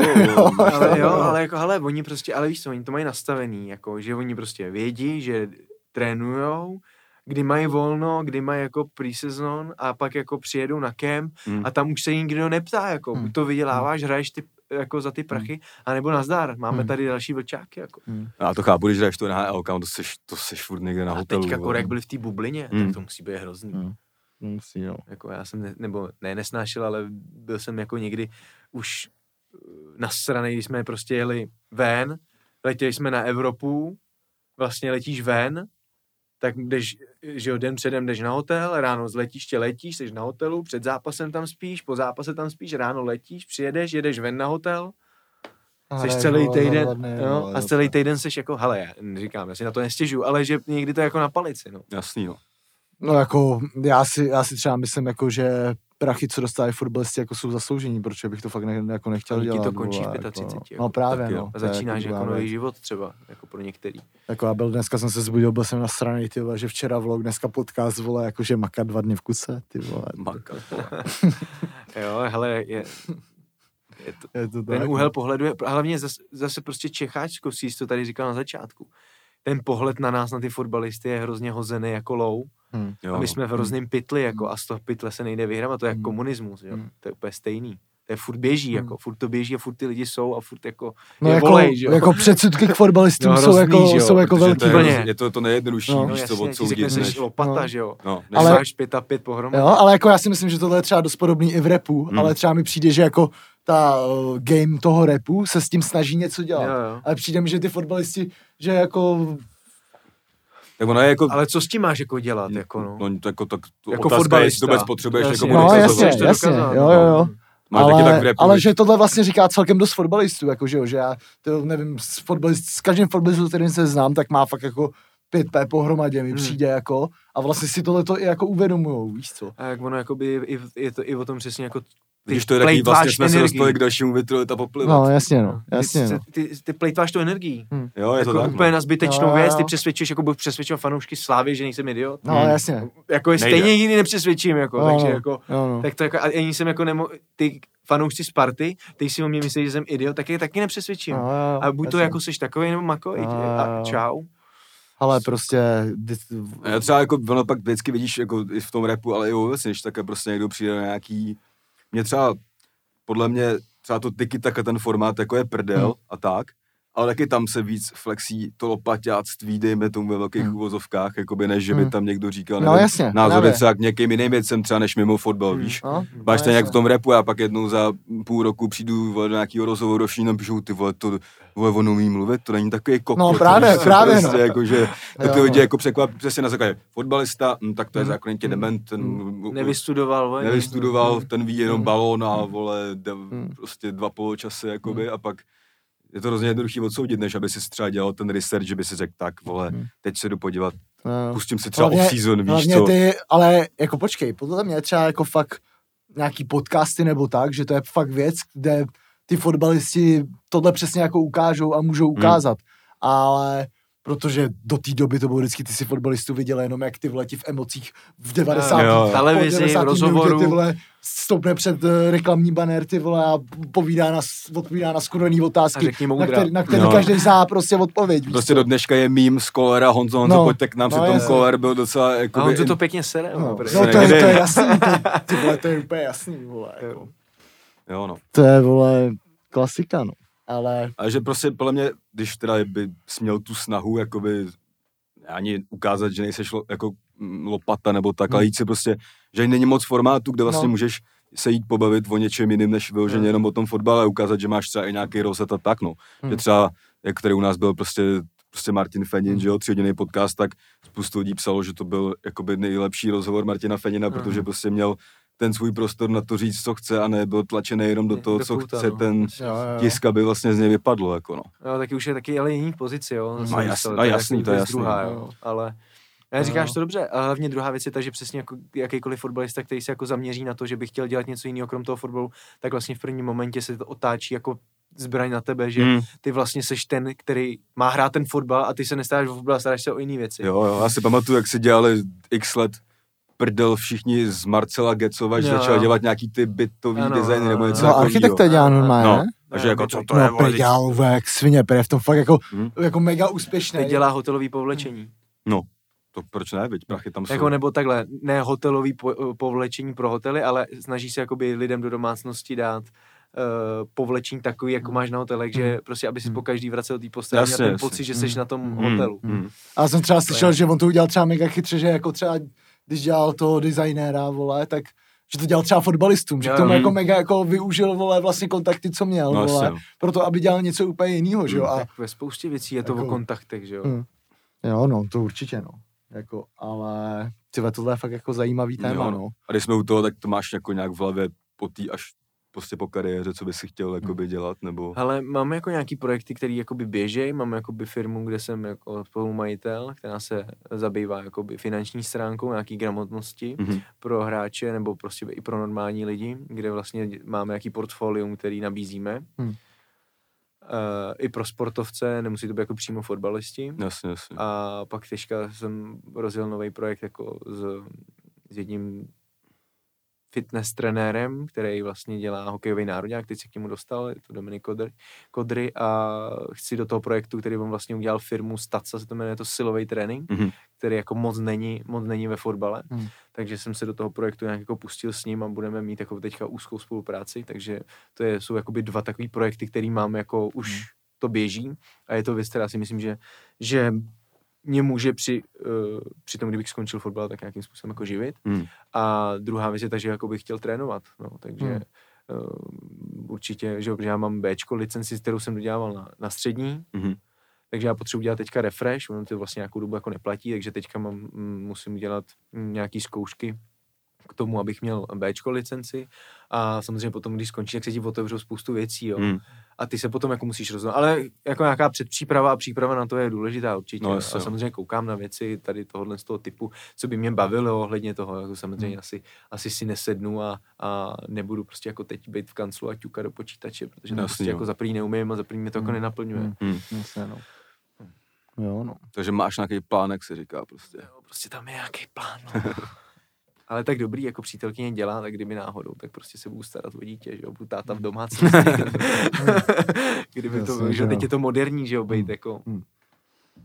Speaker 3: ale jo, ale jako, hele, oni prostě, ale víš co, oni to mají nastavený, jako, že oni prostě vědí, že trénujou, kdy mají volno, kdy mají jako pre-season a pak jako přijedou na kemp
Speaker 1: Hmm.
Speaker 3: a tam už se nikdo neptá, jako,
Speaker 2: Hmm.
Speaker 3: buď to vyděláváš, hraješ ty jako za ty prachy, a nebo nazdar, máme
Speaker 2: Hmm.
Speaker 3: tady další vlčáky, jako.
Speaker 1: Já to chápu, když jdeš to na HL, kam to seš, to seš furt někde na
Speaker 3: A
Speaker 1: hotelu.
Speaker 3: teďka
Speaker 1: vole.
Speaker 3: Korek byli v té bublině,
Speaker 1: Hmm.
Speaker 3: tak to musí být hrozný.
Speaker 2: Hmm. Musí, no.
Speaker 3: Jako já jsem, ne, nebo ne nesnášel, ale byl jsem jako někdy už eh, nasranej, když jsme prostě jeli ven, letěli jsme na Evropu, vlastně letíš ven, tak jdeš, že jo, den předem jdeš na hotel, ráno z letiště letíš, jsi na hotelu, před zápasem tam spíš, po zápase tam spíš, ráno letíš, přijedeš, jedeš ven na hotel, Jsi celý týden, jo,
Speaker 2: vole,
Speaker 3: a celý týden jsi jako, hele, já říkám, já si na to nestěžu, ale že někdy to je jako na palici, no.
Speaker 1: Jasný, no.
Speaker 2: No jako, já si, já si třeba myslím, jako, že prachy, co dostávají fotbalisti, jako jsou zasloužení, protože bych to fakt ne, jako nechtěl
Speaker 3: ti
Speaker 2: dělat.
Speaker 3: to končí v
Speaker 2: vole,
Speaker 3: 35,
Speaker 2: Jako,
Speaker 3: jako.
Speaker 2: no právě,
Speaker 1: Tak
Speaker 2: no.
Speaker 3: A začínáš jako
Speaker 2: druhá
Speaker 3: nový život třeba, jako pro některý.
Speaker 2: Jako já byl, dneska jsem se zbudil, byl jsem na straně, ty vole, že včera vlog, dneska podcast, vole, jakože makat dva dny v kuse, ty vole.
Speaker 1: Maka.
Speaker 3: Jo, hele, je, je to,
Speaker 2: Je to
Speaker 3: ten
Speaker 2: tak,
Speaker 3: úhel
Speaker 2: no.
Speaker 3: pohledu je, hlavně zase, zase prostě Čecháčsko, si to tady říkal na začátku. Ten pohled na nás, na ty fotbalisty je hrozně hozený jako low.
Speaker 2: Hm.
Speaker 1: Jo,
Speaker 3: a my jsme v hrozném pytli, jako, a z toho pytle se nejde vyhrávat, to je jak
Speaker 2: Hmm.
Speaker 3: komunismus, jo.
Speaker 2: Hmm.
Speaker 3: To je úplně stejný. To je furt běží,
Speaker 2: Hmm.
Speaker 3: jako, furt to běží a furt ty lidi jsou a furt jako,
Speaker 2: No
Speaker 3: je
Speaker 2: jako,
Speaker 3: volej, že jo.
Speaker 2: jako předsudky k fotbalistům
Speaker 3: No,
Speaker 2: jsou,
Speaker 3: hrozný,
Speaker 2: jako,
Speaker 3: jo,
Speaker 2: jsou jako velký.
Speaker 1: to je, je to, to nejjednodušší,
Speaker 2: No,
Speaker 1: víš,
Speaker 3: no
Speaker 1: co
Speaker 3: ti
Speaker 1: odsoudit,
Speaker 3: řekne, jsi
Speaker 1: než,
Speaker 3: lopata,
Speaker 2: no.
Speaker 3: že jo.
Speaker 1: no, než
Speaker 2: Ale-
Speaker 3: Ale... Máš pět a pět pohromadě.
Speaker 2: Jo, ale jako já si myslím, že tohle je třeba dost podobný i v repu,
Speaker 1: Hmm.
Speaker 2: ale třeba mi přijde, že jako ta uh, game toho repu se s tím snaží něco dělat.
Speaker 3: Jo, jo.
Speaker 2: Ale přijde mi, že ty fotbalisti, že jako,
Speaker 1: tak ono je jako,
Speaker 3: Ale co s tím máš jako dělat, jako no?
Speaker 1: no, to jako, tak, to
Speaker 3: Jako
Speaker 1: otázka je, jestli to
Speaker 3: fotbalista.
Speaker 1: vůbec potřebuješ
Speaker 3: Jasně.
Speaker 1: jako
Speaker 2: no jasně,
Speaker 3: to
Speaker 2: jasně,
Speaker 3: dokázat,
Speaker 2: jo,
Speaker 3: no.
Speaker 2: jo, jo.
Speaker 1: Máš taky tak v
Speaker 2: Ale,
Speaker 1: repu,
Speaker 2: ale že tohle vlastně říká celkem dost fotbalistů, jako že jo, že já to nevím, s, fotbalist, s každým fotbalistou, kterým se znám, tak má fakt jako 5P pohromadě mi
Speaker 3: Hmm.
Speaker 2: přijde jako a vlastně si tohle to i jako uvědomujou, víš co.
Speaker 3: A jak ono jakoby, i, je to i o tom přesně jako
Speaker 1: Když to je takový, vlastně jsme se
Speaker 3: energii.
Speaker 1: dostali k dalšímu větru, ta poplivat.
Speaker 2: No jasně no, jasně
Speaker 3: ty,
Speaker 2: no.
Speaker 3: ty, ty, plejtváš tu energii.
Speaker 1: Jo, je to
Speaker 3: jako
Speaker 1: tak.
Speaker 3: úplně
Speaker 1: no.
Speaker 3: na zbytečnou
Speaker 2: jo,
Speaker 3: věc, ty
Speaker 2: jo.
Speaker 3: přesvědčuješ, jako budu přesvědčovat fanoušky Slávy, že nejsem idiot.
Speaker 2: No
Speaker 1: Hmm.
Speaker 2: jasně.
Speaker 3: Jako je
Speaker 1: Nejde.
Speaker 3: stejně jiný nepřesvědčím, jako,
Speaker 2: No,
Speaker 3: takže
Speaker 2: no,
Speaker 3: jako,
Speaker 2: jo, no.
Speaker 3: tak to jako, a ani jsem jako nemo, ty fanoušci Sparty, ty si o mě myslí, že jsem idiot, tak je taky nepřesvědčím.
Speaker 2: No, jo,
Speaker 3: A buď to
Speaker 2: jasně.
Speaker 3: jako seš takový, nebo makový.
Speaker 2: Jo,
Speaker 3: A čau.
Speaker 2: Ale prostě,
Speaker 1: A Já třeba jako, ono pak vždycky vidíš jako i v tom repu, ale i obecně, když také prostě někdo přijde na nějaký, mě třeba, podle mě, třeba to tiki taka ten formát, jako je prdel
Speaker 2: Hmm.
Speaker 1: a tak, ale taky tam se víc flexí to lopaťáctví, dejme tomu ve velkých
Speaker 2: Hmm.
Speaker 1: uvozovkách, jakoby než, že by
Speaker 2: Hmm.
Speaker 1: tam někdo říkal,
Speaker 2: No
Speaker 1: nevím,
Speaker 2: jasně,
Speaker 1: názory třeba k někým jiným věcem, třeba než mimo fotbal,
Speaker 3: Hmm.
Speaker 1: víš.
Speaker 2: no,
Speaker 1: Máš
Speaker 2: no,
Speaker 1: ten jak v tom repu, já pak jednou za půl roku přijdu vole, do nějakého rozhovoru, všichni tam píšou, ty vole, to, vole, on umí mluvit, to není takový kokot.
Speaker 2: No, právě,
Speaker 1: víš
Speaker 2: právě,
Speaker 1: prostě,
Speaker 2: no.
Speaker 1: Jako, že, tak ty
Speaker 2: Jo,
Speaker 1: lidi
Speaker 2: no.
Speaker 1: jako překvapí přesně na základě fotbalista, hm, tak to je
Speaker 2: Hmm.
Speaker 1: zákonitě
Speaker 2: Hmm.
Speaker 1: dement, ten
Speaker 2: Hmm.
Speaker 3: Nevystudoval, vole,
Speaker 1: nevystudoval, ten ví jenom balón a vole, prostě dva poločasy, jakoby, a pak je to hrozně jednoduchý odsoudit, než aby si třeba dělal ten research, že by si řekl, tak vole,
Speaker 2: Hmm.
Speaker 1: teď se jdu podívat,
Speaker 2: No.
Speaker 1: pustím si třeba off-season, víš co.
Speaker 2: ty, ale jako počkej, podle mě třeba jako fakt nějaký podcasty nebo tak, že to je fakt věc, kde ty fotbalisti tohle přesně jako ukážou a můžou ukázat. Ale protože do té doby to bylo vždycky, ty si fotbalistů viděl jenom jak ty vletí v emocích v 90.
Speaker 1: Jo.
Speaker 2: po
Speaker 3: Televizi,
Speaker 2: 90.
Speaker 3: v rozhovoru.
Speaker 2: minutě, ty vole, stoupne před eh, reklamní banner, ty vole, a povídá na, odpovídá na skurvený otázky, na který, na který
Speaker 1: No.
Speaker 2: každý zná prostě odpověď. víš
Speaker 1: Prostě do dneška je mím z Kolera, Honzo, Honzo,
Speaker 2: No.
Speaker 1: pojďte k nám,
Speaker 2: No,
Speaker 1: přitom. Koler byl docela,
Speaker 3: A
Speaker 1: jakoby,
Speaker 3: on to to pěkně sere.
Speaker 2: No,
Speaker 3: No,
Speaker 2: no
Speaker 3: no,
Speaker 2: to, je, to je jasný, to, ty vole, to je úplně jasný, vole. Jako.
Speaker 1: jo, no.
Speaker 2: To je, vole, klasika, no. Ale,
Speaker 1: A že prostě podle mě, když teda by směl tu snahu, jakoby ani ukázat, že nejseš lo, jako mm, lopata nebo tak,
Speaker 2: Hmm.
Speaker 1: ale jít si prostě, že není moc formátu, kde vlastně
Speaker 2: No.
Speaker 1: můžeš se jít pobavit o něčem jiným, než vyloženě
Speaker 3: Hmm.
Speaker 1: jenom o tom fotbale ukázat, že máš třeba i nějaký rozhled a tak, no.
Speaker 2: Hmm.
Speaker 1: Že třeba, jak tady u nás byl prostě prostě Martin Fenin,
Speaker 2: Hmm.
Speaker 1: že jo, tříhodinový podcast, tak spoustu lidí psalo, že to byl jakoby nejlepší rozhovor Martina Fenina,
Speaker 3: Hmm.
Speaker 1: protože prostě měl ten svůj prostor na to říct, co chce a nebyl tlačený jenom do
Speaker 3: Do
Speaker 1: toho, co
Speaker 3: kouta,
Speaker 1: chce
Speaker 3: no.
Speaker 1: ten
Speaker 2: jo, jo.
Speaker 1: tisk, aby vlastně z něj vypadlo, jako no.
Speaker 3: No, taky už je taky ale jiný pozici, jo.
Speaker 1: No, jasný,
Speaker 3: myslel,
Speaker 1: no,
Speaker 3: je
Speaker 1: jasný, to je jasný,
Speaker 3: Druhá,
Speaker 2: no.
Speaker 3: jo. Ale já
Speaker 2: No.
Speaker 3: říkáš to dobře, a hlavně druhá věc je ta, že přesně jako jakýkoliv fotbalista, který se jako zaměří na to, že by chtěl dělat něco jiného krom toho fotbalu, tak vlastně v prvním momentě se to otáčí jako zbraň na tebe, že
Speaker 1: Hmm.
Speaker 3: ty vlastně seš ten, který má hrát ten fotbal a ty se nestaráš o fotbal, a staráš se o jiné věci.
Speaker 1: Jo, jo, já si pamatuju, jak si dělali x let prdel všichni z Marcela Gecova, že začal dělat nějaký ty bytový
Speaker 3: Ano,
Speaker 1: designy nebo něco
Speaker 2: No,
Speaker 3: jako
Speaker 2: architekt to dělá normálně,
Speaker 1: No, takže
Speaker 3: Ne,
Speaker 1: jako co
Speaker 3: to-
Speaker 1: to je,
Speaker 2: No,
Speaker 1: vole,
Speaker 2: dělal jak svině, je v tom fakt jako,
Speaker 1: Hm?
Speaker 2: jako mega úspěšný.
Speaker 3: Teď dělá hotelový povlečení.
Speaker 1: to proč ne, viď, prachy tam jsou.
Speaker 3: Jako nebo takhle, ne hotelový po, povlečení pro hotely, ale snaží se jakoby lidem do domácnosti dát povlečení takový, jako máš na hotelech, že prostě, aby si po každý vracel do té postele, měl ten
Speaker 1: jasně.
Speaker 3: pocit, že jsi na tom
Speaker 1: Mm,
Speaker 3: hotelu.
Speaker 1: mm.
Speaker 2: A já jsem třeba slyšel, že on to udělal třeba mega chytře, že jako třeba, když dělal toho designéra, vole, tak že to dělal třeba fotbalistům, že k tomu jako mega jako využil, vole, vlastně kontakty, co měl,
Speaker 1: No,
Speaker 2: vole,
Speaker 1: no.
Speaker 2: proto, aby dělal něco úplně jiného, že jo, a
Speaker 3: Tak ve spoustě věcí je to
Speaker 2: Jako-
Speaker 3: o kontaktech, že jo.
Speaker 2: Mm. Jo, no, to určitě, no. Jako, ale tyhle, tohle je fakt jako zajímavý téma,
Speaker 1: Jo,
Speaker 2: no.
Speaker 1: A když jsme u toho, tak to máš jako nějak v hlavě po té až prostě po kariéře, co by si
Speaker 2: Hmm.
Speaker 1: chtěl jakoby dělat, nebo...
Speaker 3: Ale máme jako nějaký projekty, které jakoby běžejí, máme jakoby firmu, kde jsem jako spolumajitel, která se zabývá jakoby finanční stránkou, nějaký gramotnosti
Speaker 1: Mhm.
Speaker 3: pro hráče nebo prostě i pro normální lidi, kde vlastně máme nějaký portfolium, který nabízíme.
Speaker 2: Hmm.
Speaker 3: Uh, I pro sportovce, nemusí to být jako přímo fotbalisti.
Speaker 1: Jasně, jasně.
Speaker 3: A pak teďka jsem rozjel nový projekt jako s, s jedním fitness trenérem, který vlastně dělá hokejový národák, teď se k němu dostal, je to Dominik Kodry, Kodry a chci do toho projektu, který on vlastně udělal firmu Staca, se to jmenuje to silový trénink,
Speaker 1: Mhm.
Speaker 3: který jako moc není, moc není ve fotbale,
Speaker 2: Hmm.
Speaker 3: takže jsem se do toho projektu nějak jako pustil s ním a budeme mít jako teďka úzkou spolupráci, takže to je, jsou jakoby dva takový projekty, který máme jako už
Speaker 2: Hmm.
Speaker 3: to běží a je to věc, která si myslím, že, že mě může při, uh, při tom, kdybych skončil fotbal, tak nějakým způsobem jako živit.
Speaker 1: Mhm.
Speaker 3: A druhá věc je ta, že jako bych chtěl trénovat, no, takže
Speaker 2: Hmm.
Speaker 3: uh, určitě, že, protože já mám Bčko licenci, kterou jsem dodělával na, na střední,
Speaker 1: Mhm.
Speaker 3: takže já potřebuji dělat teďka refresh, ono to vlastně nějakou dobu jako neplatí, takže teďka mám, mm, musím dělat mm, nějaký zkoušky k tomu, abych měl Bčko licenci a samozřejmě potom, když skončí, tak se ti otevřou spoustu věcí, jo.
Speaker 1: Mhm.
Speaker 3: A ty se potom jako musíš rozhodnout. Ale jako nějaká předpříprava a příprava na to je důležitá určitě.
Speaker 1: No,
Speaker 3: No, a
Speaker 1: jo.
Speaker 3: samozřejmě koukám na věci tady tohohle z toho typu, co by mě bavilo ohledně toho. Jako samozřejmě
Speaker 2: Hmm.
Speaker 3: asi, asi si nesednu a, a nebudu prostě jako teď být v kanclu a ťukat do počítače, protože to
Speaker 1: Jasně,
Speaker 3: prostě
Speaker 1: jo.
Speaker 3: jako za první neumím a za první mě to jako
Speaker 2: Hmm.
Speaker 3: nenaplňuje.
Speaker 2: Hmm.
Speaker 1: Mhm.
Speaker 2: Jasně, no. Jo, no.
Speaker 1: Takže máš nějaký plán, jak se říká prostě.
Speaker 3: Jo, prostě tam je nějaký plán. No. Ale tak dobrý, jako přítelkyně dělá, tak kdyby náhodou, tak prostě se budu starat o dítě, že jo, budu táta v domácnosti. kdyby to,
Speaker 2: Jasně,
Speaker 3: že teď je to moderní, že jo, být
Speaker 2: Hmm.
Speaker 3: jako
Speaker 2: Hmm.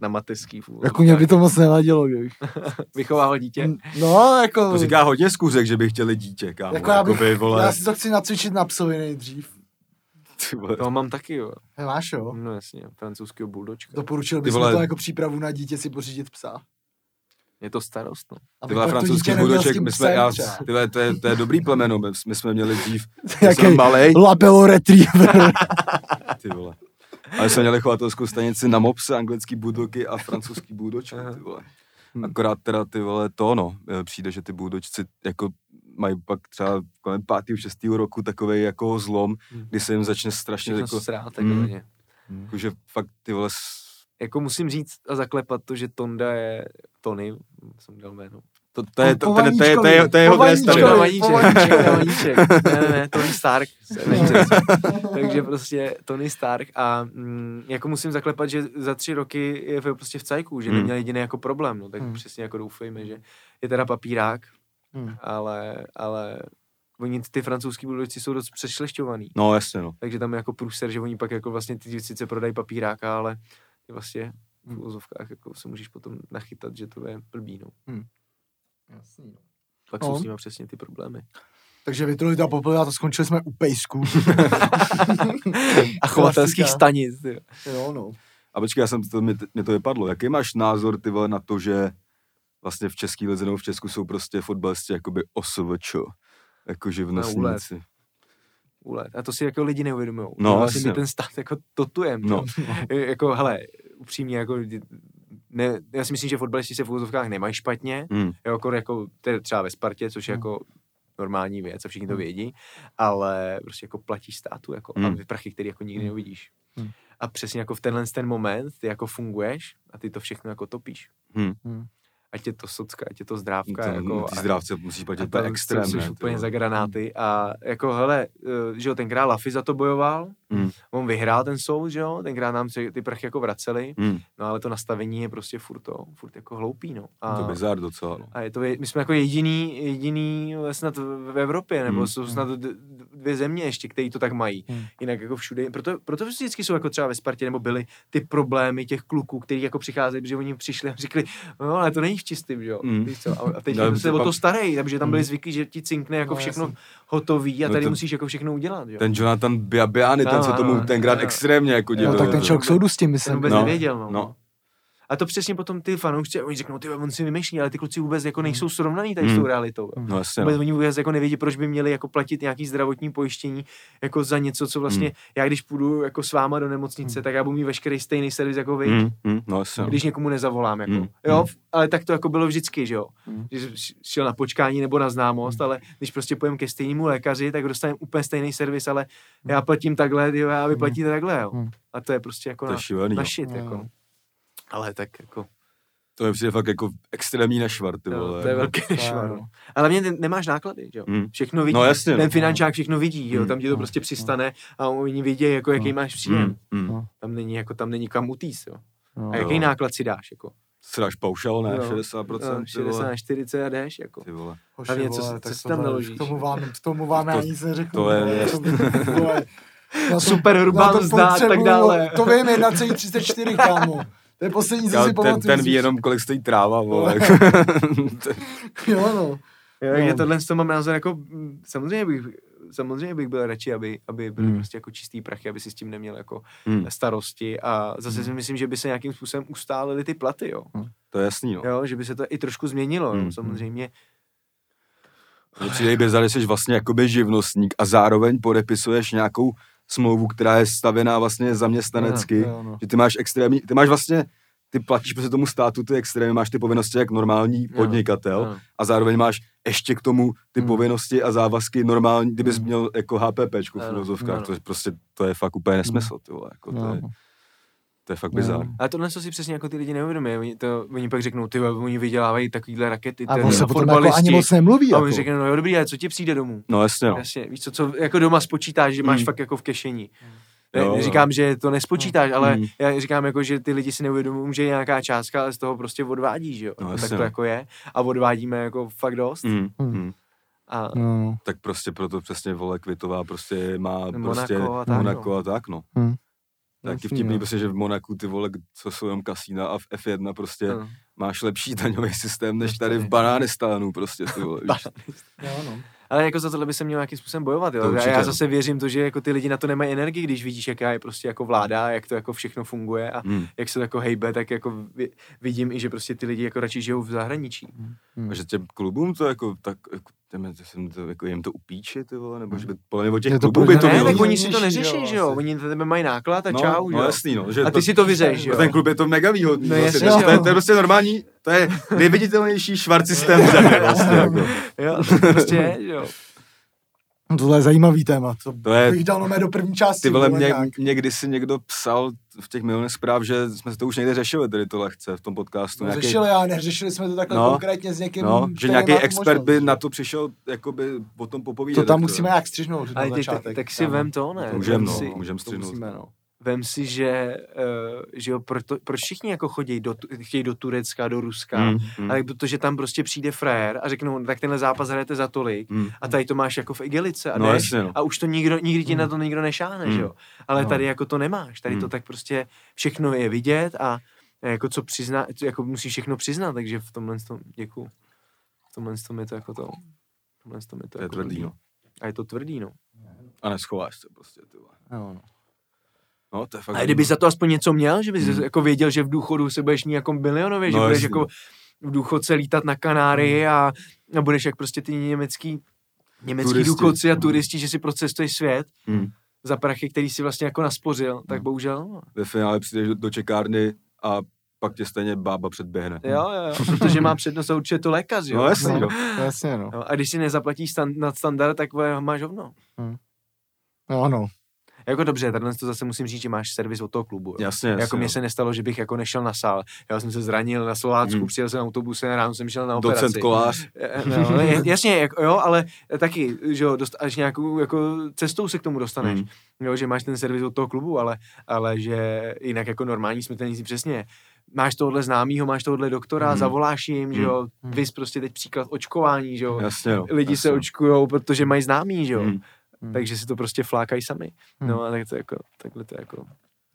Speaker 3: na mateřský v
Speaker 2: Jako mě by to moc nevadilo, kdybych.
Speaker 3: vychovával dítě.
Speaker 2: No, jako...
Speaker 1: To říká hodně zkůzek, že by chtěli dítě, kámo.
Speaker 2: jako já, bych,
Speaker 1: Jakoby, vole,
Speaker 2: já si to chci nacvičit na psovi nejdřív.
Speaker 3: To mám taky, jo.
Speaker 2: He, máš jo?
Speaker 3: No jasně, francouzského buldočka.
Speaker 2: Doporučil bys
Speaker 1: vole-
Speaker 2: to jako přípravu na dítě si pořídit psa.
Speaker 3: Je to starost, no.
Speaker 1: Ty vole, francouzský budoček, my jsme, já, ty vole, to, je, to je dobrý plemeno, my, my jsme měli dřív,
Speaker 2: Jaký
Speaker 1: jsem malej,
Speaker 2: Lapelo Retriever.
Speaker 1: ty vole. Ale jsme měli chovatelskou stanici na mopse, anglický budoky a francouzský budočky, ty vole.
Speaker 2: Hmm.
Speaker 1: Akorát teda ty vole to, no, přijde, že ty budočci jako mají pak třeba kolem pátého, šestého roku takový jako zlom,
Speaker 3: Hmm.
Speaker 1: kdy se jim začne strašně
Speaker 3: Všechno
Speaker 1: jako,
Speaker 3: srát,
Speaker 1: Mm.
Speaker 3: takhle.
Speaker 1: jako, že fakt ty vole,
Speaker 3: Jako musím říct a zaklepat to, že Tonda je Tony, jsem dal jméno.
Speaker 1: to, to, je, to, to, to, to, je, to, je, to je jeho trest tady.
Speaker 3: Ne, ne, ne, Tony Stark. Takže prostě Tony Stark a mm, jako musím zaklepat, že za tři roky je v- prostě v cajku, že
Speaker 1: Hmm.
Speaker 3: neměl jediný jako problém, no tak
Speaker 2: Hmm.
Speaker 3: přesně jako doufejme, že je teda papírák,
Speaker 2: Hmm.
Speaker 3: ale, ale oni ty francouzský buldočci jsou dost přešlešťovaný.
Speaker 1: No jasně, no.
Speaker 3: Takže tam je jako průser, že oni pak jako vlastně ty sice prodají papíráka, ale ty vlastně v
Speaker 2: Hmm.
Speaker 3: úzovkách jako se můžeš potom nachytat, že to je blbý, no.
Speaker 2: Jasný, no.
Speaker 3: Pak
Speaker 2: No.
Speaker 3: jsou s nimi přesně ty problémy.
Speaker 2: Takže vytruli a to skončili jsme u pejsků.
Speaker 3: A chovatelských stanic, ty.
Speaker 2: jo, no.
Speaker 1: A počkej, já jsem, to, mě, mě to vypadlo. Jaký máš názor, ty vole, na to, že vlastně v český lize nebo v Česku jsou prostě fotbalisti jakoby OSVČ, jako živnostníci.
Speaker 3: Úlet. A to si jako lidi neuvědomují.
Speaker 1: No,
Speaker 3: vlastně my ten stát jako totujem.
Speaker 1: No.
Speaker 3: No. jako, hele, upřímně, jako, ne, já si myslím, že fotbalisti se v úzovkách nemají špatně,
Speaker 1: Hmm.
Speaker 3: jo, jako, jako to je třeba ve Spartě, což je
Speaker 2: Hmm.
Speaker 3: jako normální věc a všichni to
Speaker 2: Hmm.
Speaker 3: vědí, ale prostě jako platíš státu jako,
Speaker 1: Hmm.
Speaker 3: a ty prachy, který jako nikdy
Speaker 2: Hmm.
Speaker 3: neuvidíš.
Speaker 2: Hmm.
Speaker 3: A přesně jako v tenhle ten moment ty jako funguješ a ty to všechno jako topíš.
Speaker 1: Hmm.
Speaker 2: Hmm.
Speaker 3: Ať je to socka, ať je to zdrávka.
Speaker 1: To,
Speaker 3: jako,
Speaker 1: ty
Speaker 3: a-
Speaker 1: zdrávce musí platit,
Speaker 3: a
Speaker 1: to extrém,
Speaker 3: jsi úplně za granáty a jako hele, eh, že jo, tenkrát Lafy za to bojoval,
Speaker 1: Hmm.
Speaker 3: on vyhrál ten soud, že jo, tenkrát nám se ty prachy jako vraceli,
Speaker 1: Hmm.
Speaker 3: no ale to nastavení je prostě furt to, furt jako hloupý, no. A,
Speaker 1: To je bizár docela, no.
Speaker 3: a je to, my jsme jako jediný, jediný snad v Evropě, nebo
Speaker 1: Hmm.
Speaker 3: jsou snad d- dvě země ještě, které to tak mají.
Speaker 2: Hmm.
Speaker 3: Jinak jako všude, proto, proto vždycky jsou jako třeba ve Spartě, nebo byly ty problémy těch kluků, kteří jako přicházejí, protože oni přišli a řekli, no ale to není v čistým, že jo.
Speaker 1: Mm.
Speaker 3: Víš co? A teď
Speaker 1: No,
Speaker 3: no, se o to starý, takže tam byli zvyklí, že ti cinkne jako
Speaker 4: No,
Speaker 3: všechno
Speaker 4: jasně.
Speaker 3: hotový a
Speaker 1: No
Speaker 3: tady
Speaker 1: to-
Speaker 3: musíš jako všechno udělat, jo.
Speaker 1: Ten Jonathan Biabiany, ten se tomu tenkrát extrémně jako dělal.
Speaker 4: tak ten šel k soudu s tím,
Speaker 3: Ten
Speaker 4: myslím.
Speaker 3: vůbec
Speaker 1: No,
Speaker 3: nevěděl, no.
Speaker 1: no.
Speaker 3: A to přesně potom ty fanoušci, oni řeknou, ty on si vymýšlí, ale ty kluci vůbec jako nejsou srovnaný tady s
Speaker 1: Mm.
Speaker 3: tou realitou.
Speaker 1: No jasně,
Speaker 3: Vůbec
Speaker 1: no.
Speaker 3: oni vůbec jako nevědí, proč by měli jako platit nějaký zdravotní pojištění jako za něco, co vlastně,
Speaker 1: Hmm.
Speaker 3: já když půjdu jako s váma do nemocnice, tak já budu mít veškerý stejný servis jako vy.
Speaker 1: Mm, mm, no jasně, no.
Speaker 3: když někomu nezavolám, jako.
Speaker 1: Mm,
Speaker 3: Jo,
Speaker 1: mm.
Speaker 3: v- ale tak to jako bylo vždycky, že jo.
Speaker 4: Mm.
Speaker 3: Že jsi šel na počkání nebo na známost, ale když prostě pojem ke stejnému lékaři, tak dostaneme úplně stejný servis, ale já platím takhle, jo, a vy platíte takhle, jo.
Speaker 4: Mm.
Speaker 3: A to je prostě jako
Speaker 1: To
Speaker 3: na,
Speaker 1: je šílený,
Speaker 3: na
Speaker 1: no.
Speaker 3: shit,
Speaker 4: Jo,
Speaker 3: jako. Ale tak jako,
Speaker 1: To je přijde fakt jako extrémní nešvar, ty vole.
Speaker 3: to je velký nešvar.
Speaker 4: jo.
Speaker 3: no. Ale hlavně ne- nemáš náklady, že jo.
Speaker 1: Mm.
Speaker 3: Všechno vidí.
Speaker 1: No jasně,
Speaker 3: Ten
Speaker 1: no.
Speaker 3: finančák všechno vidí, jo.
Speaker 1: Mm.
Speaker 3: Tam ti to prostě přistane a oni vidí, jako jaký
Speaker 4: Mm.
Speaker 3: máš příjem.
Speaker 1: Mm, mm.
Speaker 4: No.
Speaker 3: Tam není, jako, tam není kam utíct, jo.
Speaker 4: No.
Speaker 3: A jaký
Speaker 1: Jo.
Speaker 3: náklad si dáš, jako?
Speaker 1: Si dáš paušal, ne?
Speaker 3: No.
Speaker 1: 60%,
Speaker 3: No,
Speaker 1: ty
Speaker 3: 60
Speaker 1: vole.
Speaker 3: na 40 a jdeš, jako.
Speaker 1: Ty vole.
Speaker 4: Hoši,
Speaker 3: A něco,
Speaker 4: vole,
Speaker 3: co
Speaker 4: tak
Speaker 3: si
Speaker 4: to
Speaker 3: tam naložíš?
Speaker 4: K tomu vám, k tomu vám já
Speaker 1: To-
Speaker 4: nic neřeknu.
Speaker 1: to je-
Speaker 4: to-
Speaker 3: Super hrubá mzda a tak dále.
Speaker 4: To vím, 1,34, kámo. To je poslední, co si
Speaker 1: ten,
Speaker 4: pamatuju.
Speaker 1: ten
Speaker 4: z-
Speaker 1: ví jenom, kolik stojí tráva, vole.
Speaker 4: Jo, no.
Speaker 3: Jo, takže
Speaker 4: No.
Speaker 3: tohle to mám názor jako, mm, samozřejmě bych, samozřejmě bych byl radši, aby, aby byly
Speaker 4: Hmm.
Speaker 3: prostě jako čistý prachy, aby si s tím neměl jako
Speaker 1: Hmm,
Speaker 3: starosti a zase si myslím, že by se nějakým způsobem ustálily ty platy, jo.
Speaker 1: to je jasný, no.
Speaker 3: Jo, že by se to i trošku změnilo,
Speaker 1: Hmm.
Speaker 3: jo. samozřejmě.
Speaker 1: Mně přijde bizar, jsi vlastně jakoby živnostník a zároveň podepisuješ nějakou smlouvu, která je stavěná vlastně zaměstnanecky,
Speaker 4: Jo, no.
Speaker 1: že ty máš extrémní, ty máš vlastně, ty platíš prostě tomu státu ty extrémy, máš ty povinnosti jak normální podnikatel
Speaker 3: No.
Speaker 1: a zároveň máš ještě k tomu ty
Speaker 4: Hmm.
Speaker 1: povinnosti a závazky normální, kdybys
Speaker 4: Hmm.
Speaker 1: měl jako HPPčku v filozofkách,
Speaker 3: ano.
Speaker 1: to je prostě, to je fakt úplně nesmysl, ty vole, jako to,
Speaker 4: No.
Speaker 1: je, to je fakt
Speaker 4: No.
Speaker 1: bizar.
Speaker 3: Ale tohle co si přesně jako ty lidi neuvědomí. Oni, to, oni pak řeknou, ty oni vydělávají takovýhle rakety,
Speaker 4: A
Speaker 3: ten,
Speaker 4: on se potom jako ani moc nemluví.
Speaker 3: a
Speaker 4: Jako.
Speaker 3: oni řeknou, no jo, dobrý, ale co ti přijde domů?
Speaker 1: No jasně, no.
Speaker 3: Jasně, víš co, co jako doma spočítáš, že máš
Speaker 1: Hmm.
Speaker 3: fakt jako v kešení.
Speaker 1: Jo,
Speaker 3: Ne,
Speaker 1: jo.
Speaker 3: neříkám, že to nespočítáš, ale
Speaker 1: Hmm.
Speaker 3: já říkám jako, že ty lidi si neuvědomují, že je nějaká částka, ale z toho prostě odvádí, že jo.
Speaker 1: No,
Speaker 3: tak
Speaker 1: jasně,
Speaker 3: to
Speaker 1: no.
Speaker 3: jako je. A odvádíme jako fakt dost.
Speaker 1: Mm,
Speaker 4: Hmm.
Speaker 1: mm.
Speaker 3: A
Speaker 4: No,
Speaker 1: Tak prostě proto přesně vole Kvitová prostě má
Speaker 3: Monako
Speaker 1: prostě
Speaker 3: a tak,
Speaker 1: Monako
Speaker 3: no.
Speaker 1: a tak, no.
Speaker 4: Hmm.
Speaker 1: Taky vtipný,
Speaker 4: no.
Speaker 1: prostě, že v Monaku ty vole, co jsou jenom kasína a v F1 prostě
Speaker 3: no.
Speaker 1: máš lepší daňový systém, než tady v. Banánistánu prostě, ty vole,
Speaker 4: jo, no.
Speaker 3: Ale jako za tohle by se měl nějakým způsobem bojovat, jo. já
Speaker 1: no.
Speaker 3: zase věřím to, že jako ty lidi na to nemají energii, když vidíš, jaká je prostě jako vláda, jak to jako všechno funguje a
Speaker 1: Hmm.
Speaker 3: jak se to jako hejbe, tak jako vi- vidím i, že prostě ty lidi jako radši žijou v zahraničí.
Speaker 4: Hmm.
Speaker 1: A že těm klubům to jako tak, jako, těm, jsem to, jako jim to upíče, ty vole, nebo že by, podle mě od těch
Speaker 4: to
Speaker 1: klubů by to
Speaker 3: ne,
Speaker 1: mělo...
Speaker 3: tak oni si to neřeší,
Speaker 4: jo,
Speaker 3: že jo, oni na tebe mají náklad a
Speaker 1: no,
Speaker 3: čau,
Speaker 1: no
Speaker 3: jo.
Speaker 1: jasný, no. Že
Speaker 3: A
Speaker 1: to,
Speaker 3: ty si to vyřeš, že jo.
Speaker 1: ten klub je to mega výhodný.
Speaker 3: No
Speaker 1: vlastně,
Speaker 3: jasně,
Speaker 1: to, je, to je prostě normální, to je nejviditelnější švart systém vlastně, jako.
Speaker 3: Jo, to prostě jo.
Speaker 4: No, tohle je zajímavý téma. To,
Speaker 1: To je-
Speaker 4: bych dal do první části.
Speaker 1: Ty vole, mě,
Speaker 4: nějak.
Speaker 1: někdy si někdo psal v těch milionech zpráv, že jsme se to už někde řešili, tady to lehce v tom podcastu.
Speaker 4: No,
Speaker 1: nějaký-
Speaker 4: řešili, ale neřešili jsme to takhle
Speaker 1: No.
Speaker 4: konkrétně s někým,
Speaker 1: No, že nějaký expert by
Speaker 4: možnost.
Speaker 1: na to přišel jakoby o tom popovídat.
Speaker 4: To tam musíme jak střihnout
Speaker 3: Ale
Speaker 4: na
Speaker 3: teď, tak,
Speaker 4: začátek.
Speaker 3: tak si vem to, ne?
Speaker 1: To můžem,
Speaker 3: Vem
Speaker 1: no,
Speaker 3: si,
Speaker 1: můžem
Speaker 4: To
Speaker 1: střihnout.
Speaker 4: musíme, no.
Speaker 3: Vem si, že, uh, že jo, proto, proč všichni jako chodí do, chtějí do Turecka, do Ruska,
Speaker 1: Mm,
Speaker 3: mm,
Speaker 1: mm,
Speaker 3: ale protože tam prostě přijde frajer a řeknou, no, tak tenhle zápas hrajete za tolik
Speaker 1: mm.
Speaker 3: a tady to máš jako v igelice a
Speaker 1: No
Speaker 3: jdeš
Speaker 1: jasně, no.
Speaker 3: a už to nikdo, nikdy ti
Speaker 4: Mm.
Speaker 3: na to nikdo nešáhne,
Speaker 1: Mm.
Speaker 3: že jo. Ale
Speaker 4: No.
Speaker 3: tady jako to nemáš, tady to
Speaker 1: Mm.
Speaker 3: tak prostě všechno je vidět a jako co přizná, jako musíš všechno přiznat, takže v tomhle tom, děkuju. V tomhle tom je to jako to, v tomhle tom je to,
Speaker 1: To je
Speaker 3: jako
Speaker 1: tvrdý,
Speaker 3: blbý.
Speaker 1: no.
Speaker 3: A je to tvrdý, no.
Speaker 1: A neschováš se prostě, ty vole.
Speaker 4: Jo, no.
Speaker 1: No, to je fakt...
Speaker 3: A kdyby za to aspoň něco měl, že bys
Speaker 1: Hmm.
Speaker 3: jako věděl, že v důchodu se budeš mít jako milionově, že
Speaker 1: No,
Speaker 3: budeš
Speaker 1: jasný.
Speaker 3: jako v důchodce lítat na Kanárii a, a budeš jak prostě ty německý německý
Speaker 1: Turisti.
Speaker 3: důchodci a turisti, že si procestuješ svět
Speaker 1: Mm.
Speaker 3: za prachy, který si vlastně jako naspořil, tak
Speaker 1: Hmm.
Speaker 3: bohužel. No.
Speaker 1: Ve finále přijdeš do, do čekárny a pak tě stejně bába předběhne.
Speaker 3: Jo, jo, jo, protože má přednost a určitě to lékař, jo.
Speaker 1: No jasný,
Speaker 4: No,
Speaker 1: no.
Speaker 4: jasně, no.
Speaker 3: Jo, a když si nezaplatíš stan- nad standard, tak máš hovno.
Speaker 4: Jo, no.
Speaker 3: Jako dobře, tady to zase musím říct, že máš servis od toho klubu. Jo.
Speaker 1: Jasně, jasně.
Speaker 3: Jako mně
Speaker 1: no.
Speaker 3: se nestalo, že bych jako nešel na sál. Já jsem se zranil na Slovácku,
Speaker 1: Hmm.
Speaker 3: přijel jsem autobusem, ráno jsem šel na operaci.
Speaker 1: Docent kolář.
Speaker 3: Eh, No, ale je- jasně, jako, jo, ale taky, že jo, dost, až nějakou jako cestou se k tomu dostaneš.
Speaker 1: Mm.
Speaker 3: Jo, že máš ten servis od toho klubu, ale, ale že jinak jako normální smrtelníci přesně. Máš tohle známýho, máš tohle doktora,
Speaker 1: Mm.
Speaker 3: zavoláš jim, že jo,
Speaker 4: Mm.
Speaker 3: vys prostě teď příklad očkování, že jo.
Speaker 1: Jasně, no.
Speaker 3: Lidi se
Speaker 1: jasně.
Speaker 3: očkujou, protože mají známý, že jo.
Speaker 1: Mm.
Speaker 4: Mm.
Speaker 3: Takže si to prostě flákají sami.
Speaker 4: Mm.
Speaker 3: No a tak to jako, takhle to jako
Speaker 4: Jo,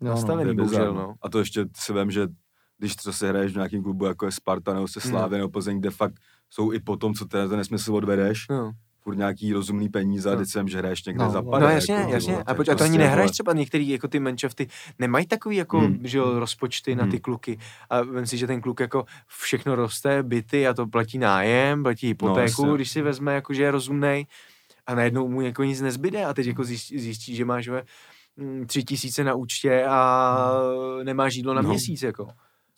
Speaker 4: no.
Speaker 3: nastavený,
Speaker 1: To je
Speaker 3: bohužel, no.
Speaker 1: A to ještě si vím, že když třeba se hraješ v nějakém klubu, jako je Sparta nebo se Slávě nebo Plzeň, kde fakt jsou i po tom, co ten, ten nesmysl odvedeš,
Speaker 3: No.
Speaker 1: furt nějaký rozumný peníze a
Speaker 3: No.
Speaker 1: teď jsem, že hraješ někde
Speaker 2: No,
Speaker 1: za
Speaker 2: no,
Speaker 1: pade,
Speaker 3: No jasně,
Speaker 1: jako,
Speaker 3: jasně. A pojď, a to ani
Speaker 1: prostě,
Speaker 3: nehraješ třeba některý jako ty manšafty, nemají takový jako,
Speaker 1: Hmm.
Speaker 3: že jo, rozpočty na ty
Speaker 1: Hmm.
Speaker 3: kluky. A vem si, že ten kluk jako všechno roste, byty a to platí nájem, platí hypotéku,
Speaker 1: jasně.
Speaker 3: když si vezme jako, že je rozumnej a najednou mu jako nic nezbyde a teď jako zjistí, zjistí že máš ve, mm, tři tisíce na účtě a nemáš jídlo na
Speaker 1: No.
Speaker 3: měsíc, jako.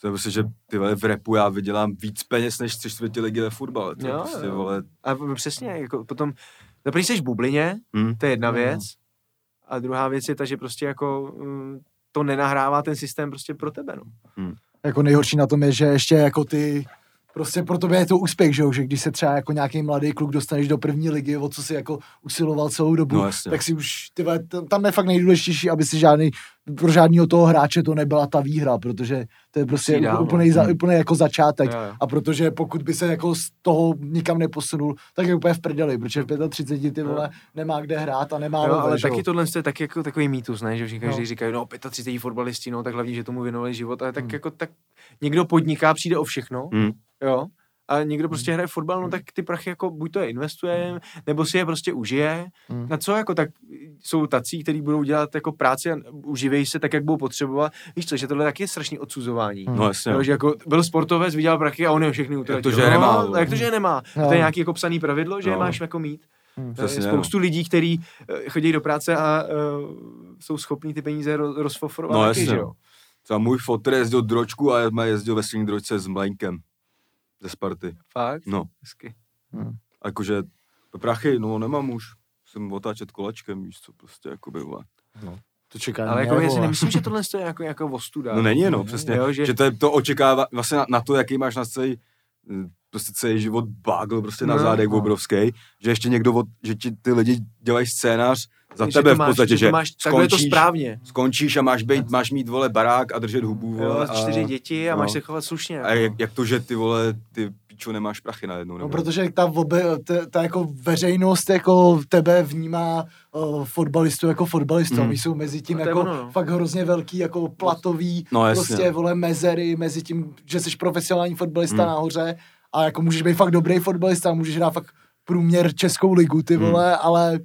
Speaker 1: To je prostě, že ty vole, v repu já vydělám víc peněz než tři čtvrtě ligy ve fotbale. To
Speaker 3: Jo,
Speaker 1: prostě,
Speaker 3: jo.
Speaker 1: vole,
Speaker 3: A přesně, jako potom, zaprý jsi v bublině,
Speaker 1: hm,
Speaker 3: to je jedna
Speaker 2: No.
Speaker 3: věc, a druhá věc je ta, že prostě jako mm, to nenahrává ten systém prostě pro tebe, no.
Speaker 2: Jako nejhorší na tom je, že ještě jako ty prostě pro tebe je to úspěch, že, jo? že když se třeba jako nějaký mladý kluk dostaneš do první ligy, o co si jako usiloval celou dobu,
Speaker 1: No, jasně.
Speaker 2: tak si už, ty vole, tam je fakt nejdůležitější, aby si žádný, pro žádného toho hráče to nebyla ta výhra, protože to je prostě
Speaker 3: Přijde, no.
Speaker 2: úplný, za, úplný jako začátek.
Speaker 3: Jo, jo.
Speaker 2: A protože pokud by se jako z toho nikam neposunul, tak je úplně v prdeli, protože v 35 ty vole nemá kde hrát a nemá
Speaker 3: Jo,
Speaker 2: love,
Speaker 3: ale
Speaker 2: že jo.
Speaker 3: taky tohle je taky jako takový mýtus, ne? že všichni
Speaker 2: No.
Speaker 3: každý říkají, no 35 fotbalisti, no tak hlavně, že tomu věnovali život, ale tak
Speaker 2: Hmm.
Speaker 3: jako tak někdo podniká, přijde o všechno,
Speaker 1: hm.
Speaker 3: Jo, a někdo
Speaker 2: Hmm.
Speaker 3: prostě hraje fotbal, no tak ty prachy jako buď to je investuje, nebo si je prostě užije.
Speaker 2: Hmm.
Speaker 3: Na co jako tak jsou tací, kteří budou dělat jako práci a uživějí se tak, jak budou potřebovat. Víš co, že tohle taky je strašný odsuzování.
Speaker 2: Hmm.
Speaker 1: no jasně.
Speaker 3: Jo, že jako byl sportovec, vydělal prachy a on je všechny utratil.
Speaker 1: to, že je nemá,
Speaker 3: No, jak to, že je nemá?
Speaker 2: Jo.
Speaker 3: To je nějaký jako psaný pravidlo, že je
Speaker 1: No.
Speaker 3: máš jako mít.
Speaker 2: Hmm.
Speaker 3: Je
Speaker 1: Přesně,
Speaker 3: spoustu lidí, kteří eh, chodí do práce a uh, jsou schopní ty peníze ro- rozfoforovat
Speaker 1: No
Speaker 3: taky,
Speaker 1: jasně.
Speaker 3: že jo?
Speaker 1: Třeba můj fotr jezdil dročku a já jezdil ve svým dročce s Mlenkem ze Sparty.
Speaker 3: Fakt?
Speaker 1: No,
Speaker 3: Hezky.
Speaker 1: a jakože prachy, no nemám už. Musím otáčet kolečkem, víš co, prostě jako by, vole.
Speaker 2: To čeká
Speaker 3: Ale jako já si nemyslím, že tohle je jako, jako ostuda.
Speaker 1: No není, no, přesně.
Speaker 3: Jo, že-
Speaker 1: že... to, je, to očekává, vlastně na, na, to, jaký máš na celý, prostě celý život bágl prostě na
Speaker 3: No,
Speaker 1: zádech
Speaker 2: no.
Speaker 1: obrovský, že ještě někdo, od, že ti ty lidi dělají scénář za
Speaker 3: že
Speaker 1: tebe
Speaker 3: to
Speaker 1: v
Speaker 3: máš,
Speaker 1: podstatě,
Speaker 3: že, máš, je to
Speaker 1: skončíš,
Speaker 3: správně.
Speaker 1: skončíš a máš, být, máš mít, vole, barák a držet hubu,
Speaker 3: Jo,
Speaker 1: vole. a,
Speaker 3: čtyři děti a máš
Speaker 1: no.
Speaker 3: se chovat slušně.
Speaker 1: a jak,
Speaker 3: jako.
Speaker 1: jak, to, že ty, vole, ty pičo nemáš prachy najednou,
Speaker 2: No,
Speaker 1: nebo?
Speaker 2: protože ta, obe, ta, ta jako veřejnost jako tebe vnímá uh, fotbalistu jako fotbalistu.
Speaker 1: Mm.
Speaker 2: Mm. jsou mezi tím
Speaker 3: No,
Speaker 2: jako
Speaker 3: ono, no.
Speaker 2: fakt hrozně velký jako platový
Speaker 1: No, jasně.
Speaker 2: prostě vole mezery mezi tím, že jsi profesionální fotbalista
Speaker 1: Mm.
Speaker 2: nahoře a jako můžeš být fakt dobrý fotbalista, můžeš hrát fakt průměr českou ligu, ty
Speaker 1: Mm.
Speaker 2: vole, ale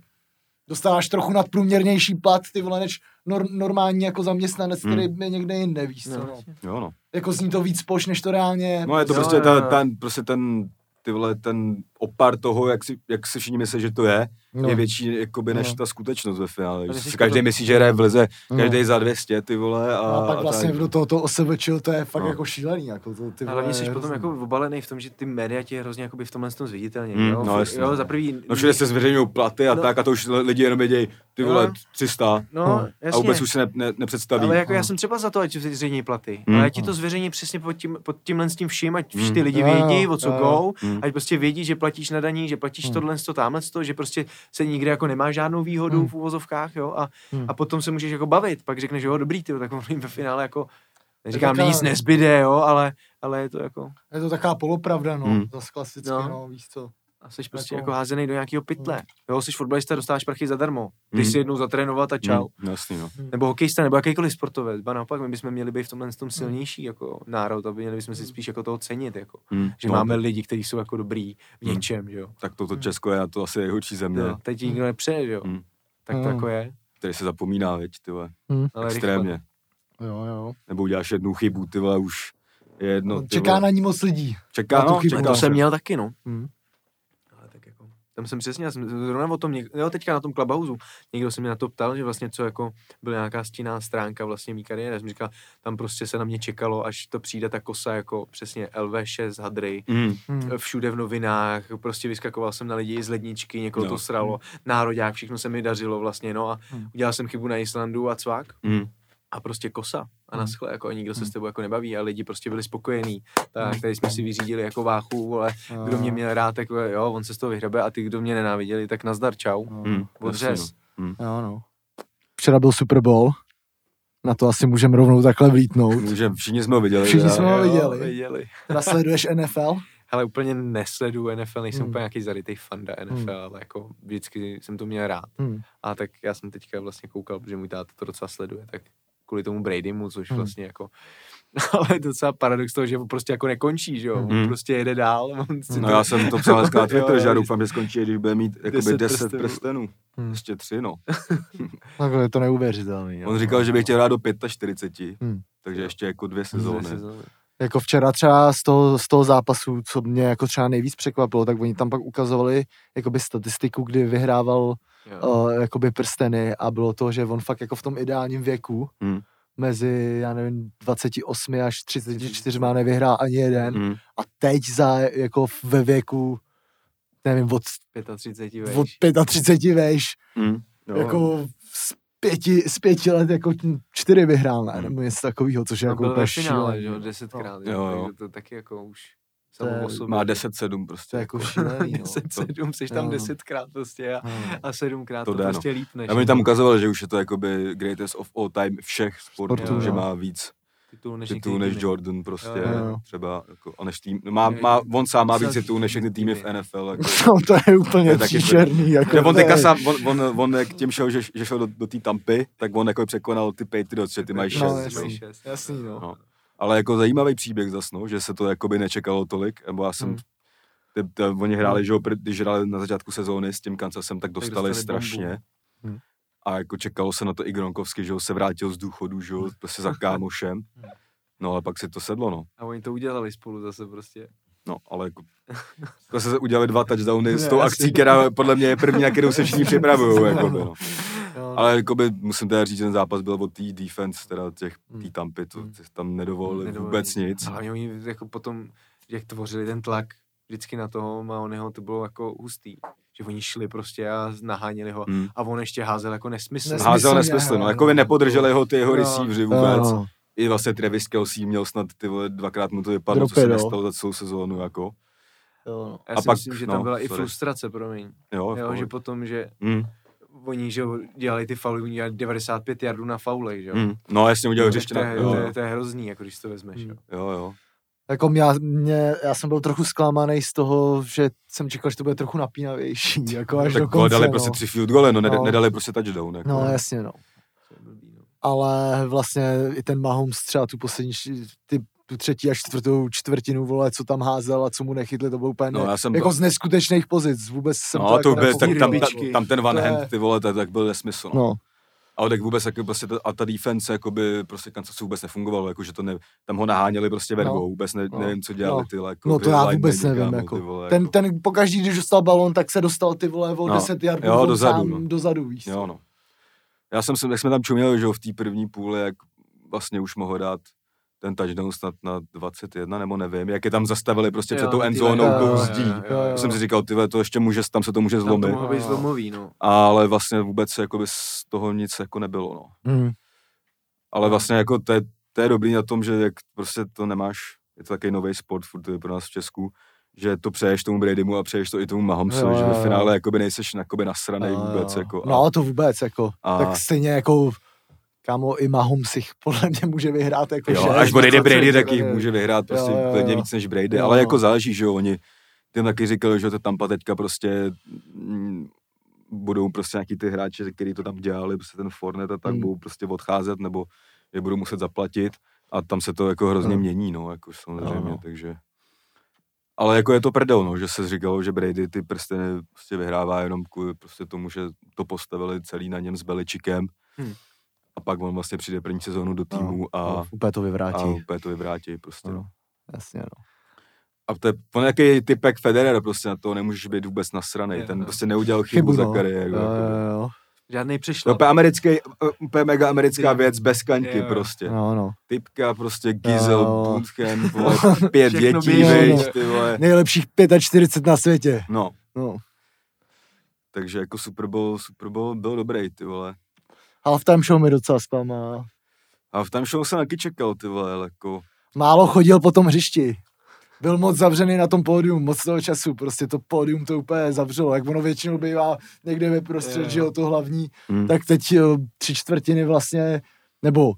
Speaker 2: dostáváš trochu nadprůměrnější plat, ty vole, než nor, normální jako zaměstnanec,
Speaker 1: Mm.
Speaker 2: který je někde jinde, víš co,
Speaker 3: No,
Speaker 2: no.
Speaker 1: Jo, no.
Speaker 2: Jako zní to víc poš, než to reálně.
Speaker 1: No je to
Speaker 3: Jo,
Speaker 1: prostě,
Speaker 3: jo,
Speaker 1: ta,
Speaker 3: jo.
Speaker 1: ten, prostě ten, ty vole, ten opar toho, jak si, jak si všichni myslí, že to je,
Speaker 2: No.
Speaker 1: je větší jakoby, než
Speaker 2: No.
Speaker 1: ta skutečnost ve finále.
Speaker 3: Myslíš,
Speaker 1: si každý
Speaker 3: to-
Speaker 1: myslí, že hraje v lize,
Speaker 2: No.
Speaker 1: každý za 200, ty vole. A,
Speaker 2: A, pak vlastně
Speaker 1: tak.
Speaker 2: do toho to osevečil, to je fakt
Speaker 1: No.
Speaker 2: jako šílený. Jako to, ty
Speaker 3: A hlavně
Speaker 2: vole,
Speaker 3: jsi
Speaker 2: je
Speaker 3: potom jako obalený v tom, že ty média tě hrozně jakoby v tomhle tom zviditelně.
Speaker 1: Mm,
Speaker 3: jo?
Speaker 1: no
Speaker 3: F-
Speaker 1: jasně.
Speaker 3: jo, za prvý...
Speaker 1: No všude se zveřejňují platy a
Speaker 3: No.
Speaker 1: tak a to už lidi jenom vědějí, ty vole,
Speaker 3: No.
Speaker 1: 300
Speaker 3: No,
Speaker 2: No.
Speaker 3: jasně.
Speaker 1: a vůbec už se ne, ne, nepředstaví.
Speaker 3: Ale jako já
Speaker 2: No.
Speaker 3: jsem třeba za to, ať se zveřejní platy.
Speaker 1: Mm.
Speaker 3: Ale ať ti to zveřejní přesně pod, tím, pod tímhle s tím vším, ať
Speaker 1: Mm.
Speaker 3: ty lidi
Speaker 2: Jo,
Speaker 3: vědí, o co go,
Speaker 1: Mm.
Speaker 3: ať prostě vědí, že platíš na daní, že platíš
Speaker 2: Mm.
Speaker 3: tohle, to, tamhle, to, že prostě se nikde jako nemá žádnou výhodu
Speaker 2: Mm.
Speaker 3: v uvozovkách, jo, a,
Speaker 2: Mm.
Speaker 3: a potom se můžeš jako bavit, pak řekneš, jo, dobrý, ty, tak ve finále jako, neříkám,
Speaker 2: taková-
Speaker 3: nic nezbyde, jo, ale, ale je to jako,
Speaker 2: Je to taková polopravda, no,
Speaker 1: Hmm.
Speaker 2: zase klasicky,
Speaker 3: No.
Speaker 2: no. no, víš co.
Speaker 3: a jsi prostě
Speaker 2: Jako-
Speaker 3: jako házený do nějakého pytle. Jo, jsi fotbalista, dostáváš prachy zadarmo. Když
Speaker 1: Mm.
Speaker 3: si jednou zatrénovat a čau.
Speaker 1: Mm, jasný, no.
Speaker 3: Nebo hokejista, nebo jakýkoliv sportovec. Ba naopak, my bychom měli být v tomhle tom silnější jako národ, aby měli bychom si spíš jako toho cenit, jako.
Speaker 1: Mm,
Speaker 3: Že
Speaker 1: no,
Speaker 3: máme lidi, kteří jsou jako dobrý v
Speaker 1: Mm.
Speaker 3: něčem, že jo.
Speaker 1: Tak toto Česko je na to asi nejhorší země,
Speaker 3: No, teď ti nikdo nepřeje, že jo.
Speaker 1: Mm.
Speaker 3: Tak to
Speaker 2: Mm.
Speaker 3: jako je.
Speaker 1: který se zapomíná, veď, ty vole,
Speaker 3: Ale
Speaker 1: extrémně.
Speaker 2: Jo, jo.
Speaker 1: Nebo uděláš jednu chybu, ty vole, už je jedno. ty
Speaker 2: Čeká
Speaker 1: vole.
Speaker 2: na ní moc lidí.
Speaker 1: Čeká, no, čeká.
Speaker 3: To jsem měl taky, no.
Speaker 2: Hmm.
Speaker 3: Tam jsem přesně, já jsem zrovna o tom, něk, jo, teďka na tom Clubhouse, někdo se mě na to ptal, že vlastně co jako byla nějaká stinná stránka vlastně mý kariéry, já jsem říkal, tam prostě se na mě čekalo, až to přijde ta kosa jako přesně LV6 hadry,
Speaker 1: Mm,
Speaker 2: Hmm.
Speaker 3: všude v novinách, prostě vyskakoval jsem na lidi z ledničky, někoho
Speaker 1: No.
Speaker 3: to sralo, nároďák, všechno se mi dařilo vlastně, no a
Speaker 2: Hmm.
Speaker 3: udělal jsem chybu na Islandu a cvak
Speaker 1: mm,
Speaker 3: a prostě kosa a
Speaker 2: Hmm.
Speaker 3: naschle, jako a nikdo se
Speaker 2: Hmm.
Speaker 3: s tebou jako nebaví a lidi prostě byli spokojení. Tak
Speaker 2: Hmm.
Speaker 3: tady jsme si vyřídili jako váchu, vole, kdo mě měl rád, tak jo, on se z toho vyhrabe a ty, kdo mě nenáviděli, tak nazdar, čau.
Speaker 2: No,
Speaker 1: mm,
Speaker 3: Odřez.
Speaker 1: no.
Speaker 2: Jo, no. Včera byl Super Bowl. Na to asi můžeme rovnou takhle vlítnout.
Speaker 1: Můžem, všichni jsme ho viděli.
Speaker 2: Všichni jsme ho
Speaker 3: Jo,
Speaker 2: viděli.
Speaker 3: viděli.
Speaker 2: Teda sleduješ NFL?
Speaker 3: Ale úplně nesleduju NFL, nejsem
Speaker 2: Hmm.
Speaker 3: úplně nějaký zarytej fanda NFL, ale jako vždycky jsem to měl rád.
Speaker 2: Hmm.
Speaker 3: A tak já jsem teďka vlastně koukal, protože můj táta to docela sleduje, tak kvůli tomu Bradymu, což
Speaker 2: Hmm.
Speaker 3: vlastně jako ale docela paradox toho, že on prostě jako nekončí, že jo, on
Speaker 1: Mhm.
Speaker 3: prostě jede dál. On si
Speaker 1: No
Speaker 3: to-
Speaker 1: já jsem to psal na Twitter,
Speaker 3: Jo,
Speaker 1: že já doufám, že skončí, když bude mít jakoby
Speaker 3: 10
Speaker 1: 10
Speaker 3: prstenů.
Speaker 1: prstenů.
Speaker 2: Hmm.
Speaker 1: Ještě tři, no.
Speaker 2: Takhle je to neuvěřitelný. jo.
Speaker 1: On říkal, že by chtěl hrát do 45,
Speaker 2: Hmm.
Speaker 1: takže ještě jako dvě
Speaker 3: Dvě
Speaker 1: sezóny.
Speaker 2: Jako včera třeba z toho, z toho zápasu, co mě jako třeba nejvíc překvapilo, tak oni tam pak ukazovali jakoby statistiku, kdy vyhrával
Speaker 3: Jo.
Speaker 2: uh, jakoby prsteny a bylo to, že on fakt jako v tom ideálním věku
Speaker 1: Hmm.
Speaker 2: mezi, já nevím, 28 až 34 má nevyhrál ani jeden
Speaker 1: Hmm.
Speaker 2: a teď za, jako ve věku, nevím, od,
Speaker 3: 35
Speaker 2: od
Speaker 3: vejš.
Speaker 2: 35 vejš,
Speaker 1: Hmm.
Speaker 2: Jako pěti, z pěti let jako čtyři vyhrál, ne?
Speaker 1: Hmm.
Speaker 2: Nebo něco takového, což je
Speaker 3: No,
Speaker 2: jako
Speaker 3: byl ve
Speaker 2: úplně
Speaker 3: finále, že jo,
Speaker 2: no.
Speaker 3: desetkrát.
Speaker 1: Jo,
Speaker 3: Jo,
Speaker 1: jo.
Speaker 3: Takže to taky jako už
Speaker 2: To.
Speaker 1: Má 10-7 prostě.
Speaker 2: To je jako šílený, no.
Speaker 3: 10-7, jsi tam
Speaker 2: Jo.
Speaker 3: desetkrát prostě a,
Speaker 2: No.
Speaker 3: a sedmkrát
Speaker 1: To
Speaker 3: to,
Speaker 1: jde, no.
Speaker 3: prostě lípneš.
Speaker 1: A oni tam ukazovali, že už je to jakoby greatest of all time všech sportů,
Speaker 2: Sportů,
Speaker 1: že
Speaker 2: jo.
Speaker 1: má víc
Speaker 3: titul než,
Speaker 1: titulů
Speaker 3: některý
Speaker 1: než
Speaker 3: týmy.
Speaker 1: Jordan prostě
Speaker 3: Jo,
Speaker 2: jo, jo.
Speaker 1: třeba, jako, a než tým, má, má, on sám má víc titulů než všechny týmy v. NFL. Jako.
Speaker 2: No, to je úplně
Speaker 1: To je taky
Speaker 2: příšerný. Jako,
Speaker 1: Že on teďka sám, on, on, on, jak tím šel, že, že šel do, do té Tampy, tak on jako překonal ty Patriots, že ty mají šest.
Speaker 2: No,
Speaker 3: Ty
Speaker 2: jasný.
Speaker 3: mají šest.
Speaker 2: Jasný, no.
Speaker 1: No. Ale jako zajímavý příběh zas, no, že se to jakoby nečekalo tolik, nebo já jsem,
Speaker 2: Hmm.
Speaker 1: ty, ty, oni hráli, že jo, pr- když hráli na začátku sezóny s tím Kansasem, tak dostali,
Speaker 3: dostali bombu.
Speaker 1: strašně.
Speaker 2: Hmm.
Speaker 1: A jako čekalo se na to i Gronkovsky, že jo, se vrátil z důchodu, že jo, prostě za kámošem. No ale pak si to sedlo, no.
Speaker 3: A oni to udělali spolu zase prostě.
Speaker 1: No, ale jako, jako se udělali dva touchdowny s
Speaker 2: Ne,
Speaker 1: tou
Speaker 2: jasně.
Speaker 1: akcí, která podle mě je první, na kterou se všichni připravují. Jako no.
Speaker 2: Jo,
Speaker 1: Ale jakoby, musím teda říct, že ten zápas byl od té defense, teda těch
Speaker 2: Hmm.
Speaker 1: tý tampy, to
Speaker 2: Hmm.
Speaker 1: ty tam nedovolili
Speaker 3: Nedovolili.
Speaker 1: vůbec nic.
Speaker 3: A hlavně oni jako potom, jak tvořili ten tlak vždycky na toho Maonyho, to bylo jako hustý. Že oni šli prostě a naháněli ho.
Speaker 1: Hmm.
Speaker 3: A on ještě házel jako nesmysl.
Speaker 2: Nesmysl.
Speaker 1: Házel nesmysl, no, jako by nepodrželi ho ty jeho
Speaker 3: Jo.
Speaker 1: receiveři vůbec.
Speaker 2: Jo,
Speaker 1: I vlastně Travis Kelsey měl snad ty vole, dvakrát mu to vypadlo, co
Speaker 2: Dropy,
Speaker 1: se
Speaker 2: no.
Speaker 1: nestalo za celou sezónu, jako.
Speaker 2: jo, no.
Speaker 3: Já
Speaker 1: A
Speaker 3: si
Speaker 1: pak-
Speaker 3: myslím, že
Speaker 1: no,
Speaker 3: tam byla i
Speaker 1: sorry.
Speaker 3: frustrace, promiň.
Speaker 1: Jo,
Speaker 3: Jo, že potom, že
Speaker 1: mm,
Speaker 3: oni že dělali ty fauly, oni dělali 95 jardů na faulech, že jo.
Speaker 1: mm. No jasně udělal
Speaker 3: Tak
Speaker 1: hřiště
Speaker 3: to,
Speaker 1: na...
Speaker 3: je,
Speaker 1: Jo,
Speaker 3: to, je, to je hrozný, jako když to vezmeš.
Speaker 2: Hmm.
Speaker 3: Jo.
Speaker 1: jo, jo.
Speaker 2: Jako já, mě, já jsem byl trochu zklamaný z toho, že jsem čekal, že to bude trochu napínavější, jako až do
Speaker 1: Tak
Speaker 2: konce,
Speaker 1: dali
Speaker 2: no.
Speaker 1: prostě tři field goly, no,
Speaker 2: No.
Speaker 1: nedali prostě touchdown. Jako.
Speaker 2: No jasně, no.
Speaker 3: No.
Speaker 2: Ale vlastně i ten Mahomes třeba tu poslední, ty, tu třetí a čtvrtou čtvrtinu, vole, co tam házel a co mu nechytli, to bylo úplně
Speaker 1: No, já jsem
Speaker 2: jako
Speaker 1: byl-
Speaker 2: z neskutečných pozic, vůbec jsem
Speaker 1: No,
Speaker 2: to,
Speaker 1: to
Speaker 2: jako
Speaker 1: vůbec, tak tam, ta,
Speaker 3: rybičky.
Speaker 1: tam ten one
Speaker 2: To je-
Speaker 1: hand, ty vole, tak, tak byl nesmysl. No.
Speaker 2: No,
Speaker 1: Ale tak vůbec jako prostě ta, a ta defense jakoby prostě Kansas vůbec nefungovalo, jako že to ne, tam ho naháněli prostě vervou,
Speaker 2: No.
Speaker 1: vůbec ne,
Speaker 2: No.
Speaker 1: nevím, co dělali
Speaker 2: No.
Speaker 1: ty jako
Speaker 2: no to já vůbec nevím,
Speaker 1: kámo,
Speaker 2: jako.
Speaker 1: vole,
Speaker 2: Ten,
Speaker 1: jako.
Speaker 2: ten pokaždý, když dostal balon, tak se dostal ty vole o
Speaker 1: No.
Speaker 2: 10 yardů
Speaker 1: Jo, dozadu,
Speaker 2: sám
Speaker 1: no.
Speaker 2: dozadu, víš.
Speaker 1: Jo, no. Já jsem, se- jak jsme tam čuměli, že v té první půli, jak vlastně už mohl dát ten touchdown snad na 21, nebo nevím, jak je tam zastavili prostě před
Speaker 3: Jo,
Speaker 1: tou
Speaker 3: ty
Speaker 1: endzónou tou zdí.
Speaker 3: jo, jo,
Speaker 2: jo.
Speaker 1: Jsem si říkal, ty to ještě může, tam se to může
Speaker 3: Tam to
Speaker 1: zlomit.
Speaker 3: být zlomový, no.
Speaker 1: Ale vlastně vůbec jakoby z toho nic jako nebylo, no.
Speaker 2: Hmm.
Speaker 1: Ale vlastně jako to je, to je dobrý na tom, že jak prostě to nemáš, je to takový nový sport, furt je pro nás v Česku, že to přeješ tomu Bradymu a přeješ to i tomu Mahomesu,
Speaker 2: Jo,
Speaker 1: že ve finále jakoby nejseš jakoby nasranej
Speaker 2: Jo,
Speaker 1: vůbec. Jako, a,
Speaker 2: No to vůbec, jako.
Speaker 1: a-
Speaker 2: Tak stejně jako Kámo, i Mahomes jich podle mě může vyhrát jako
Speaker 1: jo,
Speaker 2: šest,
Speaker 1: až odejde
Speaker 2: 20,
Speaker 1: Brady, tak jich
Speaker 2: jo,
Speaker 1: může vyhrát prostě
Speaker 2: jo, jo, jo.
Speaker 1: víc než Brady,
Speaker 2: Jo,
Speaker 1: ale
Speaker 2: no.
Speaker 1: jako záleží, že jo, oni ty taky říkali, že to Tampa teďka prostě mm, budou prostě nějaký ty hráči, kteří to tam dělali, prostě ten Fornet a tak
Speaker 2: Hmm.
Speaker 1: budou prostě odcházet, nebo je budou muset zaplatit a tam se to jako hrozně
Speaker 2: Hmm.
Speaker 1: mění, no, jako samozřejmě,
Speaker 2: no.
Speaker 1: takže ale jako je to prdel, no, že se říkalo, že Brady ty prsteny prostě vyhrává jenom kvůli prostě tomu, že to postavili celý na něm s Beličikem
Speaker 3: Hmm.
Speaker 1: A pak on vlastně přijde první sezónu do týmu a,
Speaker 2: no, úplně to vyvrátí.
Speaker 1: a úplně to vyvrátí prostě, no.
Speaker 2: No. Jasně, no.
Speaker 1: A to je on je nějaký typek Federer, prostě na to nemůžeš být vůbec nasranej, ten
Speaker 3: no.
Speaker 1: prostě neudělal chybu,
Speaker 2: Chybu,
Speaker 1: za
Speaker 2: no.
Speaker 1: kariéru.
Speaker 2: Jo,
Speaker 1: jako.
Speaker 2: jo, jo.
Speaker 3: Žádný
Speaker 1: To
Speaker 3: přešlo.
Speaker 1: je úplně americký, úplně mega americká
Speaker 3: Jo.
Speaker 1: věc, bez kaňky
Speaker 3: Jo.
Speaker 1: prostě.
Speaker 2: No, no.
Speaker 1: Typka prostě Gizel,
Speaker 2: Jo.
Speaker 1: Bootcamp, pět dětí, viď,
Speaker 2: no.
Speaker 1: ty vole.
Speaker 2: Nejlepších 45 na světě.
Speaker 1: No,
Speaker 2: No.
Speaker 1: takže jako Super Bowl, Super Bowl byl dobrý, ty vole.
Speaker 2: Halftime show mi docela zklamal.
Speaker 1: A v tam show jsem taky čekal, ty vole, jako...
Speaker 2: Málo chodil po tom hřišti. Byl moc zavřený na tom pódium, moc toho času, prostě to pódium to úplně zavřelo, jak ono většinou bývá někde ve prostřed,
Speaker 3: jo.
Speaker 2: že jo, to hlavní,
Speaker 1: Hm.
Speaker 2: tak teď jo, tři čtvrtiny vlastně, nebo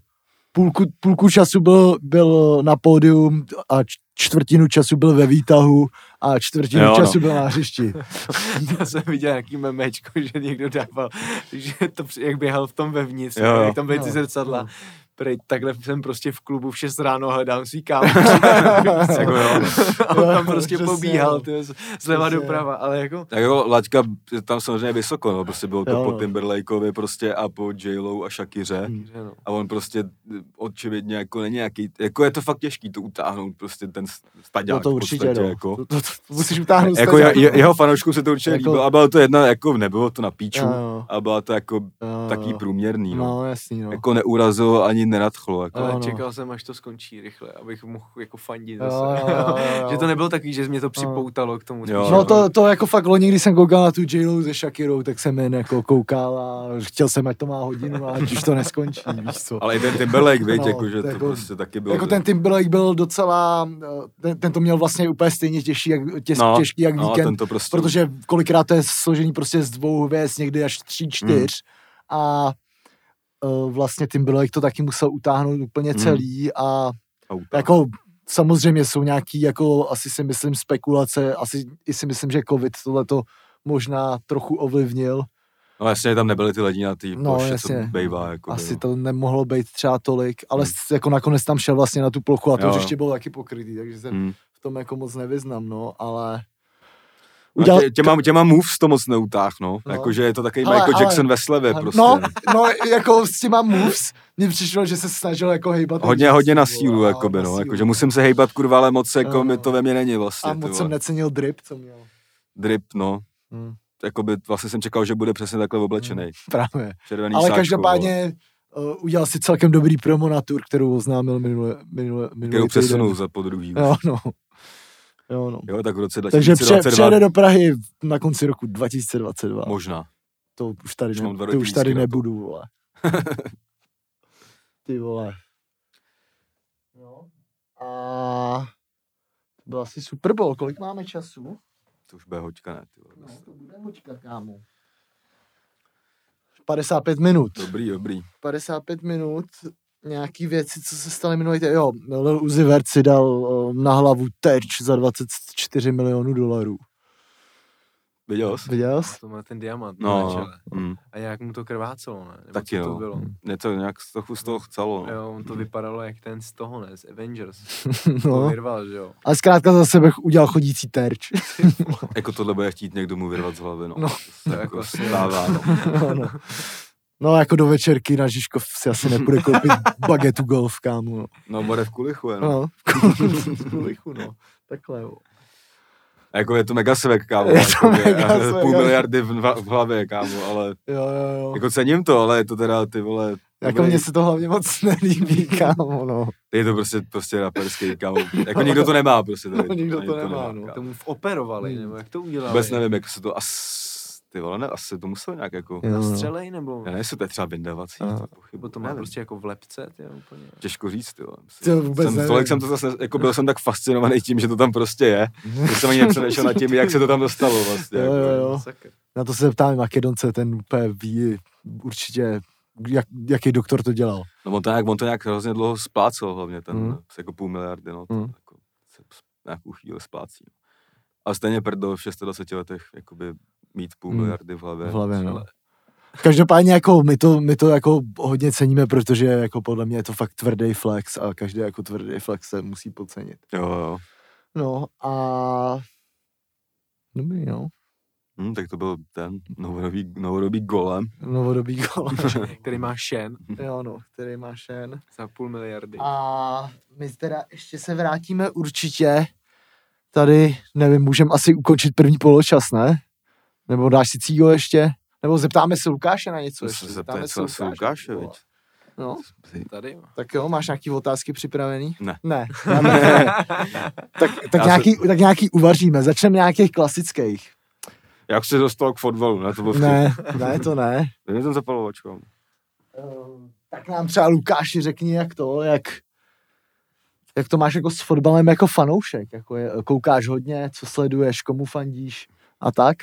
Speaker 2: půlku, půlku času byl, byl na pódium a čtvrtinu času byl ve výtahu a čtvrtinu
Speaker 1: Jo, no.
Speaker 2: času byl na hřišti.
Speaker 3: Já jsem viděl nějaký memečko, že někdo dával, že to, jak běhal v tom vevnitř,
Speaker 1: Jo, jo.
Speaker 3: jak tam byly ty
Speaker 2: No,
Speaker 3: zrcadla,
Speaker 2: no.
Speaker 3: Prej, takhle jsem prostě v klubu v 6 ráno hledám svý kámo.
Speaker 1: jako jo.
Speaker 3: a on tam prostě
Speaker 2: přesně,
Speaker 3: pobíhal,
Speaker 2: no.
Speaker 3: ty, zleva
Speaker 2: Přesně.
Speaker 3: doprava, ale jako
Speaker 1: Tak jako laťka tam samozřejmě vysoko, no, prostě bylo to
Speaker 2: Jo,
Speaker 1: po
Speaker 2: no.
Speaker 1: Timberlakeovi prostě a po J-Lo a Shakiře.
Speaker 2: Hmm.
Speaker 3: no.
Speaker 1: A on prostě očividně jako není nějaký, jako je to fakt těžký to utáhnout, prostě ten staďák
Speaker 2: No to určitě,
Speaker 1: podstatě,
Speaker 2: no.
Speaker 1: jako.
Speaker 2: To, to, to, musíš utáhnout
Speaker 1: Jako
Speaker 2: staďák,
Speaker 1: je, je,
Speaker 2: no.
Speaker 1: jeho fanouškům se to určitě
Speaker 2: Jako-
Speaker 1: líbilo a bylo to jedna, jako nebylo to na píču,
Speaker 2: Jo, jo.
Speaker 1: a byla to jako
Speaker 2: Jo,
Speaker 1: taký
Speaker 2: jo.
Speaker 1: průměrný, no.
Speaker 2: No, jasný, no.
Speaker 1: Jako neurazilo ani nenadchlo, jako.
Speaker 3: Ale
Speaker 2: no.
Speaker 3: čekal jsem, až to skončí rychle, abych mohl jako fandit zase.
Speaker 2: jo, jo, jo.
Speaker 3: že to nebylo takový, že mě to připoutalo k tomu.
Speaker 1: Jo,
Speaker 2: No to, to jako fakt loni, když jsem koukal na tu j se Shakirou, tak jsem jen jako koukal a chtěl jsem, ať to má hodinu a ať už to neskončí, víš co.
Speaker 1: Ale i ten Timberlake, víš,
Speaker 2: No,
Speaker 1: jako, že to
Speaker 2: jako-
Speaker 1: prostě taky bylo.
Speaker 2: Jako ten Timberlake byl docela, ten, ten to měl vlastně úplně stejně těžší, jak, těž,
Speaker 1: no,
Speaker 2: těžký jak
Speaker 1: no,
Speaker 2: víkend,
Speaker 1: prostě,
Speaker 2: protože kolikrát to je složení prostě z dvou hvězd, někdy až tří, čtyř
Speaker 1: Hmm.
Speaker 2: a uh, vlastně Timberlake to taky musel utáhnout úplně
Speaker 1: Hmm.
Speaker 2: celý a
Speaker 1: auta.
Speaker 2: jako samozřejmě jsou nějaký, jako asi si myslím spekulace, asi i si myslím, že covid tohle to možná trochu ovlivnil.
Speaker 1: No jasně, tam nebyly ty lidi na té
Speaker 2: No,
Speaker 1: ploše,
Speaker 2: jasně.
Speaker 1: co bejvá, jako.
Speaker 2: Asi
Speaker 1: no.
Speaker 2: to nemohlo být třeba tolik, ale
Speaker 1: Hmm.
Speaker 2: jako nakonec tam šel vlastně na tu plochu a to
Speaker 1: Jo.
Speaker 2: hřiště bylo taky pokrytý, takže se
Speaker 1: Hmm.
Speaker 2: v tom jako moc nevyznám, no, ale...
Speaker 1: No,
Speaker 2: Udělal-
Speaker 1: tě, těma, těma moves to moc neutáh, no.
Speaker 2: No.
Speaker 1: no. Jakože je to takový
Speaker 2: Ale-
Speaker 1: Michael
Speaker 2: ale-
Speaker 1: Jackson ve slevě prostě.
Speaker 2: No, no, jako s těma moves, mně přišlo, že se snažil jako hejbat.
Speaker 1: Hodně, hodně na sílu,
Speaker 2: a
Speaker 1: jakoby,
Speaker 2: na
Speaker 1: no. Jakože musím se hejbat, kurva, ale moc, jako
Speaker 2: Jo.
Speaker 1: mi to ve mně není vlastně,
Speaker 2: A moc jsem necenil drip, co měl.
Speaker 1: Drip, no.
Speaker 2: Hmm,
Speaker 1: Jakoby vlastně jsem čekal, že bude přesně takhle oblečený.
Speaker 2: právě.
Speaker 1: Červený
Speaker 2: Ale
Speaker 1: sáčko,
Speaker 2: každopádně uh, udělal si celkem dobrý promo na tur, kterou oznámil minule, minule, minulý
Speaker 1: Kterou přesunul za po druhý.
Speaker 2: Jo, no. Jo, no.
Speaker 1: Jo, tak v roce
Speaker 2: Takže pře,
Speaker 1: 2022
Speaker 2: přijede do Prahy na konci roku 2022.
Speaker 1: možná.
Speaker 2: To už tady,
Speaker 1: Už
Speaker 2: ne,
Speaker 1: roky
Speaker 2: už tady nebudu, vole. Ty vole. No. A to byl asi Super Bowl. Kolik máme času?
Speaker 1: To už bude hoďka, ne? Ty vole.
Speaker 2: No, to bude hoďka, kámo. 55 minut.
Speaker 1: Dobrý, dobrý.
Speaker 2: 55 minut. Nějaký věci, co se staly minulý týden. Jo, Lil Uzi Vert si dal na hlavu terč za 24 milionů dolarů.
Speaker 1: Viděl jsi?
Speaker 2: Viděl jsi?
Speaker 3: To má ten diamant na
Speaker 1: No,
Speaker 3: čele.
Speaker 1: mm.
Speaker 3: A nějak mu to krvácelo, ne? Nebo
Speaker 1: Taky
Speaker 3: co to
Speaker 1: no.
Speaker 3: bylo?
Speaker 1: Něco nějak trochu z toho chcelo. No.
Speaker 3: Jo, on to vypadalo jak ten z toho, ne? Z Avengers. To
Speaker 2: no.
Speaker 3: vyrval, že jo?
Speaker 2: Ale zkrátka za sebe udělal chodící terč.
Speaker 1: Jako tohle bude chtít někdo mu vyrvat z hlavy, no.
Speaker 2: No.
Speaker 1: To se
Speaker 3: To
Speaker 1: jako
Speaker 3: jako
Speaker 1: stává, no.
Speaker 2: no, no. No, jako do večerky na Žižkov si asi nepůjde koupit bagetu golf, kámo. No,
Speaker 1: No, bude v kulichu, je, no.
Speaker 2: no. v kulichu, no. Takhle, jo.
Speaker 1: A jako je to mega svek, kámo.
Speaker 2: Je to mega svek,
Speaker 1: Půl miliardy v, v hlavě, kámo, ale
Speaker 2: Jo, jo, jo.
Speaker 1: jako cením to, ale je to teda ty vole,
Speaker 2: Jako mně se to hlavně moc nelíbí, kámo, no.
Speaker 1: je to prostě, prostě raperský, kámo. Jako nikdo to nemá prostě tady.
Speaker 2: No, nikdo to
Speaker 1: Ani
Speaker 2: nemá, no.
Speaker 1: kámo.
Speaker 3: Tomu operovali,
Speaker 2: Hmm.
Speaker 3: nebo jak to udělali?
Speaker 1: Vůbec nevím, jak se to as... Ty vole, ne, asi to muselo nějak jako...
Speaker 2: Jo, no.
Speaker 3: Střelej, nebo?
Speaker 1: Já nevím, jestli to je třeba
Speaker 2: A.
Speaker 1: pochybu,
Speaker 3: Nebo to má
Speaker 1: nevím.
Speaker 3: prostě jako v lepce, ty jo, úplně.
Speaker 1: Těžko říct, ty vole.
Speaker 2: To vůbec
Speaker 1: jsem,
Speaker 2: nevím.
Speaker 1: tolik jsem to zase, jako byl jsem tak fascinovaný tím, že to tam prostě je, že jsem ani nepřemýšlel nad tím, jak se to tam dostalo vlastně.
Speaker 2: Jo,
Speaker 1: jako.
Speaker 2: jo, jo.
Speaker 3: Sakra.
Speaker 2: Na to se zeptáme Makedonce, ten úplně ví určitě, jak, jaký doktor to dělal.
Speaker 1: No on to nějak, on to nějak hrozně dlouho splácel hlavně, ten
Speaker 2: Mm.
Speaker 1: jako půl miliardy, no, to
Speaker 2: Mm.
Speaker 1: jako se nějakou chvíli splácí. Ale stejně prdel v 26 letech, jakoby mít půl
Speaker 2: Mm.
Speaker 1: miliardy v hlavě.
Speaker 2: V hlavě, no.
Speaker 1: ale-
Speaker 2: Každopádně jako my to, my to jako hodně ceníme, protože jako podle mě je to fakt tvrdý flex a každý jako tvrdý flex se musí podcenit.
Speaker 1: Jo, jo.
Speaker 2: No a dobrý, no.
Speaker 1: Hm, tak to byl ten novodobý, novodobý golem.
Speaker 2: Novodobý gol.
Speaker 3: Který má Shen
Speaker 2: jo, no, který má šen.
Speaker 3: za půl miliardy.
Speaker 2: A my teda ještě se vrátíme určitě. Tady, nevím, můžeme asi ukončit první poločas, ne? Nebo dáš si cígo ještě? Nebo zeptáme se Lukáše na něco
Speaker 1: To
Speaker 2: ještě?
Speaker 1: se co asi Lukáše,
Speaker 2: vole.
Speaker 1: viď?
Speaker 2: No,
Speaker 3: Tady
Speaker 2: tak jo, máš nějaký otázky připravený?
Speaker 1: Ne.
Speaker 2: Ne. ne. tak, tak,
Speaker 1: Já
Speaker 2: nějaký, tak nějaký uvaříme. Začneme nějakých klasických.
Speaker 1: Jak jsi dostal k fotbalu, ne? To bylo
Speaker 2: Ne, ne, to ne.
Speaker 1: Ne, ten zapalovačkou.
Speaker 2: Ehm, tak nám třeba Lukáši řekni, jak to, jak, jak to máš jako s fotbalem jako fanoušek, jako je, koukáš hodně, co sleduješ, komu fandíš a tak.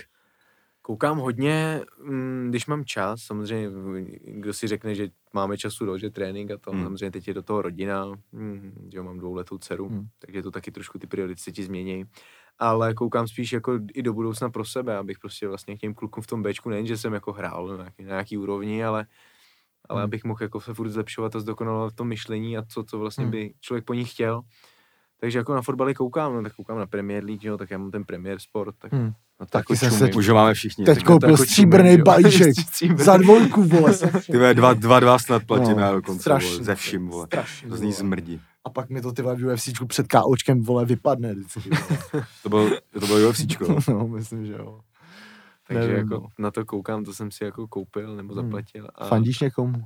Speaker 3: Koukám hodně, mm, když mám čas, samozřejmě, kdo si řekne, že máme času dost, že trénink a to,
Speaker 1: Hmm.
Speaker 3: samozřejmě teď je do toho rodina, mm, že mám dvouletou dceru,
Speaker 2: Hmm.
Speaker 3: hmm. takže to taky trošku ty priority se ti změní. Ale koukám spíš jako i do budoucna pro sebe, abych prostě vlastně k těm klukům v tom Bčku nejen, že jsem jako hrál na nějaký, na nějaký úrovni, ale ale
Speaker 2: Hmm.
Speaker 3: abych mohl jako se furt zlepšovat a zdokonalovat to myšlení a to, co vlastně
Speaker 2: Hmm.
Speaker 3: by člověk po ní chtěl. Takže jako na fotbaly koukám, no, tak koukám na Premier League, že jo, tak já mám ten Premier Sport, tak
Speaker 2: Hmm.
Speaker 3: na to
Speaker 2: Taky
Speaker 3: jako
Speaker 2: jsem se.
Speaker 1: Už ho máme všichni.
Speaker 2: Teď
Speaker 3: Tak
Speaker 2: koupil
Speaker 3: jako
Speaker 2: stříbrný balíček. Za dvojku, vole.
Speaker 1: Ty vole, dva, dva, dva snad platíme
Speaker 2: No,
Speaker 1: no, dokonce,
Speaker 2: strašný,
Speaker 1: vole, ze vším, vole.
Speaker 2: Strašný,
Speaker 1: To z ní
Speaker 2: vole.
Speaker 1: smrdí.
Speaker 2: A pak mi to ty vole v UFCčku před KOčkem, vole, vypadne vždycky. vole.
Speaker 1: To bylo, to bylo UFCčko.
Speaker 2: no, myslím, že jo.
Speaker 3: Takže
Speaker 2: Nevím,
Speaker 3: jako
Speaker 2: no.
Speaker 3: na to koukám, to jsem si jako koupil nebo
Speaker 2: Hmm.
Speaker 3: zaplatil. A
Speaker 2: Fandíš někomu?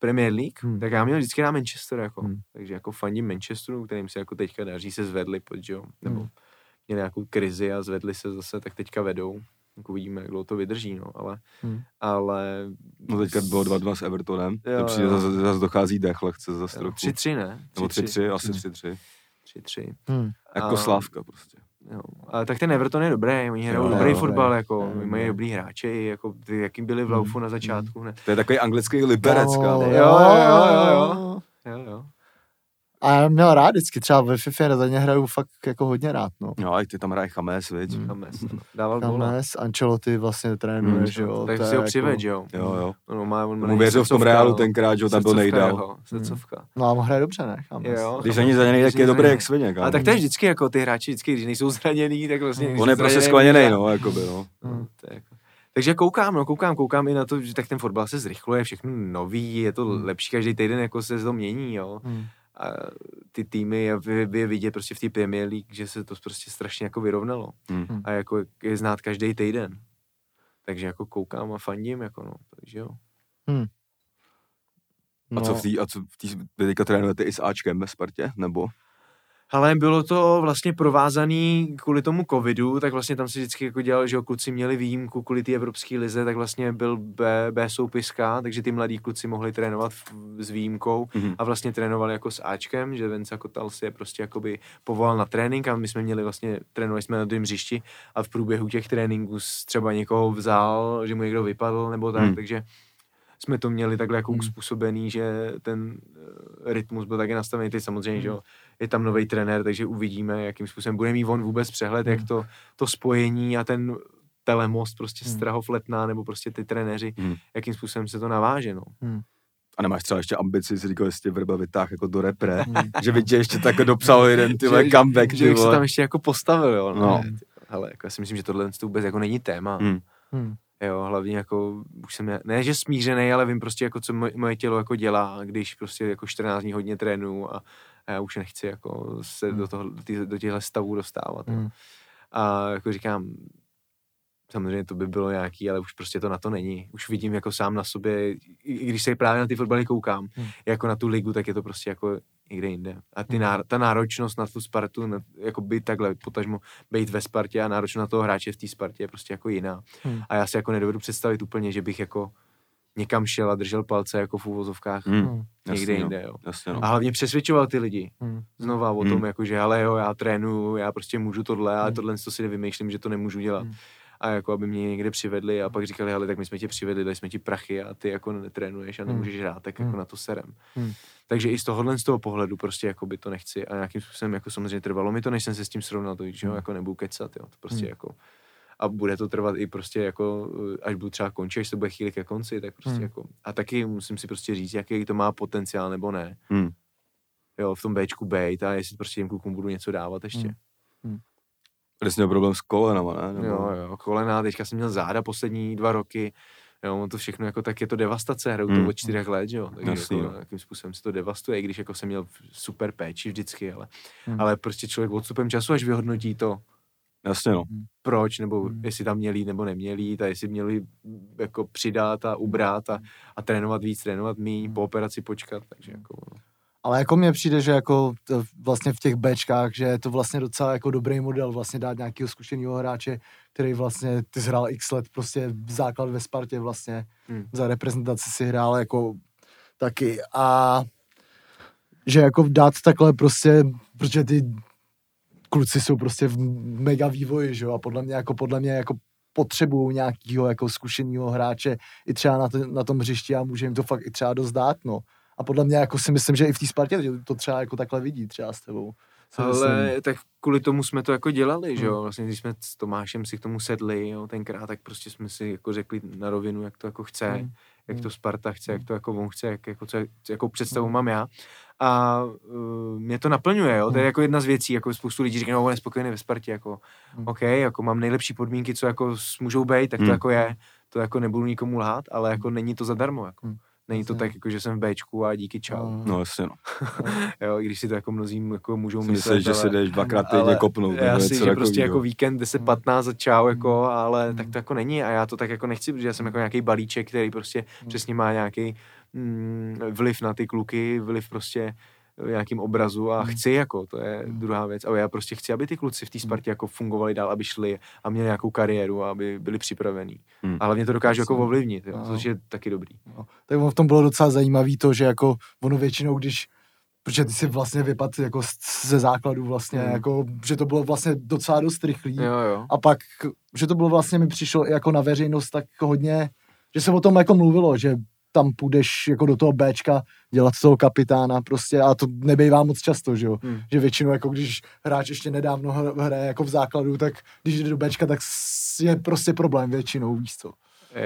Speaker 3: Premier League,
Speaker 2: Hmm.
Speaker 3: tak já měl vždycky na Manchester, jako.
Speaker 2: Hmm.
Speaker 3: Takže jako fandím Manchesteru, kterým se jako teďka daří, se zvedli, že jo, nebo
Speaker 2: Hmm.
Speaker 3: měli nějakou krizi a zvedli se zase, tak teďka vedou. Tak uvidíme, jak dlouho to vydrží, no, ale,
Speaker 2: Hmm.
Speaker 3: ale
Speaker 1: No teďka bylo 2-2 s Evertonem.
Speaker 3: Jo,
Speaker 1: To přijde,
Speaker 3: jo.
Speaker 1: zase, zase dochází dech lehce za trochu.
Speaker 3: 3-3, ne?
Speaker 1: Nebo 3-3, asi
Speaker 2: Hmm.
Speaker 1: 3-3.
Speaker 3: 3-3.
Speaker 2: Hmm.
Speaker 1: Jako
Speaker 3: A-
Speaker 1: Slávka prostě.
Speaker 3: Jo. A tak ten Everton je dobrý, oni hrajou
Speaker 1: Jo,
Speaker 3: dobrý
Speaker 1: jo,
Speaker 3: fotbal,
Speaker 2: jo.
Speaker 3: jako,
Speaker 2: Jo,
Speaker 3: mají dobrý hráče, jako ty, jaký byli v
Speaker 2: Hmm.
Speaker 3: Laufu na začátku, hned.
Speaker 1: To je takový anglický liberec,
Speaker 3: jo, jo, jo, jo. Jo, jo.
Speaker 2: A já měl rád vždycky, třeba ve FIFA za ně hraju fakt jako hodně rád, no.
Speaker 1: No, a ty tam hraje Chames, viď?
Speaker 2: Hmm.
Speaker 3: James, no. Dával góla.
Speaker 2: James, Ancelotti vlastně trénuje,
Speaker 1: Hmm.
Speaker 2: že jo.
Speaker 3: Tak si ho
Speaker 2: jako-
Speaker 3: přived, že jo.
Speaker 1: Jo, jo.
Speaker 3: No, má, on má
Speaker 1: Mu věřil v tom Reálu
Speaker 3: no.
Speaker 1: tenkrát, že ho tam byl
Speaker 3: Srdcovka
Speaker 1: nejdál.
Speaker 3: jeho, Srdcovka.
Speaker 2: No a on hraje dobře, ne? James.
Speaker 3: Jo.
Speaker 1: Když není zraněný, tak je dobrý jak svině,
Speaker 3: A tak to je vždycky jako ty hráči, vždycky, když nejsou zraněný, tak vlastně... když
Speaker 1: On je prostě skleněný, no, jakoby, no.
Speaker 3: Jako... Takže koukám, no, koukám, koukám i na to, že tak ten fotbal se zrychluje, všechno nový, je to
Speaker 2: Hmm.
Speaker 3: lepší, každý týden jako se to mění, jo.
Speaker 2: Hmm.
Speaker 3: A ty týmy, vy, vy vidět prostě v té Premier League, že se to prostě strašně jako vyrovnalo.
Speaker 1: Hmm.
Speaker 3: A jako je znát každý týden. Takže jako koukám a fandím, jako no, takže jo.
Speaker 1: A co
Speaker 2: No.
Speaker 1: v té, a co v té, teďka trénujete i s Ačkem ve Spartě, nebo?
Speaker 3: Ale bylo to vlastně provázaný kvůli tomu covidu, tak vlastně tam se vždycky jako dělal, že jo, kluci měli výjimku kvůli té evropské lize, tak vlastně byl B, B soupiska, takže ty mladí kluci mohli trénovat v, s výjimkou
Speaker 1: Mhm.
Speaker 3: a vlastně trénovali jako s Ačkem, že Vence Kotal si je prostě jakoby povolal na trénink a my jsme měli vlastně, trénovali jsme na druhém hřišti a v průběhu těch tréninků třeba někoho vzal, že mu někdo vypadl nebo tak,
Speaker 1: Hmm.
Speaker 3: takže jsme to měli takhle jako
Speaker 2: Hmm.
Speaker 3: uspůsobený, že ten eh, rytmus byl taky nastavený, teď samozřejmě, že jo, je tam nový trenér, takže uvidíme, jakým způsobem bude mít on vůbec přehled, jak
Speaker 2: Hmm.
Speaker 3: to, to spojení a ten telemost prostě
Speaker 2: Hmm.
Speaker 3: Strahov Letná, nebo prostě ty trenéři,
Speaker 1: Hmm.
Speaker 3: jakým způsobem se to naváže, no.
Speaker 1: A nemáš třeba ještě ambici, si říkal, jestli tě vrba vytáh jako do repre,
Speaker 2: Hmm.
Speaker 1: že by tě ještě tak dopsal jeden ty vole
Speaker 3: Že-
Speaker 1: comeback,
Speaker 3: že
Speaker 1: ty
Speaker 3: bych se tam ještě jako postavil, jo. No.
Speaker 1: No.
Speaker 3: Ale jako já si myslím, že tohle to vůbec jako není téma.
Speaker 1: Hmm.
Speaker 2: Hmm.
Speaker 3: Jo, hlavně jako, už jsem, ne že smířený, ale vím prostě jako, co moje, moje tělo jako dělá, když prostě jako 14 dní hodně trénu a, a já už nechci jako se
Speaker 2: Hmm.
Speaker 3: do, toho, do, do těchto stavů dostávat. jo.
Speaker 2: Hmm.
Speaker 3: A jako říkám, samozřejmě to by bylo nějaký, ale už prostě to na to není. Už vidím jako sám na sobě, i i když se právě na ty fotbaly koukám,
Speaker 2: Hmm.
Speaker 3: jako na tu ligu, tak je to prostě jako někde jinde. A ty
Speaker 2: Hmm.
Speaker 3: náro, ta náročnost na tu Spartu, na, jako být takhle, potažmo být ve Spartě a náročnost na toho hráče v té Spartě je prostě jako jiná.
Speaker 2: Hmm.
Speaker 3: A já si jako nedovedu představit úplně, že bych jako někam šel a držel palce jako v úvozovkách
Speaker 1: Hmm.
Speaker 2: Hmm.
Speaker 3: někde
Speaker 1: Jasně, no.
Speaker 3: jinde, jo.
Speaker 1: Jasně, no.
Speaker 3: A hlavně přesvědčoval ty lidi
Speaker 2: Hmm.
Speaker 3: znova o
Speaker 1: Hmm.
Speaker 3: tom, jako, že ale jo, já trénuju, já prostě můžu tohle, ale
Speaker 2: Hmm.
Speaker 3: tohle to si nevymýšlím, že to nemůžu dělat.
Speaker 2: Hmm.
Speaker 3: A jako aby mě někde přivedli a pak říkali, ale tak my jsme tě přivedli, dali jsme ti prachy a ty jako netrénuješ a
Speaker 2: Hmm.
Speaker 3: nemůžeš hrát, tak jako
Speaker 2: Hmm.
Speaker 3: na to serem.
Speaker 2: Hmm.
Speaker 3: Takže i z tohohle z toho pohledu prostě jako by to nechci a nějakým způsobem jako samozřejmě trvalo mi to, než jsem se s tím srovnal, to, že jo,
Speaker 2: Hmm.
Speaker 3: jako nebudu kecat, jo, to prostě
Speaker 2: Hmm.
Speaker 3: jako a bude to trvat i prostě jako, až budu třeba končit, až se bude chvíli ke konci, tak prostě
Speaker 2: Hmm.
Speaker 3: jako, a taky musím si prostě říct, jaký to má potenciál nebo ne.
Speaker 1: Hmm.
Speaker 3: Jo, v tom Bčku bejt a jestli prostě těm klukům budu něco dávat ještě.
Speaker 2: Hmm.
Speaker 1: Ty jsi měl problém s kolenama, ne? Nebo...
Speaker 3: Jo, jo, kolena, teďka jsem měl záda poslední dva roky, jo, on to všechno jako, tak je to devastace, hraju to
Speaker 1: Hmm.
Speaker 3: od čtyřech let, že jo, takže
Speaker 1: Jasný,
Speaker 3: jako,
Speaker 1: no.
Speaker 3: jakým způsobem se to devastuje, i když jako jsem měl super péči vždycky, ale,
Speaker 2: Hmm.
Speaker 3: ale prostě člověk odstupem času, až vyhodnotí to,
Speaker 1: Jasně, no.
Speaker 3: proč, nebo
Speaker 2: Hmm.
Speaker 3: jestli tam měli nebo neměli jít a jestli měli jako přidat a ubrat a, a trénovat víc, trénovat míň, po operaci počkat, takže jako, no.
Speaker 2: Ale jako mně přijde, že jako to vlastně v těch Bčkách, že je to vlastně docela jako dobrý model vlastně dát nějakého zkušeného hráče, který vlastně, ty hrál x let prostě základ ve Spartě vlastně,
Speaker 3: Hmm.
Speaker 2: za reprezentaci si hrál jako taky a že jako dát takhle prostě, protože ty kluci jsou prostě v mega vývoji, že jo, a podle mě jako, podle mě jako potřebují nějakého jako zkušeného hráče i třeba na, to, na tom hřišti a může jim to fakt i třeba dost dát, no. A podle mě jako si myslím, že i v té Spartě že to třeba jako takhle vidí třeba s tebou. Si myslím.
Speaker 3: Ale tak kvůli tomu jsme to jako dělali, že jo,
Speaker 2: Hmm.
Speaker 3: vlastně když jsme s Tomášem si k tomu sedli, jo, tenkrát, tak prostě jsme si jako řekli na rovinu, jak to jako chce,
Speaker 2: Hmm.
Speaker 3: jak to
Speaker 2: Hmm.
Speaker 3: Sparta chce, jak to jako on chce, jak, jako, co, jakou představu
Speaker 2: Hmm.
Speaker 3: mám já. A uh, mě to naplňuje, jo. To je
Speaker 2: Hmm.
Speaker 3: jako jedna z věcí, jako spoustu lidí říká, no, on je spokojený ve Spartě, jako,
Speaker 2: Hmm.
Speaker 3: OK, jako mám nejlepší podmínky, co jako můžou být, tak to
Speaker 1: Hmm.
Speaker 3: jako je. To jako nebudu nikomu lhát, ale jako není to zadarmo, jako.
Speaker 2: Hmm.
Speaker 3: Není to tak, jako, že jsem v Bčku a díky čau.
Speaker 2: No.
Speaker 1: No jasně, no.
Speaker 3: Jo, i když si to jako mnozí jako můžou myslet,
Speaker 1: myslíš, že se jdeš dvakrát týdně
Speaker 3: ale
Speaker 1: kopnout.
Speaker 3: Já si, že prostě jako víkend 10,
Speaker 2: Hmm.
Speaker 3: 15 a čau, jako, ale
Speaker 2: Hmm.
Speaker 3: tak to jako není a já to tak jako nechci, protože já jsem jako nějaký balíček, který prostě
Speaker 2: Hmm.
Speaker 3: přesně má nějaký vliv na ty kluky, vliv prostě v nějakým obrazu a
Speaker 2: Hmm.
Speaker 3: chci jako, to je
Speaker 2: Hmm.
Speaker 3: druhá věc. A já prostě chci, aby ty kluci v té Spartě jako fungovali dál, aby šli a měli nějakou kariéru a aby byli připravení.
Speaker 1: Hmm.
Speaker 3: A hlavně to dokážu jako ovlivnit, jo,
Speaker 2: No.
Speaker 3: což je taky dobrý.
Speaker 2: No. Tak ono v tom bylo docela zajímavý to, že jako ono většinou, když protože ty si vlastně vypad jako ze základu vlastně,
Speaker 3: Hmm.
Speaker 2: jako, že to bylo vlastně docela dost rychlý.
Speaker 3: Jo, jo.
Speaker 2: A pak, že to bylo vlastně, mi přišlo i jako na veřejnost tak hodně, že se o tom jako mluvilo, že tam půjdeš jako do toho Bčka dělat toho kapitána prostě a to nebejvá moc často, že jo.
Speaker 3: Hmm.
Speaker 2: Že většinou jako když hráč ještě nedávno hr- hraje jako v základu, tak když jde do Bčka, tak je prostě problém většinou, víš co.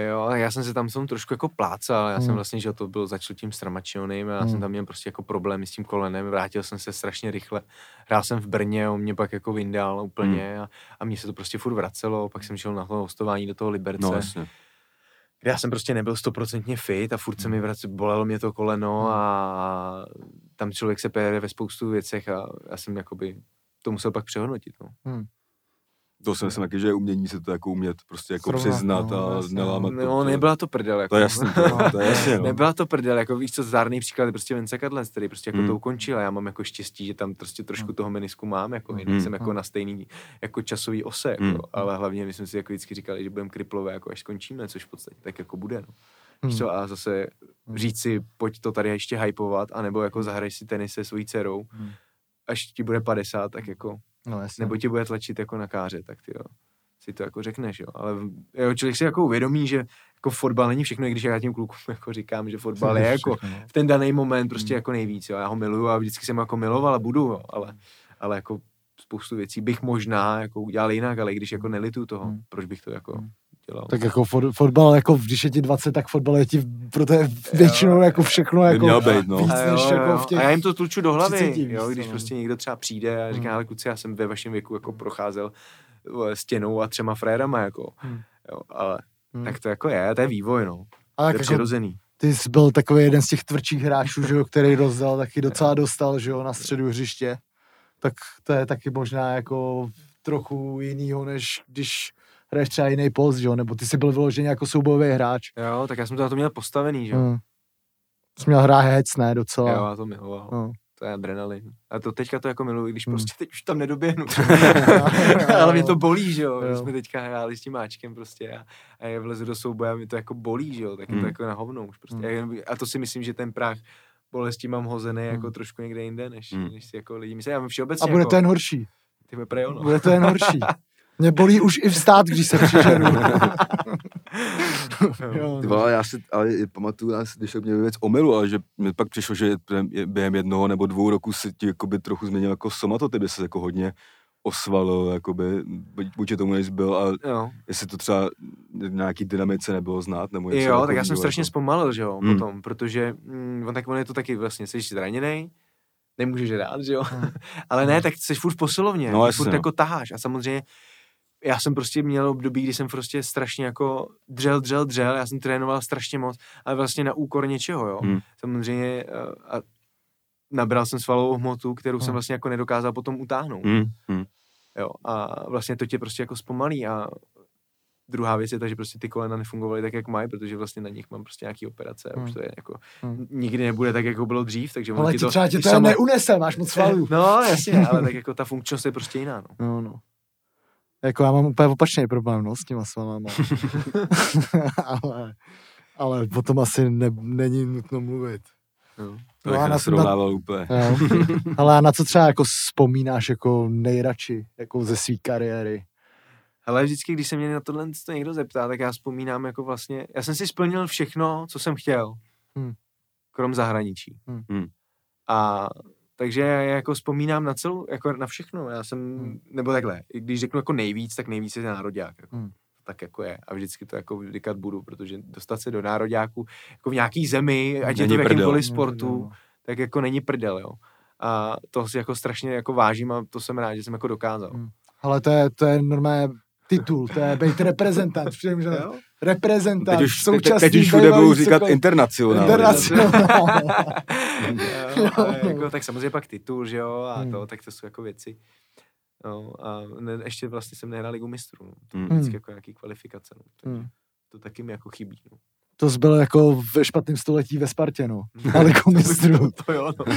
Speaker 3: Jo, já jsem se tam jsem trošku jako plácal, já jsem
Speaker 2: Hmm.
Speaker 3: vlastně, že to byl začal tím Stramačionem a já
Speaker 2: Hmm.
Speaker 3: jsem tam měl prostě jako problémy s tím kolenem, vrátil jsem se strašně rychle, hrál jsem v Brně, on mě pak jako vyndal úplně a, a mně se to prostě furt vracelo, pak jsem šel na to hostování do toho Liberce,
Speaker 1: No jasně.
Speaker 3: Já jsem prostě nebyl stoprocentně fit a furt se mi
Speaker 2: Hmm.
Speaker 3: vrac, bolelo mě to koleno
Speaker 2: Hmm.
Speaker 3: a tam člověk se pere ve spoustu věcech a já jsem jakoby to musel pak přehodnotit, no.
Speaker 1: To si myslím taky, že je umění se to jako umět prostě jako
Speaker 2: Srovnat,
Speaker 1: přiznat
Speaker 2: no,
Speaker 1: a
Speaker 2: jasně,
Speaker 1: nelámat to.
Speaker 3: No,
Speaker 1: to-
Speaker 3: nebyla to prdel, jako.
Speaker 1: To je jasný, to, to je jasně, no.
Speaker 3: Nebyla to prdel, jako víš co, zárný příklad je prostě Vence Kadlec, který prostě jako
Speaker 1: Hmm.
Speaker 3: to ukončil a já mám jako štěstí, že tam prostě trošku toho menisku mám, jako
Speaker 2: Hmm.
Speaker 3: jsem
Speaker 2: Hmm.
Speaker 3: jako na stejný jako časový ose, jako,
Speaker 1: Hmm.
Speaker 3: ale hlavně my jsme si jako vždycky říkali, že budeme kriplové, jako až skončíme, což v podstatě tak jako bude, no.
Speaker 2: Hmm.
Speaker 3: Víš co, a zase
Speaker 2: Hmm.
Speaker 3: říct si, pojď to tady ještě hypovat, anebo jako zahraj si tenis se svojí dcerou,
Speaker 2: Hmm.
Speaker 3: až ti bude 50, tak jako,
Speaker 2: No jasně.
Speaker 3: nebo ti bude tlačit jako na káře, tak ty jo, si to jako řekneš, jo. Ale jo, člověk si jako uvědomí, že jako fotbal není všechno, i když já těm klukům jako říkám, že fotbal je jako
Speaker 2: no.
Speaker 3: v ten daný moment prostě
Speaker 2: Hmm.
Speaker 3: jako nejvíc, jo. Já ho miluju a vždycky jsem jako miloval a budu, jo. Ale, ale jako spoustu věcí bych možná jako udělal jinak, ale i když jako nelitu toho,
Speaker 2: Hmm.
Speaker 3: proč bych to jako Dělal.
Speaker 2: Tak jako fot, fotbal, jako když je ti 20, tak fotbal je ti, pro to je většinou jako všechno jako
Speaker 1: měl být, no.
Speaker 2: víc
Speaker 3: a, jo,
Speaker 2: než
Speaker 3: jo,
Speaker 2: jako v těch...
Speaker 3: a já jim to tluču do hlavy,
Speaker 2: 30, víš
Speaker 3: jo, když
Speaker 2: no.
Speaker 3: prostě někdo třeba přijde a říká,
Speaker 2: Hmm.
Speaker 3: ale kluci, já jsem ve vašem věku jako procházel stěnou a třema frérama, jako,
Speaker 2: Hmm.
Speaker 3: jo, ale
Speaker 2: Hmm.
Speaker 3: tak to jako je, to je vývoj, no,
Speaker 2: A
Speaker 3: to je
Speaker 2: jako,
Speaker 3: přirozený.
Speaker 2: ty jsi byl takový jeden z těch tvrdších hráčů, že jo, který rozdal, taky docela dostal, že jo, na středu hřiště. Tak to je taky možná jako trochu jinýho, než když hraješ třeba jiný post, že jo, nebo ty jsi byl vyloženě jako soubojový hráč.
Speaker 3: Jo, tak já jsem to na to měl postavený, že jo,
Speaker 2: Hmm. Jsi měl hrát hec, ne, docela.
Speaker 3: jo, já to miloval.
Speaker 2: No.
Speaker 3: To je adrenalin. A to teďka to jako miluji, když
Speaker 2: Hmm.
Speaker 3: prostě teď už tam nedoběhnu. Ale mě to bolí, že jo. My jsme teďka hráli s tím máčkem prostě a, a je vlezu do souboje a mě to jako bolí, že jo. Tak je to
Speaker 1: Hmm.
Speaker 3: jako na hovno už prostě.
Speaker 2: Hmm.
Speaker 3: A to si myslím, že ten práh bolesti mám hozený jako
Speaker 2: Hmm.
Speaker 3: trošku někde jinde, než,
Speaker 1: Hmm.
Speaker 3: než si jako lidi myslí. Já mám všeobecně
Speaker 2: A bude
Speaker 3: jako,
Speaker 2: to jen horší.
Speaker 3: Ty bude.
Speaker 2: Bude to jen horší. Mě bolí už i vstát, když se přižeru. jo,
Speaker 1: Ty vole, já si ale pamatuju, já si, když se mě věc omylu, ale že mi pak přišlo, že během- během jednoho nebo dvou roků se ti jakoby trochu změnil jako somatotyp, se jako hodně osvalil, jakoby, buď, tomu než byl, a
Speaker 3: Jo.
Speaker 1: jestli to třeba v nějaký dynamice nebylo znát, nebo něco
Speaker 3: Jo, tak já jsem strašně
Speaker 1: jako.
Speaker 3: zpomalil, že jo,
Speaker 1: Hmm.
Speaker 3: potom, protože mm, on tak on je to taky vlastně, jsi zraněný, nemůžeš rád, že jo,
Speaker 2: Hmm.
Speaker 3: ale ne, tak jsi furt v posilovně,
Speaker 1: No,
Speaker 3: ty
Speaker 1: jasně,
Speaker 3: furt
Speaker 1: no.
Speaker 3: jako taháš a samozřejmě já jsem prostě měl období, kdy jsem prostě strašně jako dřel, dřel, dřel, já jsem trénoval strašně moc, ale vlastně na úkor něčeho, jo.
Speaker 1: Hmm.
Speaker 3: Samozřejmě eh, a nabral jsem svalovou hmotu, kterou jsem
Speaker 2: Hmm.
Speaker 3: vlastně jako nedokázal potom utáhnout,
Speaker 1: Hmm, hmm.
Speaker 3: jo. A vlastně to tě prostě jako zpomalí a druhá věc je ta, že prostě ty kolena nefungovaly tak, jak mají, protože vlastně na nich mám prostě nějaký operace a už
Speaker 2: Hmm.
Speaker 3: to je jako,
Speaker 2: Hmm.
Speaker 3: nikdy nebude tak, jako bylo dřív, takže
Speaker 2: Ale
Speaker 3: ti
Speaker 2: ti třeba tě to samo... neunese, máš moc svalů.
Speaker 3: No, jasně, ale tak jako ta funkčnost je prostě jiná, no.
Speaker 2: No, no. Jako já mám úplně opačný problém, no, s těma svalama. ale, ale o tom asi ne, není nutno mluvit.
Speaker 3: no.
Speaker 1: To
Speaker 2: No a
Speaker 1: bych
Speaker 2: na-
Speaker 1: úplně.
Speaker 2: Jo. ale a na co třeba jako vzpomínáš jako nejradši, jako ze své kariéry?
Speaker 3: Ale vždycky, když se mě na tohle to někdo zeptá, tak já vzpomínám jako vlastně, já jsem si splnil všechno, co jsem chtěl,
Speaker 2: Hmm.
Speaker 3: krom zahraničí.
Speaker 2: Hmm.
Speaker 1: Hmm.
Speaker 3: A takže já jako vzpomínám na celou, jako na všechno. Já jsem,
Speaker 2: Hmm.
Speaker 3: nebo takhle, i když řeknu jako nejvíc, tak nejvíc je nároďák. Jako.
Speaker 2: Hmm.
Speaker 3: tak jako je. A vždycky to jako vykat budu, protože dostat se do nároďáku jako v nějaký zemi, ať je to
Speaker 1: Není
Speaker 3: v jakýmkoliv
Speaker 2: Není
Speaker 3: sportu,
Speaker 2: prdel, no.
Speaker 3: tak jako není prdel, jo. A to si jako strašně jako vážím a to jsem rád, že jsem jako dokázal.
Speaker 2: Hmm. Ale to je, to je normálně titul, to je být reprezentant, přijím, že
Speaker 3: Jo?
Speaker 2: reprezentant,
Speaker 1: Teď už, teď,
Speaker 2: současný,
Speaker 1: teď už všude budou říkat
Speaker 2: cokoliv.
Speaker 1: internacionál.
Speaker 2: Internacionál.
Speaker 3: Jo, ale jako, tak samozřejmě pak titul, že jo, a
Speaker 2: Hmm.
Speaker 3: to, tak to jsou jako věci. No, a ne, ještě vlastně jsem nehrál ligu mistrů, no. To
Speaker 1: Hmm.
Speaker 3: vždycky jako nějaký kvalifikace, no. Takže
Speaker 2: Hmm.
Speaker 3: to taky mi jako chybí, no.
Speaker 2: To zbylo jako ve špatném století ve Spartě, no. Ale jako mistrů.
Speaker 3: To jo, no.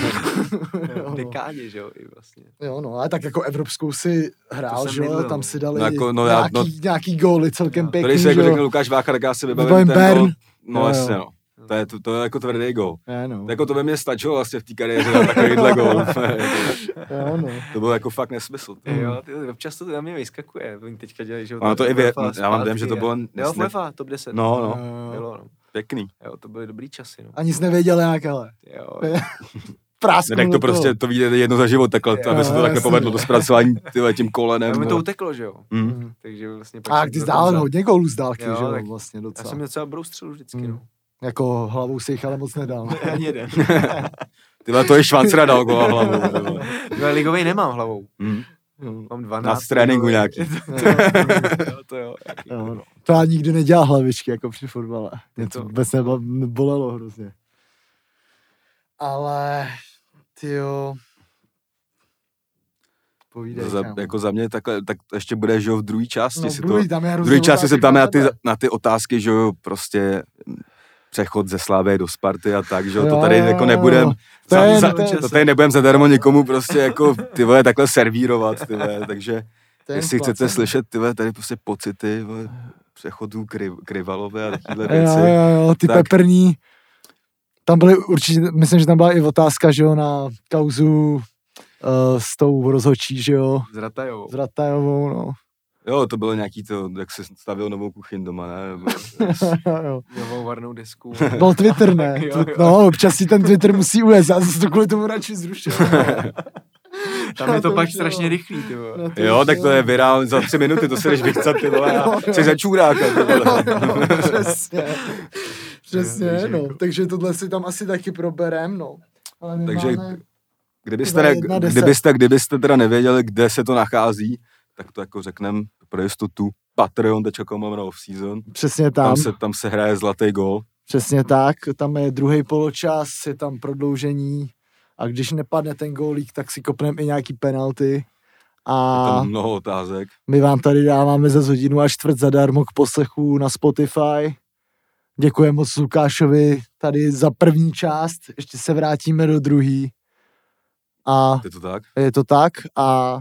Speaker 2: Jo, no.
Speaker 3: v dekádě, že jo, i vlastně.
Speaker 2: Jo, no, ale tak jako evropskou si hrál, že jo, tam
Speaker 3: no.
Speaker 2: si dali
Speaker 1: No jako, no já-
Speaker 2: nějaký,
Speaker 1: no-
Speaker 2: nějaký góly celkem
Speaker 3: Jo.
Speaker 2: pěkný,
Speaker 1: Tady se
Speaker 2: že
Speaker 1: jako řekne Lukáš Vácha, tak já si vybavím
Speaker 2: Vybavím
Speaker 1: ten
Speaker 2: Bern.
Speaker 1: gol. No
Speaker 2: Jo,
Speaker 1: jasně, no. To je, to, to je jako tvrdý gol.
Speaker 2: Je, no.
Speaker 1: Jako to ve mně stačilo vlastně v té kariéře na takovýhle gol.
Speaker 2: Jo, no.
Speaker 1: to byl jako fakt nesmysl. to.
Speaker 3: Jo, ty, občas to na mě vyskakuje, oni teďka dělají, že jo.
Speaker 1: Ono to i vě-
Speaker 3: UEFA
Speaker 1: já mám dojem, že to bylo
Speaker 3: Jo,
Speaker 1: ne-
Speaker 3: UEFA, top 10.
Speaker 1: No, no,
Speaker 2: Jo,
Speaker 3: Bylo, no.
Speaker 1: pěkný.
Speaker 3: Jo, to byly dobrý časy, no.
Speaker 2: A nic nevěděl jak, ale.
Speaker 3: Jo,
Speaker 2: Prásknu
Speaker 1: Ne, tak to
Speaker 2: toho.
Speaker 1: prostě, to vyjde jedno za život, takhle,
Speaker 3: Jo,
Speaker 1: aby se to takhle povedlo, to zpracování tyhle, tím kolenem.
Speaker 3: a mi to
Speaker 1: no.
Speaker 3: uteklo, že jo.
Speaker 1: Hm.
Speaker 2: Mm.
Speaker 3: Takže vlastně pak
Speaker 2: A ty
Speaker 3: to
Speaker 2: zdál hodně gólů z dálky,
Speaker 3: Jo,
Speaker 2: že jo,
Speaker 3: tak
Speaker 2: vlastně
Speaker 3: Já
Speaker 2: docela.
Speaker 3: jsem docela broustřel vždycky,
Speaker 2: Mm.
Speaker 3: no.
Speaker 2: Jako hlavou si jich ale moc nedal.
Speaker 3: Ani jeden.
Speaker 1: Tyhle, to je švancra dal gola hlavou. tyhle.
Speaker 3: Ligovej nemám hlavou.
Speaker 1: Hm.
Speaker 3: Mám 12.
Speaker 1: Na tréninku nějaký.
Speaker 3: jo, to jo.
Speaker 2: Jo, no. To já nikdy nedělal hlavičky, jako při fotbale. Mě to
Speaker 3: to-
Speaker 2: vůbec bolelo hrozně. Ale, ty jo. Povídej,
Speaker 1: Za, jako za mě takhle, tak ještě bude, že jo, v druhé části
Speaker 2: no,
Speaker 1: si
Speaker 2: druhý,
Speaker 1: to,
Speaker 2: tam je
Speaker 1: druhé části se ptáme na ty, na ty otázky, že jo, prostě přechod ze Slávy do Sparty a tak, že jo, to
Speaker 2: Jo,
Speaker 1: tady
Speaker 2: jo,
Speaker 1: jako
Speaker 2: jo.
Speaker 1: nebudem,
Speaker 2: To
Speaker 1: za,
Speaker 2: je-
Speaker 1: za,
Speaker 2: to je-
Speaker 1: to tady nebudem zadarmo někomu prostě jako ty vole takhle servírovat, ty vole, takže
Speaker 2: je
Speaker 1: jestli chcete slyšet ty vole, tady prostě pocity vole, přechodů kry, kryvalové a takovéhle
Speaker 2: Jo,
Speaker 1: věci,
Speaker 2: jo, jo, ty
Speaker 1: Tak.
Speaker 2: peprní. Tam byly určitě, myslím, že tam byla i otázka, že jo, na kauzu uh, s tou rozhočí, že jo,
Speaker 3: S Ratajovou.
Speaker 2: s Ratajovou, no.
Speaker 1: Jo, to bylo nějaký to, jak se stavil novou kuchyň doma, ne, nebo,
Speaker 2: jo.
Speaker 3: Novou varnou desku.
Speaker 2: Byl Twitter, ne?
Speaker 3: Jo, jo.
Speaker 2: No, občas si ten Twitter musí uvést, já jsem si to kvůli tomu radši zrušil.
Speaker 3: Tam je to
Speaker 2: To
Speaker 3: pak
Speaker 2: jo.
Speaker 3: strašně rychlý, ty vole.
Speaker 1: Jo, tak to je virál za tři minuty, to se jdeš vychcat, ty vole,
Speaker 2: Jo,
Speaker 1: a
Speaker 2: jo.
Speaker 1: jsi za čůráka, ty vole.
Speaker 2: Přesně. Přesně,
Speaker 3: Takže
Speaker 2: no. Takže tohle si tam asi taky proberem, no. Ale
Speaker 1: Takže
Speaker 2: máme...
Speaker 1: Kdybyste, ne,
Speaker 2: deset.
Speaker 1: kdybyste, kdybyste teda nevěděli, kde se to nachází, tak to jako řeknem pro jistotu patreon.com lomeno off-season.
Speaker 2: Přesně tam,
Speaker 1: Tam se, tam se hraje zlatý gol.
Speaker 2: přesně tak. Tam je druhý poločas, je tam prodloužení a když nepadne ten gólík, tak si kopneme i nějaký penalty.
Speaker 1: Je
Speaker 2: A
Speaker 1: tam mnoho otázek.
Speaker 2: my vám tady dáváme za hodinu a čtvrt zadarmo k poslechu na Spotify. Děkujeme moc Lukášovi tady za první část, ještě se vrátíme do druhý. A
Speaker 1: Je to tak?
Speaker 2: je to tak a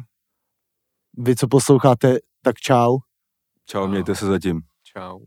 Speaker 2: vy, co posloucháte, tak čau.
Speaker 1: Čau, mějte se zatím.
Speaker 3: Čau.